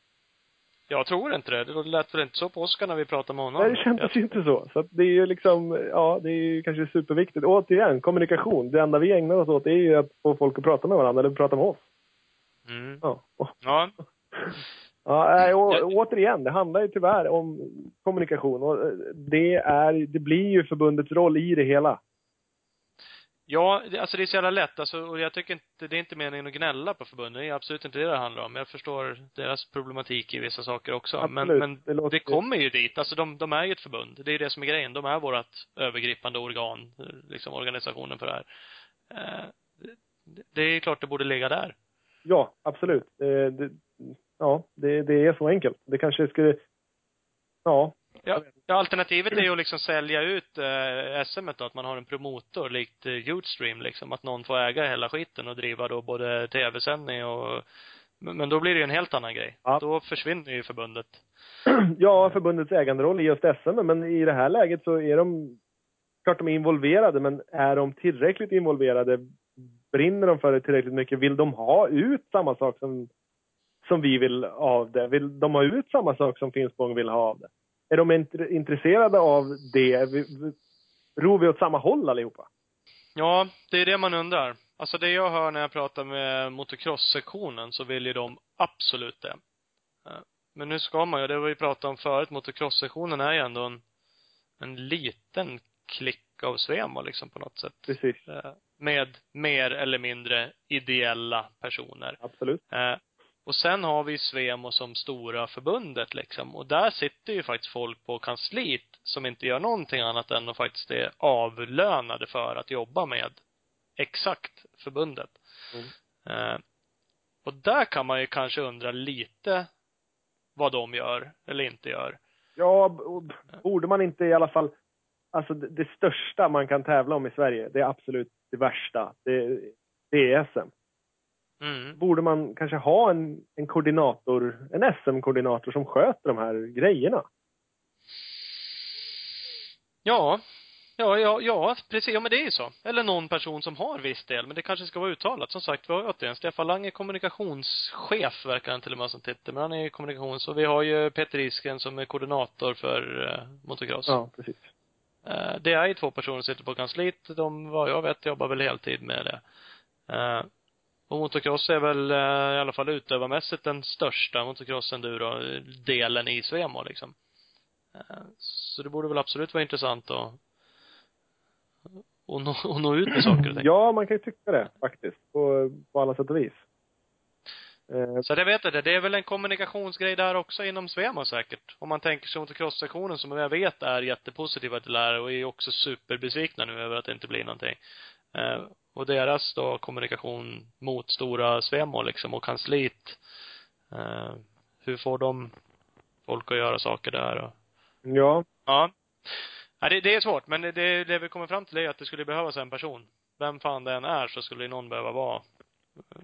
Jag tror inte det. Det lät väl inte så på Oskar när vi pratade med honom.
Nej, det kändes ju inte så. Så det är ju liksom, ja, det är ju kanske superviktigt. Och återigen, kommunikation. Det enda vi ägnar oss åt är ju att få folk att prata med varandra, eller prata med oss.
Mm.
Ja.
Ja.
Ja,
Jag-
återigen, det handlar ju tyvärr om kommunikation. Och eh, det är, det blir ju förbundets roll i det hela.
Ja, det, alltså det är så jävla lätt. Alltså, och jag tycker inte, det är inte meningen att gnälla på förbunden. Det är absolut inte det det handlar om. Jag förstår deras problematik i vissa saker också. Men,
Absolut.
men
Det
det,
låter-
kommer ju dit. Alltså de, de är ju ett förbund. Det är det som är grejen. De är vårt övergripande organ, eh, liksom organisationen för det här. Eh, det, det är klart det borde ligga där.
Ja, absolut. Det, det, ja, det, det är så enkelt. Det kanske skulle, ja,
Ja, ja, alternativet är ju att liksom sälja ut eh, SM då, att man har en promotor likt eh, Youtstream liksom, att någon får äga hela skiten och driva då både tv-sändning och men då blir det ju en helt annan grej.
Ja.
Då försvinner ju förbundet.
ja, förbundets äganderoll i just SM, men i det här läget så är de, klart de är involverade, men är de tillräckligt involverade? Brinner de för det tillräckligt mycket? Vill de ha ut samma sak som, som vi vill av det? Vill de ha ut samma sak som Finspång vill ha av det? Är de int- intresserade av det? Ror vi åt samma håll allihopa?
Ja, det är det man undrar. Alltså det jag hör när jag pratar med motocross-sektionen så vill ju de absolut det. Eh, Men nu ska man ju, det vi pratat om förut, motocross-sektionen är ju ändå en, en liten klick av Svema liksom på något sätt.
Precis,
Eh, Med mer eller mindre ideella personer.
absolut.
Och sen har vi Svemo som stora förbundet liksom. Och där sitter ju faktiskt folk på kansliet som inte gör någonting annat än att faktiskt är avlönade för att jobba med exakt förbundet.
Mm.
Eh, och där kan man ju kanske undra lite vad de gör eller inte gör.
Ja, borde man inte i alla fall... Alltså det, det största man kan tävla om i Sverige, det är absolut det värsta. Det, det är SM.
Mm.
Borde man kanske ha en, en koordinator, en SM-koordinator som sköter de här grejerna?
Ja. Ja, ja, ja, precis. Ja, men det är ju så. Eller någon person som har viss del, men det kanske ska vara uttalat. Som sagt, vi har återigen Stefan Lang är kommunikationschef, verkar han till och med som titel. Men han är ju kommunikations... Och vi har ju Peter Isken som är koordinator för uh, motocross.
Ja, precis.
Eh, det är ju två personer som sitter på kansliet. De, vad jag vet, jobbar väl heltid med det. Eh, och motocross är väl eh, i alla fall utövarmässigt den största motocross enduro-delen i Svemo liksom. Eh, så det borde väl absolut vara intressant att och nå, och nå ut med saker och ting.
Ja, man kan ju tycka det faktiskt. På, på alla sätt och vis. Eh,
Så det vet jag det. Det är väl en kommunikationsgrej där också inom Svemo säkert. Om man tänker sig motocross-sektionen som jag vet är jättepositiva till det här och är också superbesvikna nu över att det inte blir någonting. Eh, och deras då kommunikation mot stora Svemo liksom och kansliet. Eh, hur får de folk att göra saker där och
ja,
Ja. ja det, det är svårt, men det, det, vi kommer fram till är att det skulle behövas en person. Vem fan det än är så skulle någon behöva vara eh,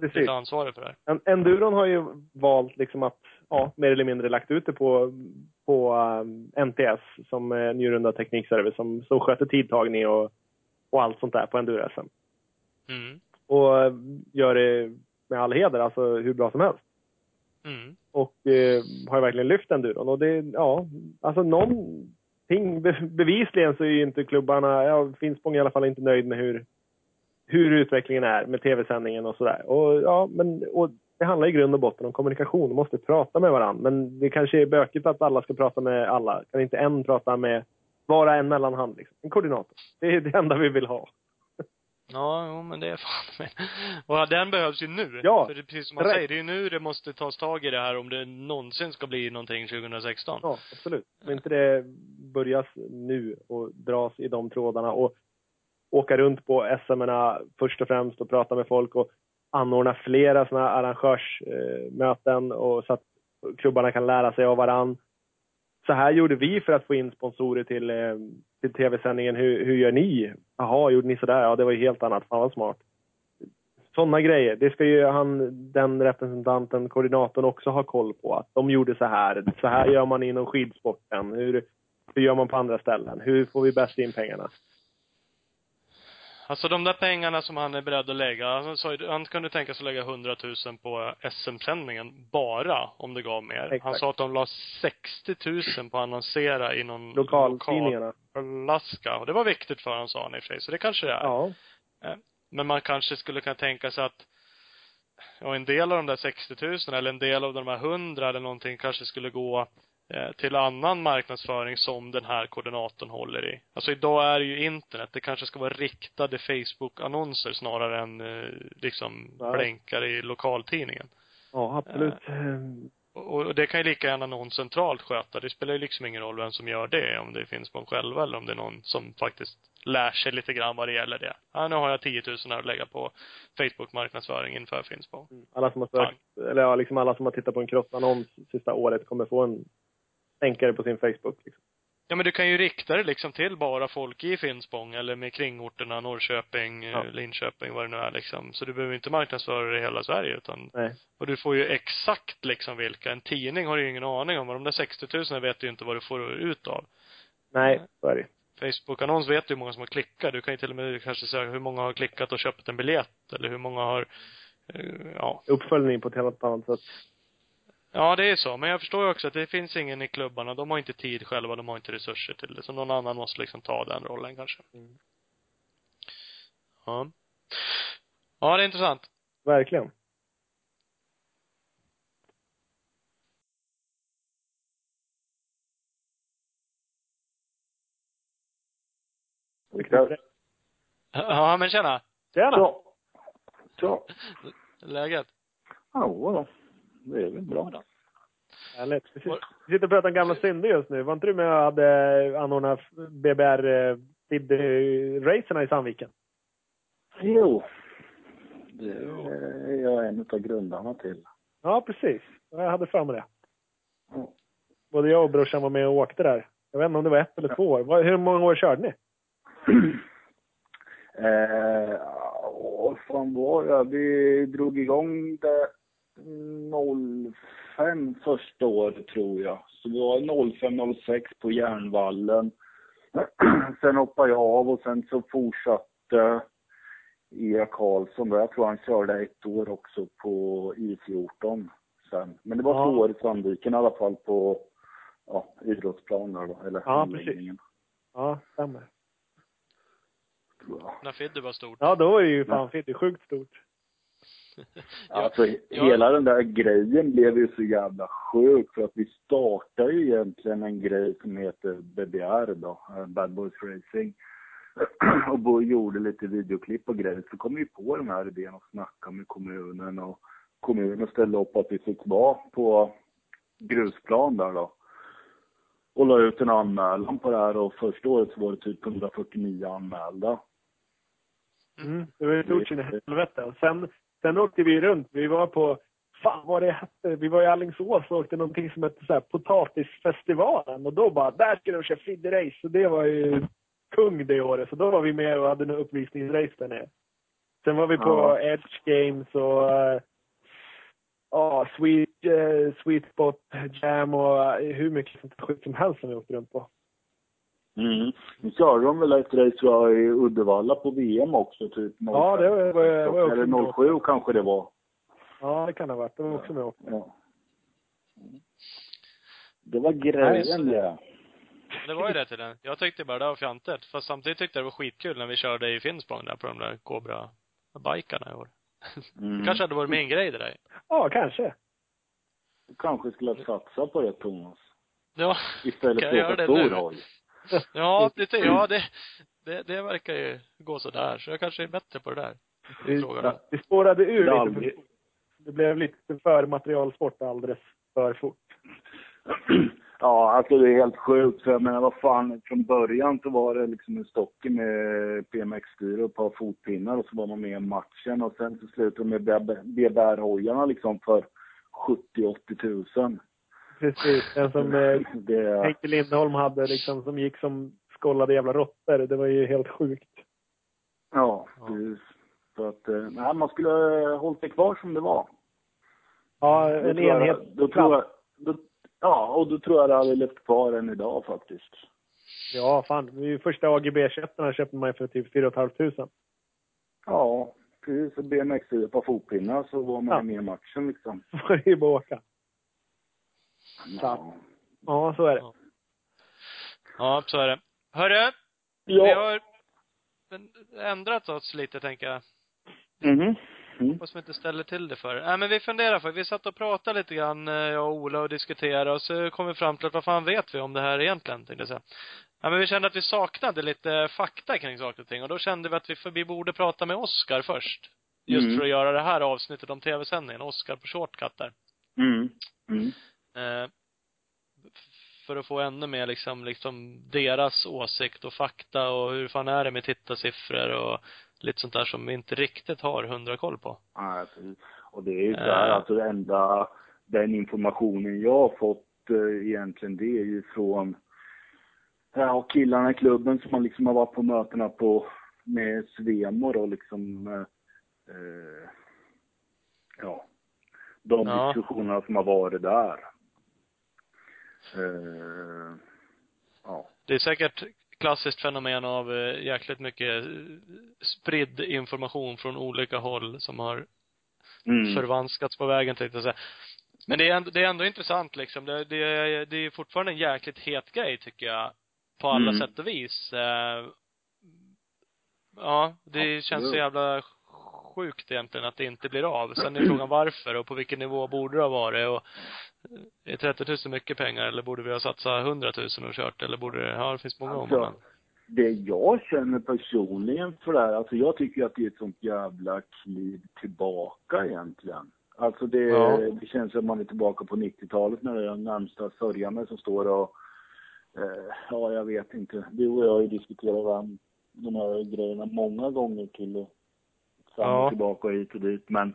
precis.
lite ansvarig för det här.
En- Enduron har ju valt liksom att, ja, mer eller mindre lagt ut det på, på um, NTS som är Njurunda Teknikservice som, som sköter tidtagning och, och allt sånt där på enduro-SM.
Mm.
Och gör det med all heder, alltså hur bra som helst.
Mm.
Och eh, har ju verkligen lyft enduron. Och det, ja, alltså någonting, be, bevisligen så är ju inte klubbarna, ja, Finspång i alla fall inte nöjd med hur, hur utvecklingen är med tv-sändningen och sådär. Och ja, men och det handlar i grund och botten om kommunikation. De måste prata med varandra. Men det kanske är bökigt att alla ska prata med alla. Kan inte en prata med bara en mellanhand liksom? En koordinator. Det är det enda vi vill ha.
Ja, jo, men det är fan. Och den behövs ju nu.
Ja,
För det är precis som man
direkt.
säger, det är ju nu det måste tas tag i det här om det någonsin ska bli någonting 2016.
Ja, absolut. Om inte det börjas nu och dras i de trådarna och åka runt på sm först och främst och prata med folk och anordna flera sådana arrangörsmöten och så att klubbarna kan lära sig av varann. Så här gjorde vi för att få in sponsorer till, eh, till tv-sändningen. Hur, hur gör ni? Jaha, gjorde ni sådär? Ja, det var ju helt annat. Fan vad smart. Sådana grejer. Det ska ju han, den representanten, koordinatorn också ha koll på. Att de gjorde så här. Så här gör man inom skidsporten. Hur, hur gör man på andra ställen? Hur får vi bäst in pengarna?
Alltså de där pengarna som han är beredd att lägga, han, sa, han kunde tänka sig att lägga 100 000 på SM-sändningen bara om det gav mer.
Exakt.
Han sa att de la 60 000 på att annonsera i någon
Lokaltidningarna.
Alaska. Och det var viktigt för honom sa han i och för sig, så det kanske det är.
Ja.
Men man kanske skulle kunna tänka sig att ja, en del av de där 60 000 eller en del av de här 100 eller någonting kanske skulle gå eh, till annan marknadsföring som den här koordinatorn håller i. Alltså idag är det ju internet. Det kanske ska vara riktade Facebook-annonser snarare än eh, liksom
Ja.
blänkare i lokaltidningen.
Ja, absolut. Ehm,
Och, det kan ju lika gärna någon centralt sköta. Det spelar ju liksom ingen roll vem som gör det. Om det finns på själva eller om det är någon som faktiskt lär sig lite grann vad det gäller det. Ja, nu har jag 10 000 här att lägga på Facebook-marknadsföring inför Finspång.
Alla som har sökt, eller ja, liksom alla som har tittat på en crossannons sista året kommer få en tänkare på sin Facebook. Liksom.
Ja men du kan ju rikta det liksom till bara folk i Finspång eller med kringorterna Norrköping,
Ja.
eh, Linköping, vad det nu är liksom. Så du behöver inte marknadsföra det i hela Sverige utan
Nej.
och du får ju exakt liksom vilka. En tidning har ju ingen aning om och de där 60 000 vet du ju inte vad du får ut av.
Nej, så är det.
Facebook-annons vet du hur många som har klickat. Du kan ju till och med kanske säga hur många har klickat och köpt en biljett eller hur många har, eh, ja.
Uppföljning på ett helt annat sätt.
Ja, det är så. Men jag förstår ju också att det finns ingen i klubbarna. De har inte tid själva, de har inte resurser till det. Så någon annan måste liksom ta den rollen kanske.
Mm.
Ja. Ja, det är intressant.
Verkligen.
Viktor?
Ja, men tjena.
Tjena!
Så.
Läget?
Ja, då. Det är väl bra.
då.
Härligt. Vi sitter- och pratar om gamla synder just nu. Var inte du med och hade anordnat BBR eh, racerna i Sandviken?
Jo. Det är jag en av grundarna till.
Ja, precis. Jag hade för mig det. Både jag och brorsan var med och åkte där. Jag vet inte om det var ett eller två år. Hur många år körde ni?
eh, fan var det? Vi drog igång det 05 första året tror jag. Så det var 05-06 på Järnvallen. sen hoppade jag av och sen så fortsatte Erik Karlsson där. Jag tror han körde ett år också på I14 sen. Men det var
Ja.
två år i Sandviken i alla fall på ja, idrottsplan där då, eller
Ja,
anläggningen,
Ja, stämmer.
När Fidde var stort.
Ja, då det ju fan. Det är sjukt stort.
Alltså
jag-
hela den där grejen blev ju så jävla sjuk för att vi startade ju egentligen en grej som heter BBR då, eh, Bad Boys Racing. och bo, gjorde lite videoklipp och grejer. Så kom vi på den här idén och snacka med kommunen och kommunen ställde upp att vi fick vara på grusplan där då. Och la ut en anmälan på det här och första året så var det typ 149 anmälda.
Mm. Det var ju stort sin helvete. Och sen, sen åkte vi runt. Vi var på, fan vad det hette, vi var i Alingsås och åkte någonting som hette så här Potatisfestivalen. Och då bara, där ska de köra Fidde-race. Så det var ju kung det året. Så då var vi med och hade en uppvisningsrace där nere. Sen var vi på
Ja.
Edge Games och eh, ja, Sweet, eh, Sweet Spot Jam och eh, hur mycket sånt skit som helst som vi åkte runt på.
Mm. Nu körde de väl ett race tror jag i Uddevalla på VM också, typ 05.
Ja, det var- var- var också
Eller
bra.
07 kanske det var.
Ja, det kan det ha varit. Det var också med.
Ja. Det var grejen det.
Det var ju det till den. Jag tyckte bara det var fjantigt. Fast samtidigt tyckte jag det var skitkul när vi körde i Finspång där på de där Cobra-bikarna i år.
Mm.
Det kanske hade varit min grej det där.
Ja, kanske.
Du kanske skulle ha satsat på det Thomas.
Ja.
Istället
Kan
för att
göra
åka
det
stor
nu?
hoj.
Ja, det, ja det, det, det verkar ju gå sådär. Så jag kanske är bättre på det där.
Vi, spårade ur
Det är
lite. För, det blev lite för materialsport alldeles för fort.
Ja, alltså det är helt sjukt. För jag menar, vad fan, från början så var det liksom en stocke med PMX-styre och ett par fotpinnar och så var man med i matchen och sen så slutade de med BBR-hojarna liksom för 70-80 tusen.
Precis. Den som eh,
Det,
Henke Lindholm hade liksom, som gick som skållade jävla råttor. Det var ju helt sjukt.
ja,
Ja.
precis. Så att, eh, nej, man skulle ha hållit sig kvar som det var.
Ja,
Då
en
jag-
enhet.
Då tror jag, då, ja, och då tror jag det hade levt kvar än idag faktiskt.
Ja, fan. Det är ju Första AGB-kötterna köpte man för typ 4 500.
Ja, precis. Så BMX ett par fotpinnar så var man
Ja.
med i matchen liksom.
Var det ju bara att åka.
Ja.
Ja, så är det.
Ja, så är det. Hörru, vi
Ja.
har ändrat oss lite, tänker jag.
Mhm. Mm.
Hoppas vi inte ställer till det för. Nej, men vi funderar för Vi satt och pratade lite grann, eh, jag och Ola, och diskuterade och så kom vi fram till att vad fan vet vi om det här egentligen, tänkte jag säga. Ja, men vi kände att vi saknade lite fakta kring saker och ting och då kände vi att vi, för vi borde prata med Oskar först. Just
Mm.
för att göra det här avsnittet om tv-sändningen. Oskar på Shortcut där.
Mm. Mm.
Eh, för att få ännu mer liksom, liksom deras åsikt och fakta och hur fan är det med tittarsiffror och lite sånt där som vi inte riktigt har hundra koll på.
Ja, precis. Och det är ju så här,
Eh.
alltså det enda, den informationen jag har fått eh, egentligen, det är ju från ja, killarna i klubben som har liksom har varit på mötena på, med Svemor och liksom, eh, ja, de
Ja.
diskussionerna som har varit där. Eh, ja.
Det är säkert klassiskt fenomen av eh, jäkligt mycket eh, spridd information från olika håll som har
Mm.
förvanskats på vägen tänkte jag säga. Men det är ändå, det är ändå intressant liksom. Det, det, är- det är fortfarande en jäkligt het grej tycker jag. På alla
Mm.
sätt och vis. Eh, ja, det känns så jävla sjukt egentligen att det inte blir av. Sen är frågan varför och på vilken nivå borde det ha varit och är 30 000 mycket pengar eller borde vi ha satsat 100 000 och kört eller borde det, ja det finns många
Alltså,
om
det jag känner personligen för det här, alltså jag tycker att det är ett sånt jävla kliv tillbaka egentligen. Alltså det,
Ja.
det känns som man är tillbaka på 90-talet när det är den närmsta sörjande som står och, eh, ja jag vet inte. Du och jag har ju diskuterat de, de här grejerna många gånger till fram och
Ja.
tillbaka och hit och dit men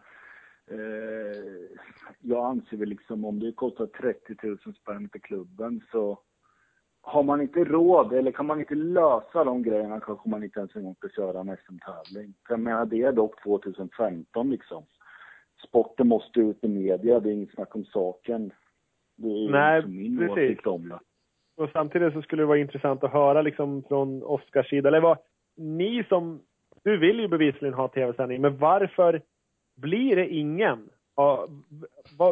eh, jag anser väl liksom om det kostar 30 000 spänn för klubben så har man inte råd eller kan man inte lösa de grejerna kanske man inte ens en gång ska köra en SM-tävling. Jag menar det är dock 2015 liksom. Sporten måste ut i media, det är inget snack om saken. Det är
Nej,
liksom min
precis.
åsikt om det.
Och samtidigt så skulle det vara intressant att höra liksom från Oskars sida, eller vad, ni som, du vill ju bevisligen ha tv-sändning, men varför blir det ingen?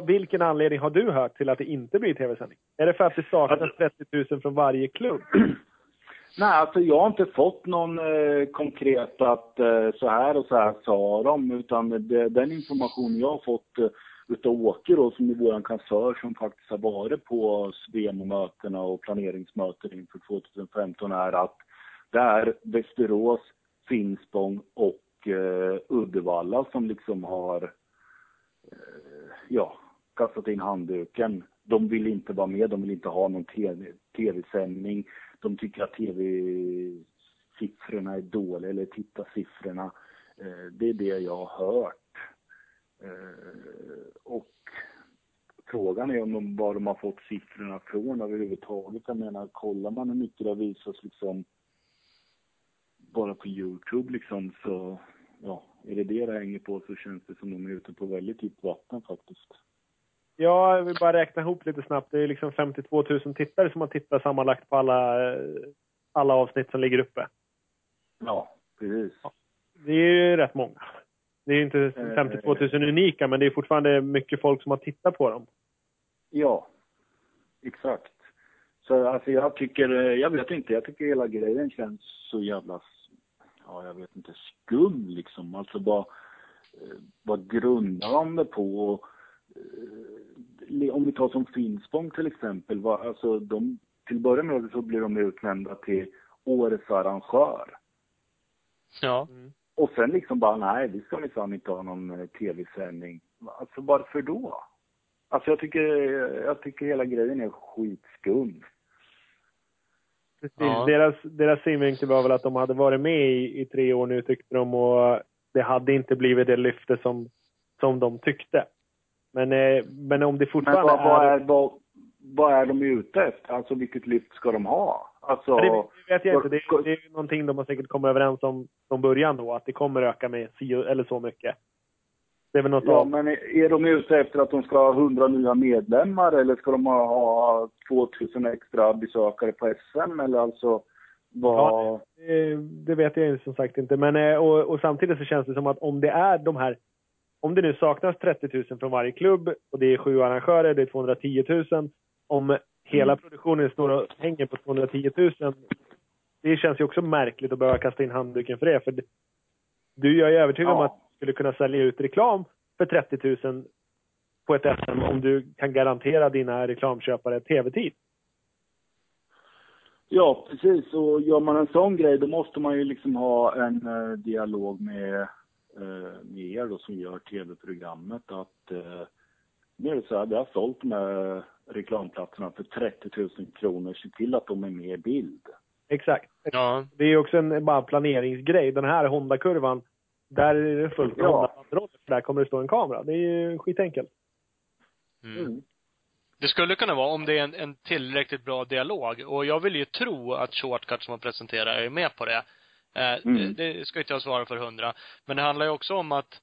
Vilken anledning har du hört till att det inte blir tv-sändning? Är det för att det saknas
Alltså-
30 000 från varje klubb?
Nej, alltså jag har inte fått någon eh, konkret att eh, så här och så här sa de, utan det, den information jag har fått eh, utav Åke då, som är vår kassör som faktiskt har varit på SVEMO-mötena och planeringsmöten inför 2015 är att det är Västerås, Finspång och eh, Uddevalla som liksom har eh, ja, kastat in handduken. De vill inte vara med, de vill inte ha någon tv-sändning. De tycker att tv-siffrorna är dåliga, eller tittarsiffrorna. Eh, det är det jag har hört. Eh, och frågan är om de, var de har fått siffrorna från överhuvudtaget. Jag menar, kollar man hur mycket det visas liksom bara på Youtube liksom så, ja, är det det det hänger på så känns det som de är ute på väldigt djupt vatten faktiskt.
Ja, jag vill bara räkna ihop lite snabbt. Det är liksom 52 000 tittare som har tittat sammanlagt på alla, eh, alla avsnitt som ligger uppe.
Ja, precis.
Det är ju rätt många. Det är inte 52 000 unika, men det är fortfarande mycket folk som har tittat på dem.
Ja, exakt. Så alltså jag tycker, eh, jag vet inte, jag tycker hela grejen känns så jävla, ja jag vet inte, skum liksom. Alltså vad, eh, vad grundar de det på? Eh, Om vi tar som Finspång till exempel, vad, alltså de, till att börja med så blir de utnämnda till årets arrangör.
Ja.
Och sen liksom bara, nej, vi ska minsann inte ha någon eh, tv-sändning. Alltså varför då? Alltså jag tycker, jag tycker hela grejen är skitskum.
Precis.
Ja.
Deras, deras synvinkel var väl att de hade varit med i, i tre år nu tyckte de och det hade inte blivit det lyfte som, som de tyckte. Men, eh, men om det
Men
fortfarande
vad, vad,
är...
är, vad, vad är de ute efter? Alltså vilket lyft ska de ha? Alltså,
det, vet jag inte. Det, det är ju någonting de har säkert kommit överens om från början då, att det kommer öka med si eller så mycket. Det är väl något
ja,
av...
men är de ute efter att de ska ha 100 nya medlemmar eller ska de ha 2000 extra besökare på SM eller alltså Vad...
Eh, Det vet jag ju som sagt inte. Men, eh, och, och samtidigt så känns det som att om det är de här, om det nu saknas 30 000 från varje klubb och det är sju arrangörer, det är 210 000. Om hela produktionen står och hänger på 210 000. Det känns ju också märkligt att behöva kasta in handduken för det. För du, jag är övertygad om
Ja.
att du skulle kunna sälja ut reklam för 30 000 på ett SM om du kan garantera dina reklamköpare tv-tid.
Ja, precis. Och gör man en sån grej då måste man ju liksom ha en eh, dialog med, eh, med er då som gör tv-programmet att eh, nu är det så här, vi har sålt de här reklamplatserna för 30 000 kronor. Se till att de är med i bild.
Exakt.
Ja.
Det är också en bara planeringsgrej. Den här Honda-kurvan, där är det fullt med
Ja.
Honda-banderoller. Där kommer det stå en kamera. Det är ju skitenkelt.
Mm. Det skulle kunna vara om det är en, en tillräckligt bra dialog. Och jag vill ju tro att Shortcut som man presenterar är med på det. Eh,
Mm.
det, det ska inte jag svara för hundra. Men det handlar ju också om att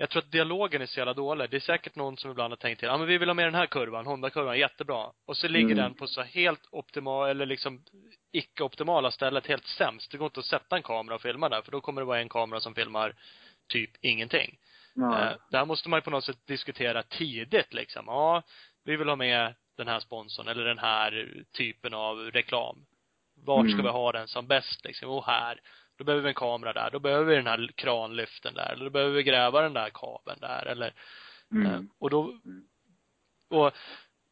jag tror att dialogen är så jävla dålig. Det är säkert någon som ibland har tänkt till, ja men vi vill ha med den här kurvan, Honda-kurvan, jättebra. Och så ligger
Mm.
den på så helt optimal, eller liksom icke-optimala stället, helt sämst. Det går inte att sätta en kamera och filma där, för då kommer det vara en kamera som filmar typ ingenting.
Ja.
Eh, där måste man ju på något sätt diskutera tidigt liksom. Ja, vi vill ha med den här sponsorn eller den här typen av reklam. Vart ska
Mm.
vi ha den som bäst liksom? Och här. Då behöver vi en kamera där. Då behöver vi den här kranlyften där. Eller då behöver vi gräva den där kabeln där. Eller, eh,
Mm.
och då, och,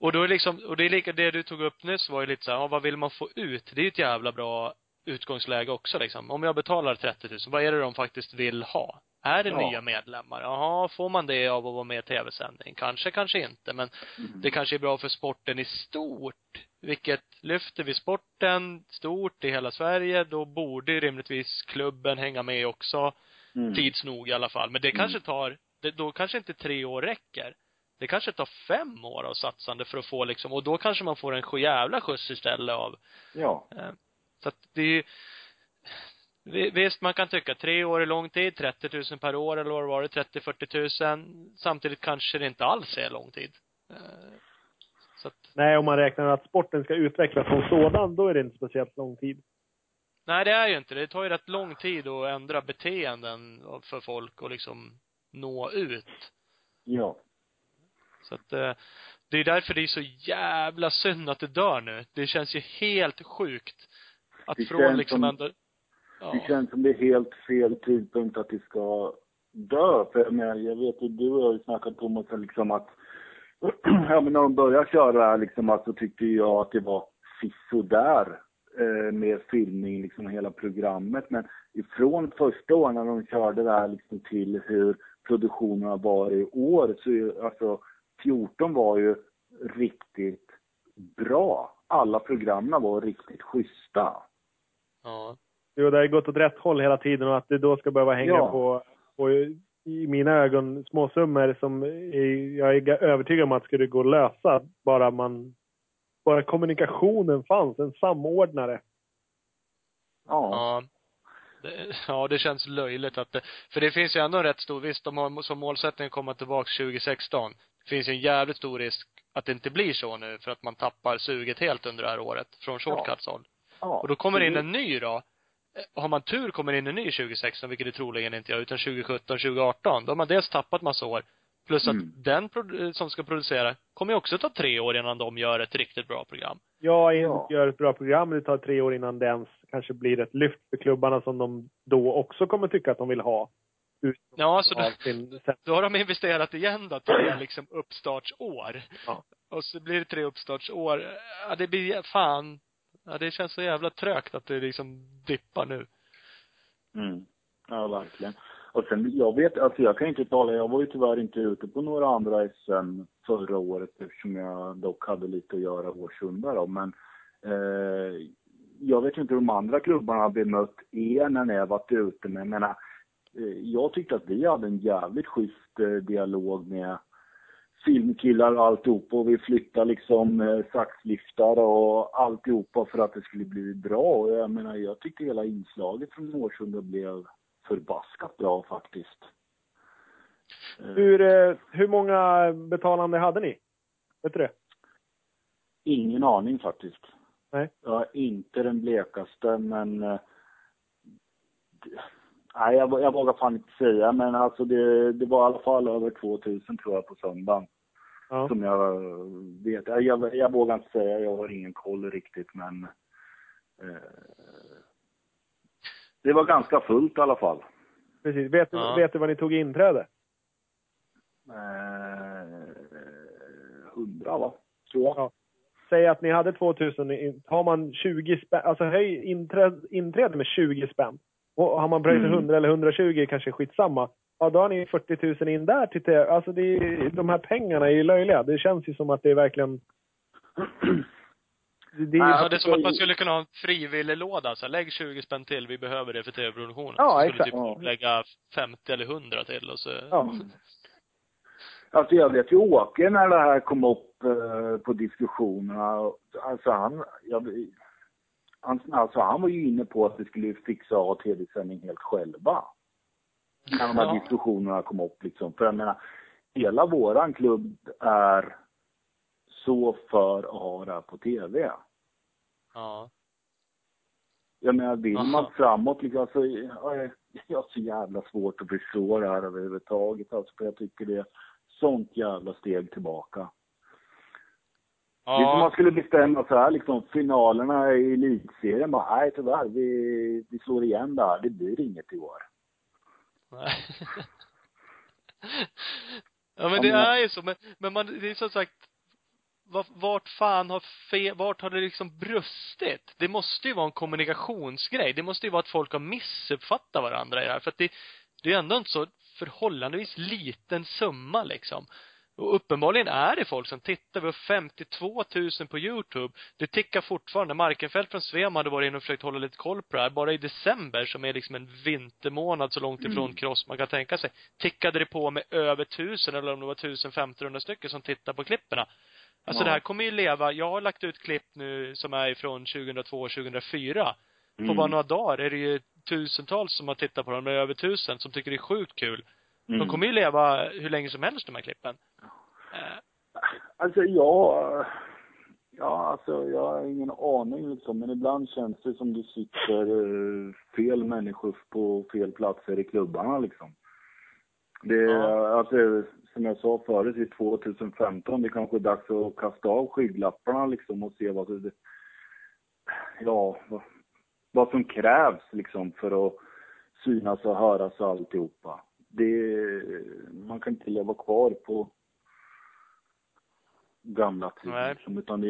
och då är liksom, och det är lika, det du tog upp nyss var ju lite så här, ja, vad vill man få ut? Det är ju ett jävla bra utgångsläge också liksom. Om jag betalar 30 000, vad är det de faktiskt vill ha? Är det
Ja.
nya medlemmar? Jaha, får man det av att vara med i tv-sändning? Kanske, kanske inte, men
Mm.
det kanske är bra för sporten i stort. Vilket lyfter vi sporten stort i hela Sverige, då borde rimligtvis klubben hänga med också.
Mm.
Tids nog i alla fall. Men det kanske tar, det, då kanske inte tre år räcker. Det kanske tar fem år av satsande för att få liksom, och då kanske man får en sjujävla skjuts istället av
Ja.
Eh, Så att det är ju, vi- visst man kan tycka tre år är lång tid, 30 000 per år eller vad det var det, 30 40 000. Samtidigt kanske det inte alls är lång tid.
Nej, om man räknar att sporten ska utvecklas som sådan, då är det inte speciellt lång tid.
nej det är ju inte det. Det tar ju rätt lång tid att ändra beteenden för folk och liksom nå ut.
Ja.
Så att eh, det är därför det är så jävla synd att det dör nu. Det känns ju helt sjukt. Att
Det
från liksom
som-
ändå, ja.
Det känns som det är helt fel tidpunkt att det ska dö. För jag menar, jag vet ju, du har ju snackat om och liksom att, ja men när de började köra liksom att så tyckte jag att det var sisådär eh, med filmning liksom hela programmet. Men ifrån första året när de körde det här liksom till hur produktionen har varit i år så ju, alltså 14 var ju riktigt bra. Alla programmen var riktigt schyssta.
Ja.
Jo, det har gått åt rätt håll hela tiden och att det då ska behöva hänga
Ja.
på, på, i mina ögon, småsummor som jag är övertygad om att skulle gå att lösa bara man, bara kommunikationen fanns, en samordnare.
Ja.
Ja. Det, ja, det känns löjligt att det, för det finns ju ändå en rätt stor, visst de har som målsättning att komma tillbaka 2016. Det finns ju en jävligt stor risk att det inte blir så nu för att man tappar suget helt under det här året från shortcuts håll.
ja.
Och då kommer det in en ny då. Eh, Har man tur kommer in en ny 2016, vilket det troligen inte gör, utan 2017, 2018. Då har man dels tappat massa år. Plus att
Mm.
den pro- som ska producera kommer ju också ta tre år innan de gör ett riktigt bra program.
Jag
Ja.
gör ett bra program, det tar tre år innan det ens kanske blir ett lyft för klubbarna som de då också kommer tycka att de vill ha.
Ja, så det,
sin
Då har de investerat igen då, tre liksom uppstartsår.
Ja.
Och så blir det tre uppstartsår. Ja, det blir, fan. Ja, det känns så jävla trögt att det liksom dippar nu.
Mm. Ja, verkligen. Och sen, jag vet, alltså jag kan inte tala, jag var ju tyvärr inte ute på några andra SM förra året eftersom jag dock hade lite att göra Årsunda då, men eh, jag vet inte hur de andra klubbarna har bemött er när ni har varit ute, men jag menar, eh, jag tyckte att vi hade en jävligt schysst eh, dialog med filmkillar och alltihopa och vi flyttade liksom eh, saxliftar och alltihopa för att det skulle bli bra. Och jag menar, jag tyckte hela inslaget från Årsunda blev förbaskat bra faktiskt. Eh,
Hur, eh, hur många betalande hade ni? Vet du det?
Ingen aning faktiskt.
Nej.
Jag är inte den blekaste, men... eh, Nej, jag, jag vågar fan inte säga, men alltså det, det var i alla fall över 2000 tror jag på söndagen.
Ja.
Som jag vet. Jag, jag, jag vågar inte säga, jag har ingen koll riktigt, men... Eh, det var ganska fullt i alla fall.
Precis. Vet, du-
Ja.
vet du vad ni tog i inträde?
Eh, 100 va? Tror jag.
Ja. Säg att ni hade 2000, i- har man 20 spänn, alltså höj inträde, inträde med 20 spänn. Och har man priser
Mm.
100 eller 120 kanske skitsamma. Ja, då har ni 40 000 in där till te- Alltså det är, de här pengarna är ju löjliga. Det känns ju som att det är verkligen... Det, är,
Ja, det är som att man skulle kunna ha en frivillig låda. Så lägg 20 spänn till, vi behöver det för tv-produktionen.
Ja,
så skulle typ lägga 50 eller 100 till och så.
ja.
Alltså jag vet ju Åke när det här kom upp eh, på diskussionerna. Alltså han, jag, han, alltså han var ju inne på att vi skulle fixa tv-sändning helt själva. När de här
Ja.
diskussionerna kom upp liksom. För jag menar, hela våran klubb är så för att ha det här på tv.
Ja.
Jag menar, vill
Aha.
man framåt liksom, alltså, jag, jag har så jävla svårt att förstå det här överhuvudtaget. Alltså, för jag tycker det är sånt jävla steg tillbaka. Det är som man
Ja.
skulle bestämma så här liksom, finalerna i elitserien bara, nej tyvärr, vi, vi slår igen där, det blir inget i år.
Nej. ja men det är ju så, men, men man, det är som sagt, vart, fan har fe, vart har det liksom brustit? Det måste ju vara en kommunikationsgrej. Det måste ju vara att folk har missuppfattat varandra i det här. För att det, det är ändå en så förhållandevis liten summa liksom. Och uppenbarligen är det folk som tittar. Vi har 52 000 på Youtube. Det tickar fortfarande. Markenfält från Svem hade varit inne och försökt hålla lite koll på det här. Bara i december, som är liksom en vintermånad så långt ifrån cross man kan tänka sig, tickade det på med över 1000 eller om det var 1500 stycken som tittar på klipperna. Alltså
Ja.
det här kommer ju leva. Jag har lagt ut klipp nu som är från 2002 och 2004. På
Mm.
bara några dagar är det ju tusentals som har tittat på dem, med över tusen, som tycker det är sjukt kul.
Mm.
De kommer ju leva hur länge som helst, de här klippen. Eh,
Alltså jag, ja alltså jag har ingen aning liksom, men ibland känns det som det sitter eh, fel människor på fel platser i klubbarna liksom. Det,
Ja.
alltså, som jag sa förut, i 2015, det kanske är dags att kasta av skygglapparna liksom och se vad det, ja, vad, vad som krävs liksom för att synas och höras och alltihopa. Det, man kan inte leva kvar på gamla tider liksom, utan det,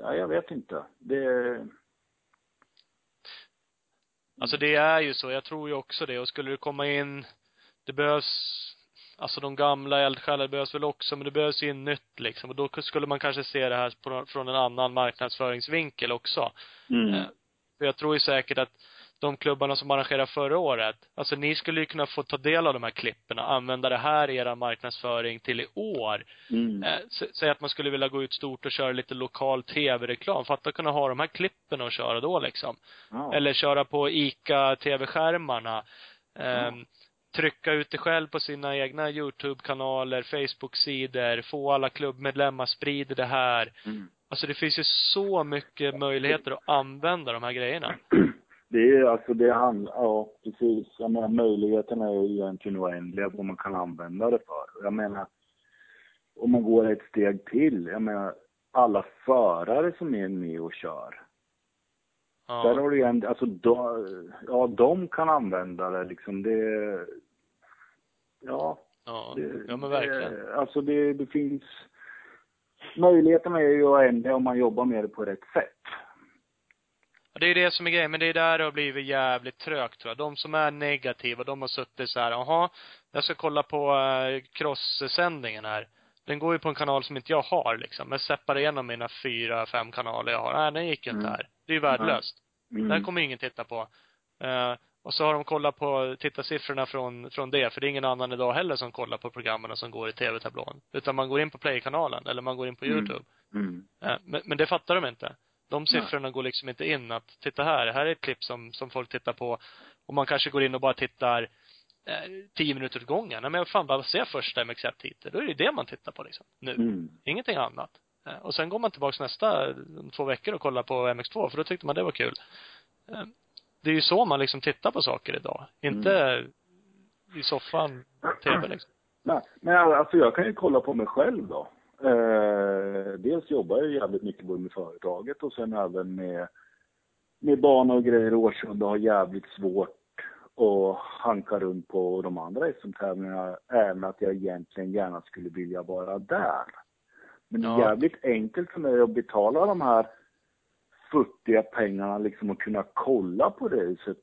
ja, jag vet inte. Det,
Alltså det är ju så, jag tror ju också det. Och skulle det komma in, det behövs, alltså de gamla eldsjälarna behövs väl också, men det behövs ju in nytt liksom. Och då skulle man kanske se det här på, från en annan marknadsföringsvinkel också.
mm.
Eh, För jag tror ju säkert att de klubbarna som arrangerade förra året, alltså ni skulle ju kunna få ta del av de här klippen och använda det här i er marknadsföring till i år.
Mm.
Eh, sä- Säg att man skulle vilja gå ut stort och köra lite lokal tv-reklam. Fatta kunna ha de här klippen och köra då liksom.
Ja.
Eller köra på ICA tv-skärmarna. Ehm, Trycka ut det själv på sina egna Youtube-kanaler, Facebook-sidor, få alla klubbmedlemmar, sprida det här.
Mm.
Alltså det finns ju så mycket möjligheter att använda de här grejerna.
Det är alltså det handlar, ja precis. Jag menar möjligheterna är ju egentligen oändliga vad man kan använda det för. Jag menar, om man går ett steg till, jag menar alla förare som är med och kör. Där
Ja.
har du en, alltså de, ja de kan använda det liksom. Det, ja.
Ja,
Det,
ja men verkligen.
Det, alltså det, det finns, möjligheterna är ju oändliga om man jobbar med det på rätt sätt.
Ja, det är det som är grejen, men det är där det har blivit jävligt trögt tror jag. De som är negativa, de har suttit så här, jaha, jag ska kolla på uh, cross-sändningen här. Den går ju på en kanal som inte jag har liksom. Jag separerar igenom mina fyra, fem kanaler jag har. Nej, den gick ju inte
Mm.
här. Det är ju värdelöst.
Mm.
Här kommer ingen titta på. Eh, och så har de kollat på tittarsiffrorna från, från det, för det är ingen annan idag heller som kollar på programmen som går i tv-tablån. Utan man går in på Play-kanalen, eller man går in på
Mm.
YouTube.
Mm.
Eh, Men, men det fattar de inte. De siffrorna går liksom inte in att, titta här, här är ett klipp som, som folk tittar på. Och man kanske går in och bara tittar eh, tio minuter åt gången. Nej men fan, bara se första MXF-titel. Då är det det man tittar på liksom. Nu.
Mm.
Ingenting annat. Eh, Och sen går man tillbaks nästa eh, två veckor och kollar på MX2 för då tyckte man det var kul. Eh, Det är ju så man liksom tittar på saker idag. Inte i soffan, TV liksom.
Nej, men alltså jag kan ju kolla på mig själv då. Dels jobbar jag jävligt mycket både med företaget och sen även med, med bana och grejer i Årsunda har jävligt svårt att hanka runt på de andra SM-tävlingarna även att jag egentligen gärna skulle vilja vara där. Men det är
Ja.
jävligt enkelt för mig att betala de här futtiga pengarna liksom och kunna kolla på racet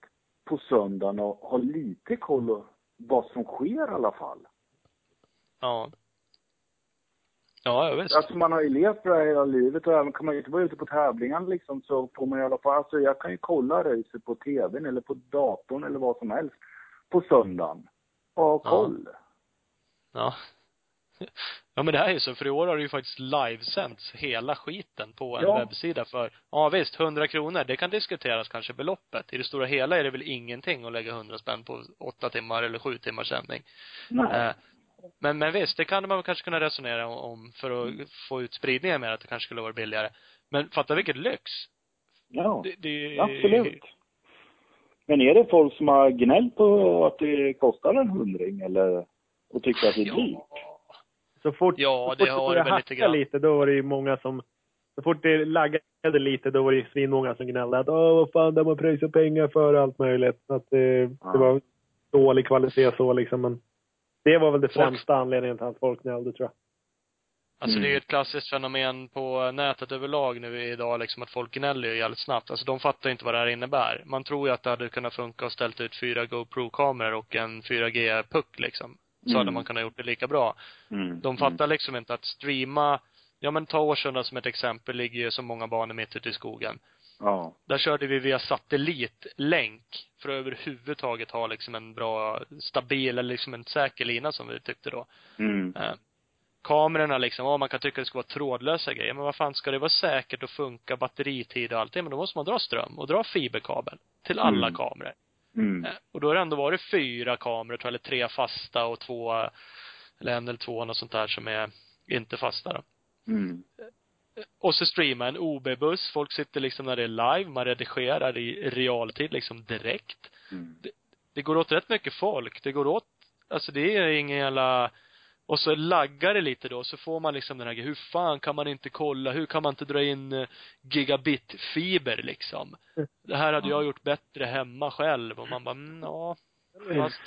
på söndagen och ha lite koll på vad som sker i alla fall.
Ja. Ja, ja visst.
Alltså man har ju levt det här hela livet och även kan man ju inte vara ute på tävlingarna liksom så får man i alla fall, alltså jag kan ju kolla racet på tvn eller på datorn eller vad som helst på söndagen. Och ha koll.
Ja. Ja men det här är ju så, för i år har det ju faktiskt livesänts hela skiten på en
Ja.
webbsida för, ja visst, 100 kronor, det kan diskuteras kanske beloppet. I det stora hela är det väl ingenting att lägga 100 spänn på åtta timmar eller sju timmars sändning.
Nej.
Eh, men, men visst, det kan man kanske kunna resonera om för att få ut spridningen mer, att det kanske skulle vara billigare. Men fatta vilket lyx.
Ja,
Det, det
absolut. Men är det folk som har gnällt på att det kostar en hundring eller och tycker att det är dyrt?
Ja.
Så fort,
Ja,
så
det
fort
har
började
det väl lite grann.
lite, då var det ju många som... Så fort det laggade lite, då var det ju svinmånga som gnällde att åh, vad fan, de har pröjsat pengar för allt möjligt. Att det,
Ja.
det var dålig kvalitet så liksom. Men det var väl det
Folk-
främsta anledningen till att folk gnällde, tror jag.
Alltså
Mm.
det är ju ett klassiskt fenomen på nätet överlag nu idag liksom att folk gnäller ju jävligt snabbt. Alltså de fattar ju inte vad det här innebär. Man tror ju att det hade kunnat funka och ställt ut fyra GoPro-kameror och en 4G-puck liksom. Så
Mm.
hade man kunnat gjort det lika bra.
Mm.
De fattar liksom inte att streama, ja men ta Årsunda som ett exempel, ligger ju så många banor mitt ute i skogen.
Ja.
Där körde vi via satellitlänk för att överhuvudtaget ha liksom en bra, stabil eller liksom en säker lina som vi tyckte då.
Mm.
Eh, kamerorna liksom, ja man kan tycka det ska vara trådlösa grejer, men vad fan ska det vara säkert och funka, batteritid och allt det, men då måste man dra ström och dra fiberkabel till alla
Mm.
kameror.
Mm.
Eh, och då har det ändå varit fyra kameror, tror jag, eller tre fasta och två, eller en eller två, något sånt där som är inte fasta då.
Mm.
Och så streama en OB-buss, folk sitter liksom när det är live, man redigerar i realtid liksom direkt.
Mm.
Det går åt rätt mycket folk, det går åt, alltså det är ingen jävla och så laggar det lite då, så får man liksom den här, hur fan kan man inte kolla, hur kan man inte dra in eh, gigabitfiber liksom? Det här hade jag gjort bättre hemma själv och man bara, mm, ja, fast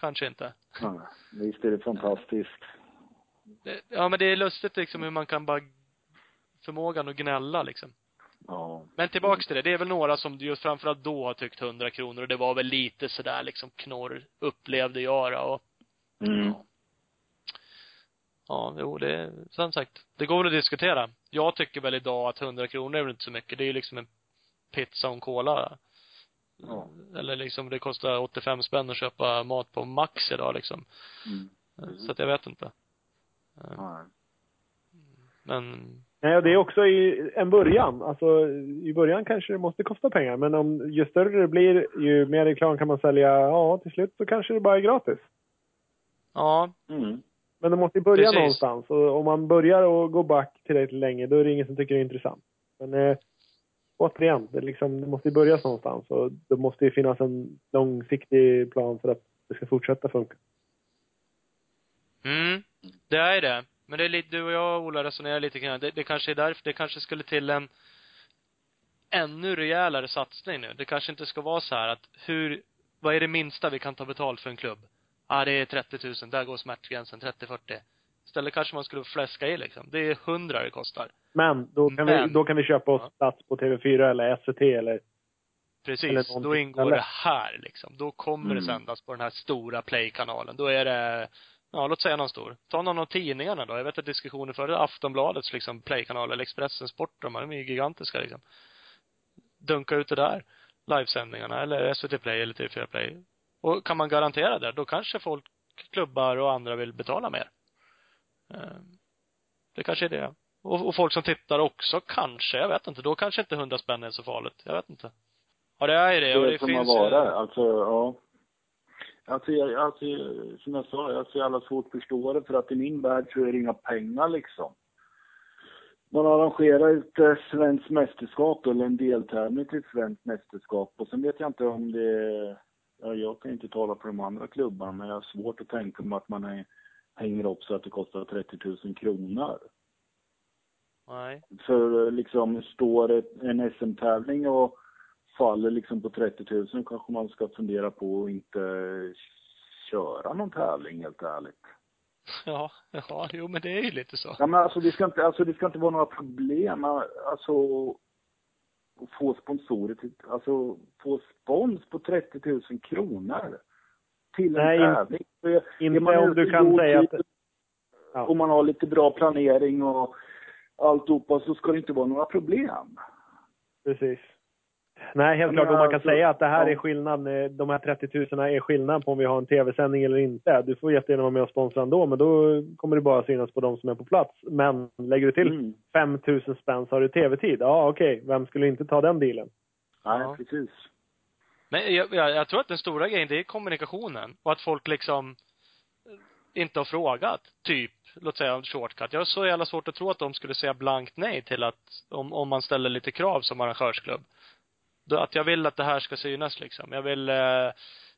kanske inte.
Ja. Visst är det fantastiskt.
Det, ja men det är lustigt liksom hur man kan bara förmågan att gnälla liksom.
Ja.
Men tillbaks till det, det är väl några som just framförallt då har tyckt 100 kronor och det var väl lite sådär liksom knorr, upplevde jag då och
Mm.
Ja, jo det som sagt, det går väl att diskutera. Jag tycker väl idag att 100 kronor är väl inte så mycket. Det är ju liksom en pizza och en cola.
Ja.
Eller liksom, det kostar 85 spänn att köpa mat på Max idag liksom.
Mm.
Så att jag vet inte.
Ja.
Men,
Nej, och det är också i en början. Alltså, i början kanske det måste kosta pengar. Men om, ju större det blir, ju mer reklam kan man sälja. Ja, till slut så kanske det bara är gratis.
ja,
Mm.
Men det måste ju börja
Precis.
någonstans. Och om man börjar och gå back tillräckligt länge, då är det ingen som tycker det är intressant. Men eh, återigen, det, liksom, det måste ju börja någonstans. Och det måste ju finnas en långsiktig plan för att det ska fortsätta funka.
mm, det är det. Men det är lite, du och jag Ola resonerar lite kring det. det. Det kanske är därför, det kanske skulle till en ännu rejälare satsning nu. Det kanske inte ska vara så här att hur, vad är det minsta vi kan ta betalt för en klubb? Ja, ah, det är 30 000, där går smärtgränsen, 30-40. Istället kanske man skulle fläska i liksom. Det är 100 det kostar.
Men då kan,
Men-
vi, då kan vi köpa oss
Ja.
plats på TV4 eller SVT eller... Eller
Precis.
någonting
Då ingår
istället.
det här liksom. Då kommer det
Mm.
sändas på den här stora play-kanalen. Då är det, ja låt säga någon stor. Ta någon av tidningarna då. Jag vet att diskussionen förut, Aftonbladets liksom play-kanal eller Expressen Sport, de är ju gigantiska liksom. Dunka ut det där. Livesändningarna eller SVT Play eller TV4 Play. Och kan man garantera det, då kanske folk, klubbar och andra vill betala mer. Eh, Det kanske är det. Och, och folk som tittar också kanske, jag vet inte. Då kanske inte 100 spänn är så farligt. Jag vet inte. Ja, det är det. Och
Det
det finns
man
ju-
vara. Alltså, ja. Alltså, jag, alltså, som jag sa, jag har så jävla svårt förstå det för att i min värld så är det inga pengar liksom. man arrangerar ett eh, svenskt mästerskap eller en deltävling till ett svenskt mästerskap och sen vet jag inte om det ja, jag kan inte tala för de andra klubbarna men jag har svårt att tänka mig att man är, hänger upp så att det kostar 30 000 kronor.
Nej.
För eh, liksom står en SM-tävling och faller liksom på 30 000 kanske man ska fundera på att inte köra någon tävling helt ärligt.
Ja, ja, jo men det är ju lite så.
Ja men alltså det ska inte, alltså det ska inte vara några problem, alltså att få sponsorer till, alltså få spons på 30 000 kronor till en
Nej,
tävling. För
Inte om du kan säga att... Ja.
Och man har lite bra planering och alltihopa så ska det inte vara några problem.
Precis. Nej, helt klart. Och man kan
alltså,
säga att det här
ja.
är skillnad. eh, De här 30 000 är skillnad på om vi har en tv-sändning eller inte. Du får jättegärna vara med och sponsra ändå, men då kommer det bara synas på de som är på plats. Men lägger du till
Mm.
5 000 spänn så har du tv-tid. Ja, okej. Vem skulle inte ta den dealen?
Nej,
Ja.
precis.
Men jag, jag, jag tror att den stora grejen, det är kommunikationen. Och att folk liksom inte har frågat. Typ, låt säga shortcut. Jag har så jävla svårt att tro att de skulle säga blankt nej till att, om, om man ställer lite krav som arrangörsklubb. Att jag vill att det här ska synas liksom. Jag vill, eh,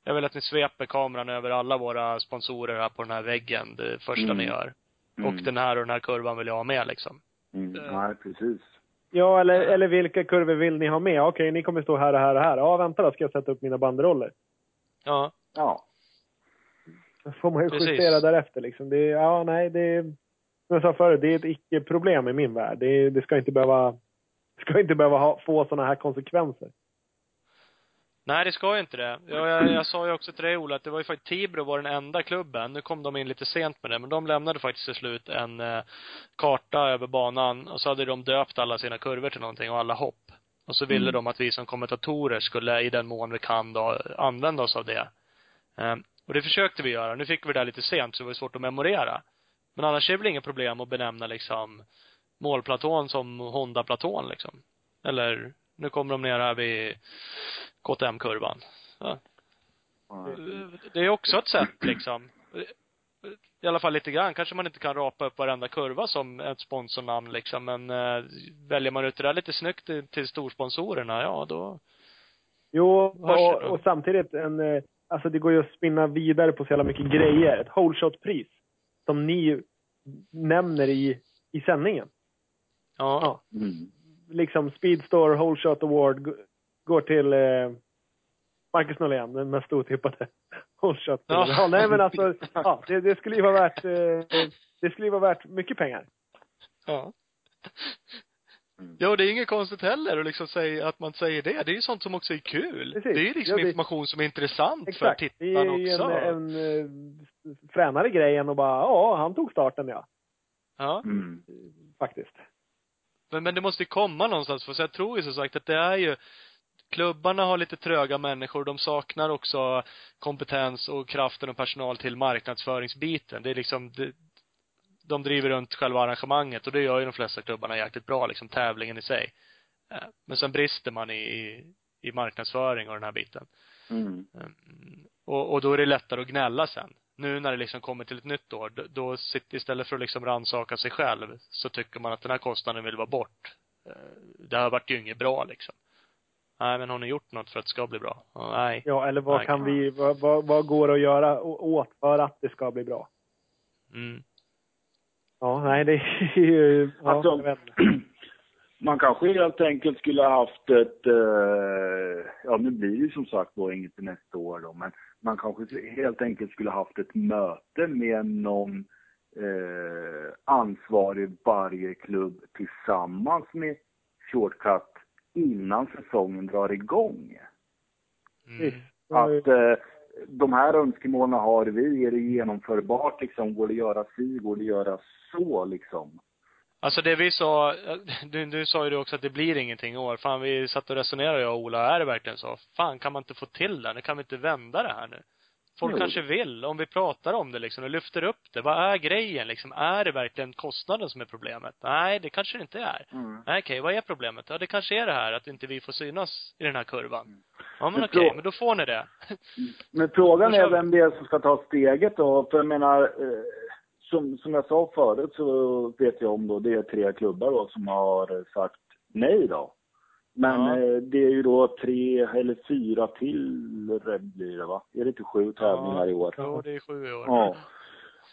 jag vill att ni sveper kameran över alla våra sponsorer här på den här väggen, det första
Mm.
ni gör.
Mm.
Och den här och den här kurvan vill jag ha med liksom.
Mm.
Eh.
Nej, precis.
Ja, eller, eller vilka kurvor vill ni ha med? Okej, ni kommer stå här och här och här. Ja, vänta då, ska jag sätta upp mina banderoller.
Ja.
Ja.
Då får man ju
Precis.
justera därefter liksom. Det, ja, nej, det är, som jag sa förut, det är ett icke-problem i min värld. Det, det ska inte behöva, ska inte behöva ha, få sådana här konsekvenser.
Nej, det ska ju inte det. Jag, jag, jag sa ju också till dig Ola, att det var ju faktiskt Tibro var den enda klubben, nu kom de in lite sent med det, men de lämnade faktiskt till slut en eh, karta över banan och så hade de döpt alla sina kurvor till någonting och alla hopp. Och så ville
Mm.
de att vi som kommentatorer skulle, i den mån vi kan då, använda oss av det. Eh, och det försökte vi göra. Nu fick vi det där lite sent så det var svårt att memorera. Men annars är det väl inga problem att benämna liksom målplatån som Honda-platån liksom. Eller, nu kommer de ner här vid KTM-kurvan. Ja. Det är också ett sätt liksom. I alla fall lite grann. Kanske man inte kan rapa upp varenda kurva som ett sponsornamn liksom, men eh, väljer man ut det där lite snyggt till, till storsponsorerna, ja då,
Jo, och, och samtidigt en, eh, alltså det går ju att spinna vidare på så jävla mycket grejer. Ett whole shot-pris. Som ni nämner i, i sändningen.
Ja.
Mm.
Liksom Speedstore Whole Shot Award går till eh, Marcus Norlén, den mest otippade Whole Shot.
Ja.
Ja. nej men alltså, ja, det, det skulle ju vara värt, eh, det skulle ju vara värt mycket pengar.
ja. Ja, det är inget konstigt heller att liksom säga att man säger det. Det är ju sånt som också är kul.
Precis.
Det är ju liksom
Ja, det-
information som är intressant
Exakt.
för
Det är ju
också.
en, en eh, fränare grej än att bara, ja, han tog starten ja.
Ja.
Mm.
Faktiskt.
Men, men det måste ju komma någonstans för så jag tror ju som sagt att det är ju klubbarna har lite tröga människor, de saknar också kompetens och kraften och personal till marknadsföringsbiten. Det är liksom, det, de driver runt själva arrangemanget och det gör ju de flesta klubbarna jäkligt bra, liksom tävlingen i sig. Eh, Men sen brister man i, i, i marknadsföring och den här biten.
Mm.
Mm. Och, och då är det lättare att gnälla sen. Nu när det liksom kommer till ett nytt år, då, då sitter, istället för att liksom rannsaka sig själv, så tycker man att den här kostnaden vill vara bort. Eh, Det här vart ju inget bra liksom. Nej, men har ni gjort något för att det ska bli bra? Nej.
Ja, eller vad
Nej.
kan vi, vad, vad, vad går att göra åt för att det ska bli bra?
Mm.
Ja, nej det är ju, ja,
Alltså, man kanske helt enkelt skulle ha haft ett, eh, ja nu blir det ju som sagt då inget till nästa år då, men man kanske helt enkelt skulle ha haft ett möte med någon eh, ansvarig varje klubb tillsammans med Shortcut innan säsongen drar igång.
Mm.
Att eh, de här önskemålen har vi, är det genomförbart liksom? Går det att göra si, går det att göra så liksom?
Alltså det vi sa, du, du sa ju det också att det blir ingenting i år. Fan vi satt och resonerade jag och Ola, är det verkligen så? Fan kan man inte få till det? Kan vi inte vända det här nu? Folk
Jo.
kanske vill, om vi pratar om det liksom och lyfter upp det. Vad är grejen liksom? Är det verkligen kostnaden som är problemet? Nej, det kanske det inte är.
Mm.
Nej, okej, vad är problemet? Ja, det kanske är det här att inte vi får synas i den här kurvan. Ja, men
Men
okej,
då-
men då får ni det.
Men frågan är vem det är som ska ta steget då. För jag menar, eh, som, som jag sa förut så vet jag om då, det är tre klubbar då som har sagt nej då. Men
Ja.
eh, det är ju då tre eller fyra till blir det va? Är det inte sju tävlingar i år?
Jo, det är sju i år.
Ja.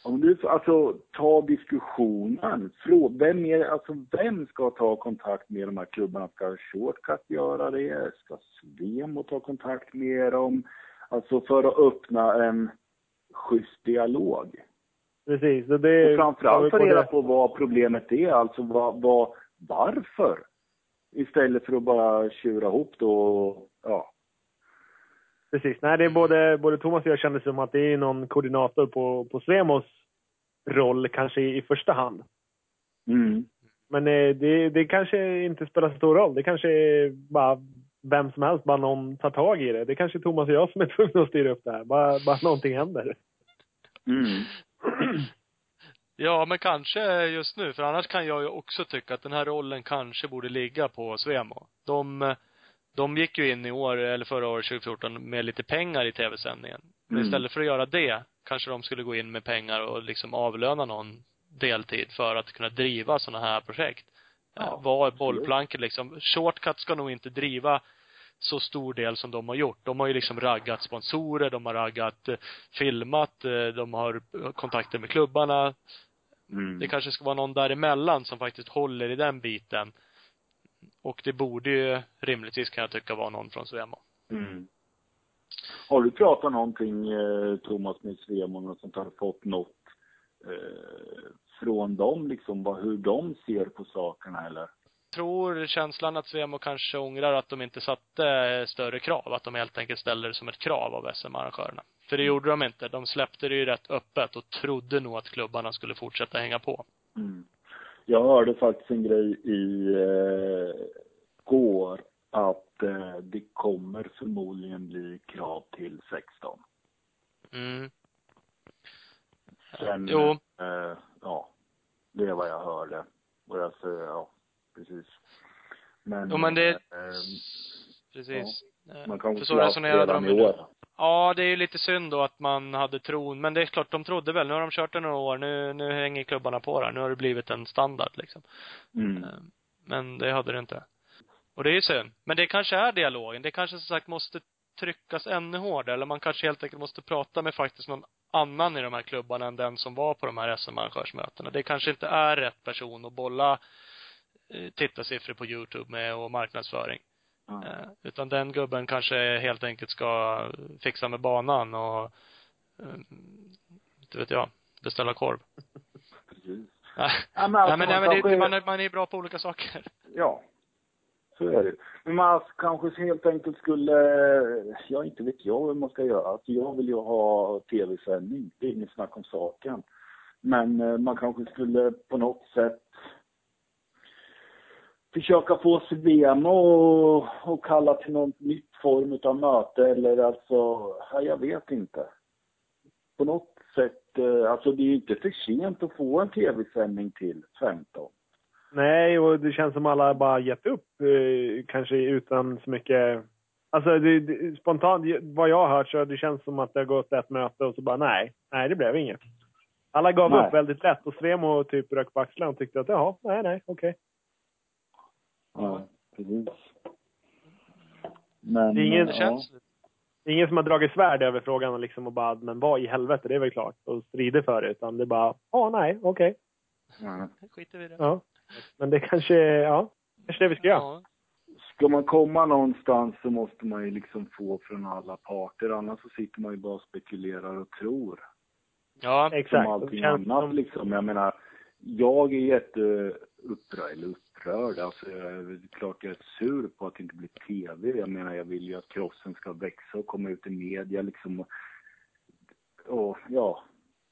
Om du, alltså, ta diskussionen. Frå, vem, är, alltså, vem ska ta kontakt med de här klubbarna? Ska Shortcut göra det? Ska Svemo ta kontakt med dem? Alltså för att öppna en schysst dialog.
Precis. Så det,
Och framförallt ta reda på vad problemet är, alltså vad, vad, varför? Istället för att bara tjura ihop då och, ja.
Precis. Nej, det är både, både Thomas och jag känner som att det är någon koordinator på, på Svemos roll kanske i, i första hand.
Mm.
Men eh, det, det kanske inte spelar så stor roll. Det kanske är bara vem som helst, bara någon tar tag i det. Det kanske är Thomas och jag som är tvungna att styra upp det här. Bara, bara någonting händer.
Mm.
Ja, men kanske just nu. För annars kan jag ju också tycka att den här rollen kanske borde ligga på Svemo. De, de gick ju in i år, eller förra året, 2014, med lite pengar i tv-sändningen. Men
Mm.
istället för att göra det, kanske de skulle gå in med pengar och liksom avlöna någon deltid för att kunna driva sådana här projekt.
Ja,
är
absolut.
bollplanket liksom? Shortcut ska nog inte driva så stor del som de har gjort. De har ju liksom raggat sponsorer, de har raggat, eh, filmat, eh, de har kontakter med klubbarna.
Mm.
Det kanske ska vara någon däremellan som faktiskt håller i den biten. Och det borde ju rimligtvis kan jag tycka vara någon från Svemo.
Mm. Har du pratat någonting, eh, Thomas, med Svemon och sånt har fått något eh, från dem, liksom, vad, hur de ser på sakerna eller?
Tror känslan att Svemo kanske ångrar att de inte satte större krav, att de helt enkelt ställde det som ett krav av SM-arrangörerna. För det gjorde de inte. De släppte det ju rätt öppet och trodde nog att klubbarna skulle fortsätta hänga på.
Mm. Jag hörde faktiskt en grej i eh, går att eh, det kommer förmodligen bli krav till 16.
Mm.
Sen,
Jo.
Eh, ja, det är vad jag hörde. Och jag säger, ja, precis. Men,
Jo, men det-
eh,
Precis. Eh,
man kanske
För så resonerade de ju. Ja, det är ju lite synd då att man hade tron, men det är klart, de trodde väl. Nu har de kört det några år, nu, nu hänger klubbarna på där. Nu har det blivit en standard liksom.
Mm.
Eh, Men det hade det inte. Och det är ju synd. Men det kanske är dialogen. Det kanske som sagt måste tryckas ännu hårdare. Eller man kanske helt enkelt måste prata med faktiskt någon annan i de här klubbarna än den som var på de här SM-arrangörsmötena. Det kanske inte är rätt person att bolla tittarsiffror på Youtube med och marknadsföring. Eh, Utan den gubben kanske helt enkelt ska fixa med banan och, eh, inte vet jag, beställa korv.
precis.
Nej,
Ja, men
nej
alltså,
men,
man
nej, men det,
kanske-
man, är, man är bra på olika saker.
Ja, så är det. Men man kanske helt enkelt skulle, ja inte vet jag vad man ska göra. Alltså jag vill ju ha tv-sändning, det är inget snack om saken. Men eh, man kanske skulle på något sätt försöka få och, och kalla till någon nytt form av möte eller alltså, ja, jag vet inte. På något sätt, eh, alltså det är ju inte för sent att få en tv-sändning till 15.
Nej, och det känns som alla bara gett upp. Eh, kanske utan så mycket... Alltså det, det, spontant, vad jag har hört så det känns som att det har gått ett möte och så bara nej, nej det blev inget. Alla gav
Nej.
upp väldigt lätt och Svemo typ rök på axlarna och tyckte att jaha, nej, nej, okej.
Ja, precis. Men,
Det är ingen-
Det
ja.
känns.
Det är ingen som har dragit svärd över frågan och liksom och bara, men vad i helvete, det är väl klart. Och strider för det. Utan det är bara, ja, nej, okej.
Ja.
Skiter vi i det.
Ja. Men det kanske, ja, kanske det vi ska göra.
Ja.
Ska man komma någonstans så måste man ju liksom få från alla parter. Annars så sitter man ju bara och spekulerar och tror.
Ja.
Exakt.
Som allting annat
som-
liksom. Jag menar, jag är jätteupprörd, eller upprörd. Alltså, jag- är klart jag är sur på att det inte blir tv. Jag menar, jag vill ju att crossen ska växa och komma ut i media liksom. Och, och ja,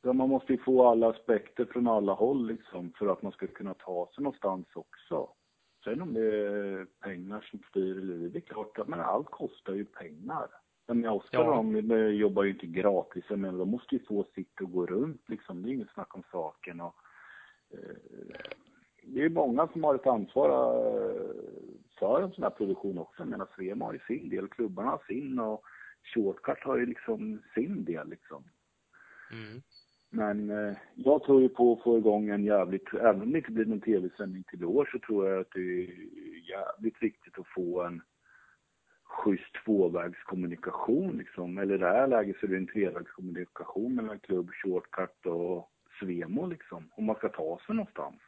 man måste ju få alla aspekter från alla håll liksom för att man ska kunna ta sig någonstans också. Sen om det är pengar som styr eller det är klart att men allt kostar ju pengar. Oskar
Ja.
de jobbar ju inte gratis. Menar de måste ju få sitt att gå runt liksom. Det är inget snack om saken. Och, eh, det är många som har ett ansvar eh, för en sån här produktion också. Jag menar Svema har ju sin del, klubbarna har sin och Shortcut har ju liksom sin del liksom.
Mm.
Men eh, jag tror ju på att få igång en jävligt, även om det inte blir någon tv-sändning till år så tror jag att det är jävligt viktigt att få en schysst tvåvägskommunikation liksom. Eller i det här läget så är det en trevägskommunikation mellan klubb, shortcut och Svemo liksom. Om man ska ta sig någonstans.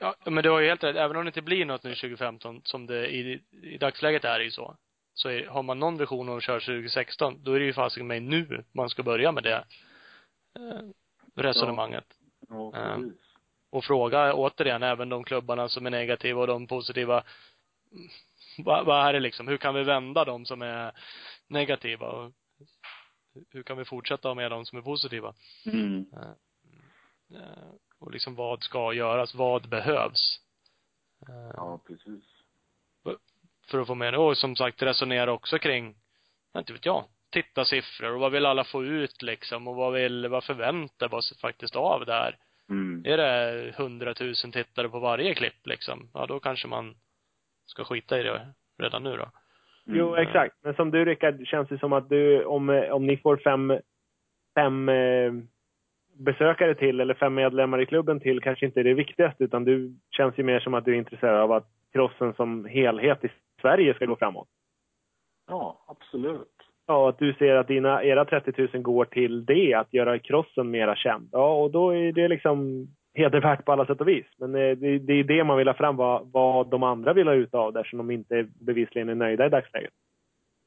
Ja, men du har ju helt rätt. Även om det inte blir något nu 2015, som det i, i dagsläget är ju så. Så är, har man någon vision om att köra 2016, då är det ju fasiken mig nu man ska börja med det eh, resonemanget.
Ja,
Ja.
precis.
Och fråga återigen även de klubbarna som är negativa och de positiva. Vad, vad är det liksom? Hur kan vi vända de som är negativa? Och hur kan vi fortsätta med de som är positiva?
Mm.
Eh, Och liksom vad ska göras? Vad behövs? Eh,
Ja, precis.
för att få med det. Och som sagt resonera också kring, inte vet jag, titta siffror och vad vill alla få ut liksom och vad vill, vad förväntar vi oss faktiskt av det här?
Mm.
Är det hundratusen tittare på varje klipp liksom? Ja, då kanske man ska skita i det redan nu då.
Jo,
Mm.
exakt. Men som du Rickard, känns det som att du, om, om ni får fem, fem eh, besökare till eller fem medlemmar i klubben till kanske inte är det viktigaste utan du känns ju mer som att du är intresserad av att crossen som helhet i Sverige ska gå framåt.
Ja, absolut.
Ja, att du ser att dina, era 30 000 går till det, att göra crossen mera känd. Ja, och då är det liksom hedervärt på alla sätt och vis. Men eh, det, det är det man vill ha fram, vad, vad de andra vill ha ut av det, som de inte bevisligen är nöjda i dagsläget.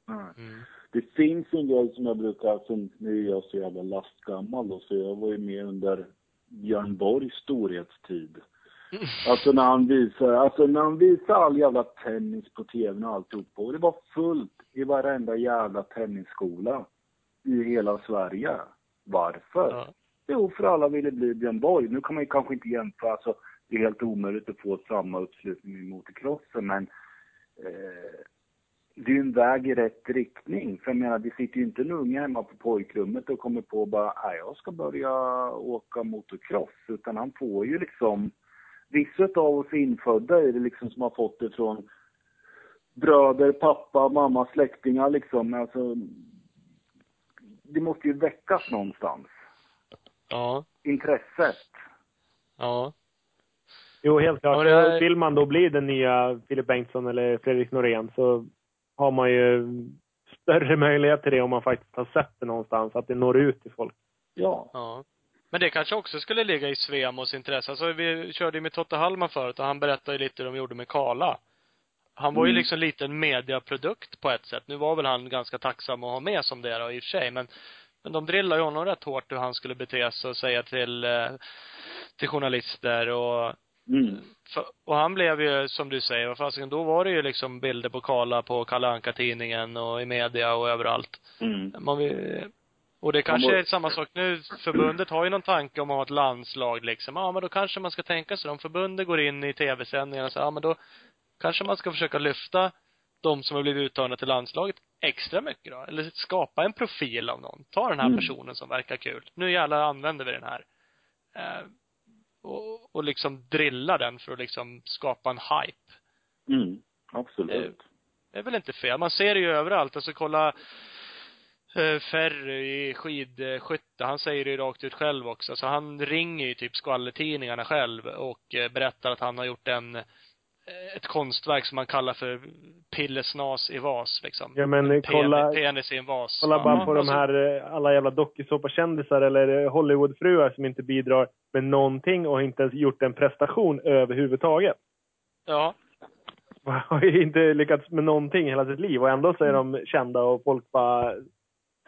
Nej.
Mm.
Det finns en grej som jag brukar, som nu är jag så jävla lastgammal då, så jag var ju med under Björn Borgs storhetstid. Alltså när han visar, alltså när han visar all jävla tennis på tvn och alltihopa. Och det var fullt i varenda jävla tennisskola i hela Sverige. Varför?
Ja.
Jo, för alla ville bli Björn Borg. Nu kan man ju kanske inte jämföra, alltså det är helt omöjligt att få samma uppslutning i motocrossen, men eh, det är ju en väg i rätt riktning. För jag menar, det sitter ju inte en unge hemma på pojkrummet och kommer på bara, nej jag ska börja åka motocross. Utan han får ju liksom, vissa av oss är infödda i det liksom som har fått det från bröder, pappa, mamma, släktingar liksom. Alltså, det måste ju väckas någonstans.
Ja.
Intresset.
Ja.
Jo, helt klart.
Ja, det är-
Vill man då bli den nya Filip Bengtsson eller Fredrik Norén så har man ju större möjlighet till det om man faktiskt har sett det någonstans, att det når ut till folk.
Ja.
Ja. Men det kanske också skulle ligga i Svemos intresse. Alltså vi körde ju med Totte Hallman förut och han berättade ju lite hur de gjorde med Kala. Han var ju
Mm.
liksom lite en mediaprodukt på ett sätt. Nu var väl han ganska tacksam att ha med som det då i och för sig, men men de drillade ju honom rätt hårt hur han skulle bete sig och säga till, eh, till journalister och
Mm.
för, och han blev ju, som du säger, vad fasiken, då var det ju liksom bilder på Kala på Kalle Anka-tidningen och i media och överallt.
Mm.
Man vill, och det kanske är samma sak nu. Förbundet har ju någon tanke om att ha ett landslag liksom. Ja, men då kanske man ska tänka sig, om förbundet går in i tv-sändningarna så, ja men då kanske man ska försöka lyfta de som har blivit uttagna till landslaget extra mycket då. Eller skapa en profil av någon. Ta den här
Mm.
personen som verkar kul. Nu jävlar använder vi den här. Eh, och, och liksom drilla den för att liksom skapa en hype.
Mm. Absolut.
Det är väl inte fel. Man ser det ju överallt. Alltså kolla eh, Ferry i skidskytte. Han säger det ju rakt ut själv också. Så han ringer ju typ skvallertidningarna själv och eh, berättar att han har gjort en eh, ett konstverk som man kallar för pillesnas i vas liksom.
Ja, men
En
kolla-
penis, i en vas.
Kolla bara på
och
de här, eh, alla jävla dokusåpakändisar eller eh, Hollywoodfruar som inte bidrar med någonting och inte ens gjort en prestation överhuvudtaget.
Ja.
Har ju inte lyckats med någonting hela sitt liv och ändå så är de kända och folk bara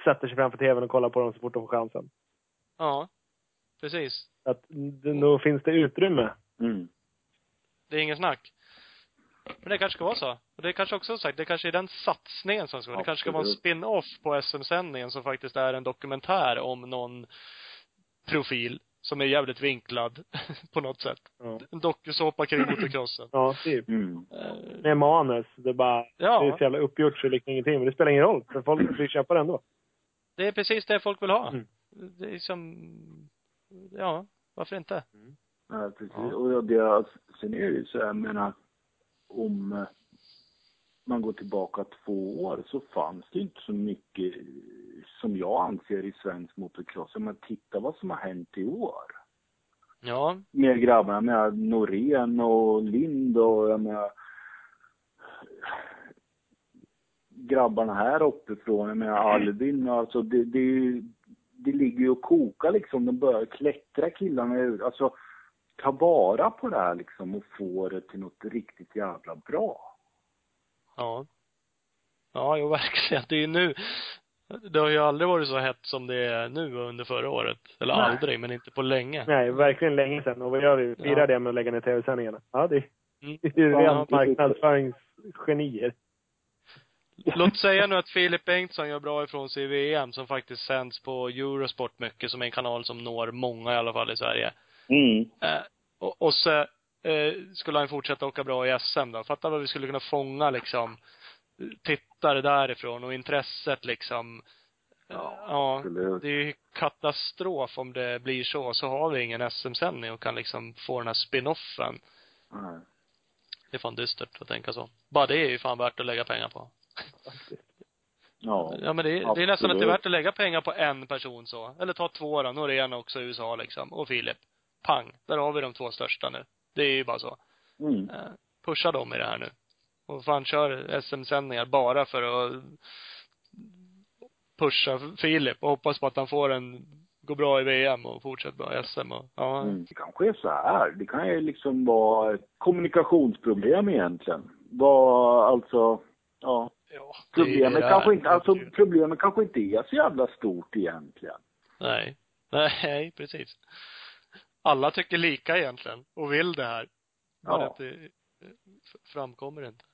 sätter sig framför tvn och kollar på dem så fort de får chansen.
Ja. Precis.
Att då finns det utrymme.
Mm.
Det är ingen snack. Men det kanske ska vara så. Och det är kanske också sagt, det kanske är den satsningen som ska vara. Det kanske ska vara en spin-off på SM-sändningen som faktiskt är en dokumentär om någon profil som är jävligt vinklad på något sätt.
Ja,
En dokusåpa kring motocrossen.
ja typ.
Mm.
Eh,
Med manus. Det är bara,
Ja.
det är så jävla uppgjort så det liknar ingenting. Men det spelar ingen roll, för folk vill köpa det ändå.
Det är precis det folk vill ha.
Mm.
Det är som, ja, varför inte?
Ja, precis.
Ja.
Och det, sen är det ju så, jag menar, om eh, man går tillbaka två år så fanns det inte så mycket som jag anser, i svensk motocross. Men titta vad som har hänt i år.
Ja.
Med grabbarna, menar Norén och Lind och jag menar grabbarna här uppifrån, jag menar Alvin, alltså det, det, det ligger ju och kokar liksom. De börjar klättra killarna ur. Alltså, ta vara på det här liksom och få det till något riktigt jävla bra.
Ja. Ja, jo verkligen. Det är ju nu, det har ju aldrig varit så hett som det är nu under förra året. Eller
Nej.
aldrig, men inte på länge.
Nej, verkligen länge sedan. Och vad gör vi? Firar
Ja.
det med att lägga ner tv-sändningarna. Ja, det
Mm.
det är ju
Ja,
rent
precis.
marknadsföringsgenier.
Låt säga nu att Filip Bengtsson gör bra ifrån sig i VM som faktiskt sänds på Eurosport mycket, som är en kanal som når många i alla fall i Sverige.
Mm.
Eh, och, och så eh, skulle han fortsätta åka bra i SM då. Fatta vad vi skulle kunna fånga liksom tittare därifrån och intresset liksom. Ja, ja det är ju katastrof om det blir så. Så har vi ingen SM-sändning och kan liksom få den här spin-offen.
Nej.
Det är fan dystert att tänka så. Bara det är ju fan värt att lägga pengar på.
Ja.
Ja men det är, det är nästan att det är
Absolut.
värt att lägga pengar på en person så. Eller ta två då, Norén också i USA liksom. Och Filip. Pang. Där har vi de två största nu. Det är ju bara så.
Mm.
Eh, pusha dem i det här nu. Och fan kör SM-sändningar bara för att pusha Filip och hoppas på att han får en, går bra i VM och fortsätter bra i SM och, ja.
Mm. Det kanske är så här. Det kan ju liksom vara ett kommunikationsproblem egentligen. Vad, alltså, ja.
ja
Problemet kanske inte, alltså problemet kanske inte är så jävla stort egentligen.
Nej. Nej, precis. Alla tycker lika egentligen och vill det här.
Ja.
att det framkommer inte.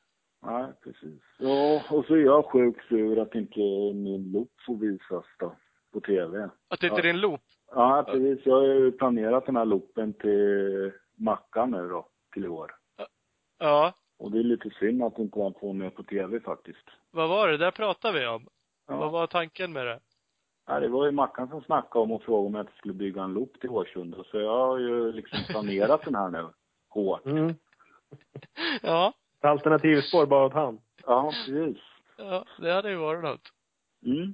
Nej, precis. Ja, och så är jag sjukt sur att inte min loop får visas då, på TV.
Att det inte
Ja.
är en loop.
Ja, precis. Jag har ju planerat den här loopen till Mackan nu då, till i år.
Ja.
Och det är lite synd att inte den får med på TV faktiskt.
Vad var det? Där pratade vi om. Vad
Ja.
var tanken med det?
Ja, det var ju Mackan som snackade om och frågade om jag inte skulle bygga en loop till Årsunda. Så jag har ju liksom planerat den här nu, hårt.
Mm.
Ja.
Alternativspår bara åt han.
Ja, precis.
Ja, det hade ju varit något.
Mm.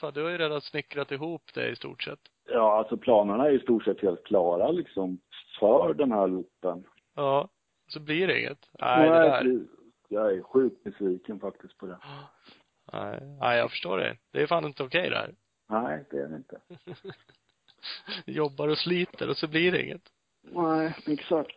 Fan, du har ju redan snickrat ihop det i stort sett.
Ja, alltså planerna är i stort sett helt klara liksom för den här loopen.
Ja. Så blir det inget. Nej, det där.
Jag är sjukt besviken faktiskt på det.
Nej, nej, jag förstår det. Det är fan inte okej det här.
Nej, det är det inte.
Jobbar och sliter och så blir det inget.
Nej, exakt.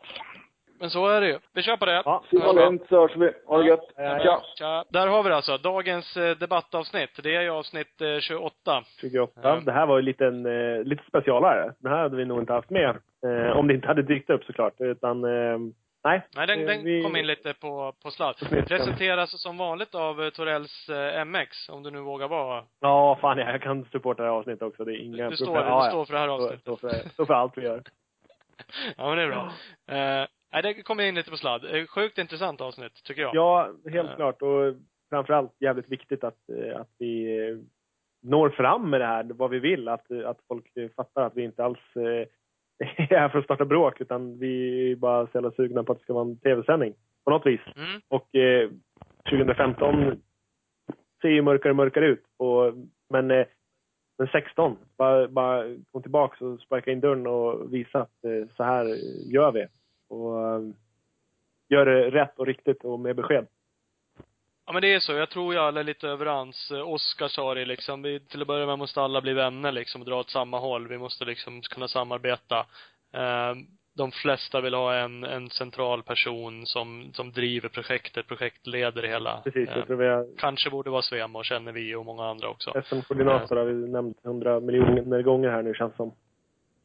Men så är det ju. Vi kör på det.
Ja.
Så var lugnt så hörs vi. Ha det gött.
Ja.
Tja.
Tja. Där har vi det alltså. Dagens eh, debattavsnitt. Det är ju avsnitt eh, 28.
28.
Ja.
Det här var ju lite, en, eh, lite specialare. Den här hade vi nog inte haft med. Eh, om det inte hade dykt upp såklart. Utan, eh, nej.
Nej, den,
Eh,
den
vi-
kom in lite på, på sladd. Presenteras som vanligt av eh, Torells eh, MX, om du nu vågar vara.
Ja, fan jag kan supporta det här avsnittet också. Det är inga
Du står,
problem.
du
Ja, ja.
står för det här
Står-
avsnittet.
Står för, står för allt vi gör.
Ja, men det är bra. Eh, nej, det kommer in lite på sladd. Sjukt intressant avsnitt, tycker jag.
Ja, helt
Ja.
klart. Och framförallt jävligt viktigt att, att vi når fram med det här, vad vi vill. Att, att folk fattar att vi inte alls är här för att starta bråk, utan vi är bara så jävla sugna på att det ska vara en tv-sändning. På något vis.
Mm.
Och eh, 2015 ser ju mörkare och mörkare ut. Och, men, eh, men 16, bara, bara kom tillbaka och sparka in dörren och visa att eh, så här gör vi. Och eh, gör det rätt och riktigt och med besked.
Ja men det är så. Jag tror ju alla är lite överens. Oskar sa det liksom. Vi, till att börja med måste alla bli vänner liksom och dra åt samma håll. Vi måste liksom kunna samarbeta. Eh, de flesta vill ha en, en central person som, som driver projektet, projektleder det hela.
Precis, jag tror vi har
kanske borde vara Svemo, känner vi och många andra också.
SM-koordinator har vi nämnt hundra miljoner gånger här nu känns som.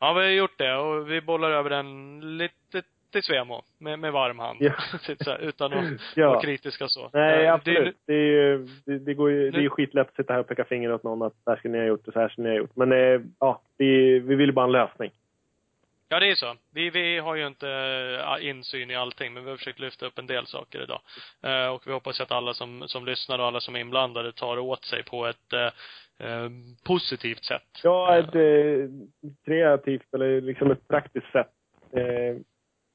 Ja, vi har gjort det och vi bollar över den lite till Svemo med, med varm hand.
Ja.
Här, Utan att
Ja.
vara kritiska så.
Nej,
Eh,
absolut. Det, är ju, det, det, går ju, det är ju skitlätt att sitta här och peka finger åt någon att så här ska ni ha gjort och så här ska ni ha gjort. Men eh, ja, vi, vi vill bara en lösning.
Ja, det är så. Vi, vi har ju inte eh, insyn i allting, men vi har försökt lyfta upp en del saker idag. Eh, och vi hoppas att alla som, som lyssnar och alla som är inblandade tar åt sig på ett eh, positivt sätt.
Ja, ett eh, kreativt eller liksom ett praktiskt sätt. Eh,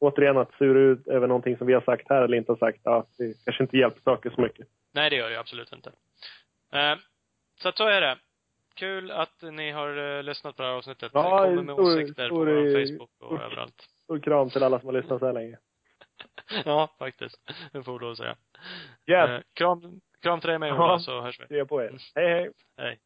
återigen att sura ut över någonting som vi har sagt här eller inte har sagt, ja, det kanske inte hjälper saker så mycket.
Nej, det gör det absolut inte. Eh, så att så är det. kul att ni har eh, lyssnat på det här avsnittet.
Ja,
Kommer med
stor-
åsikter på
stor-
vår Facebook och
stor-
överallt.
Stor kram till alla som har lyssnat så här länge.
ja, faktiskt. Det får att säga.
Yes,
Eh, kram, kram till dig med
Ja.
Ola, så hörs vi.
skriv på er. Hej hej!
Hej.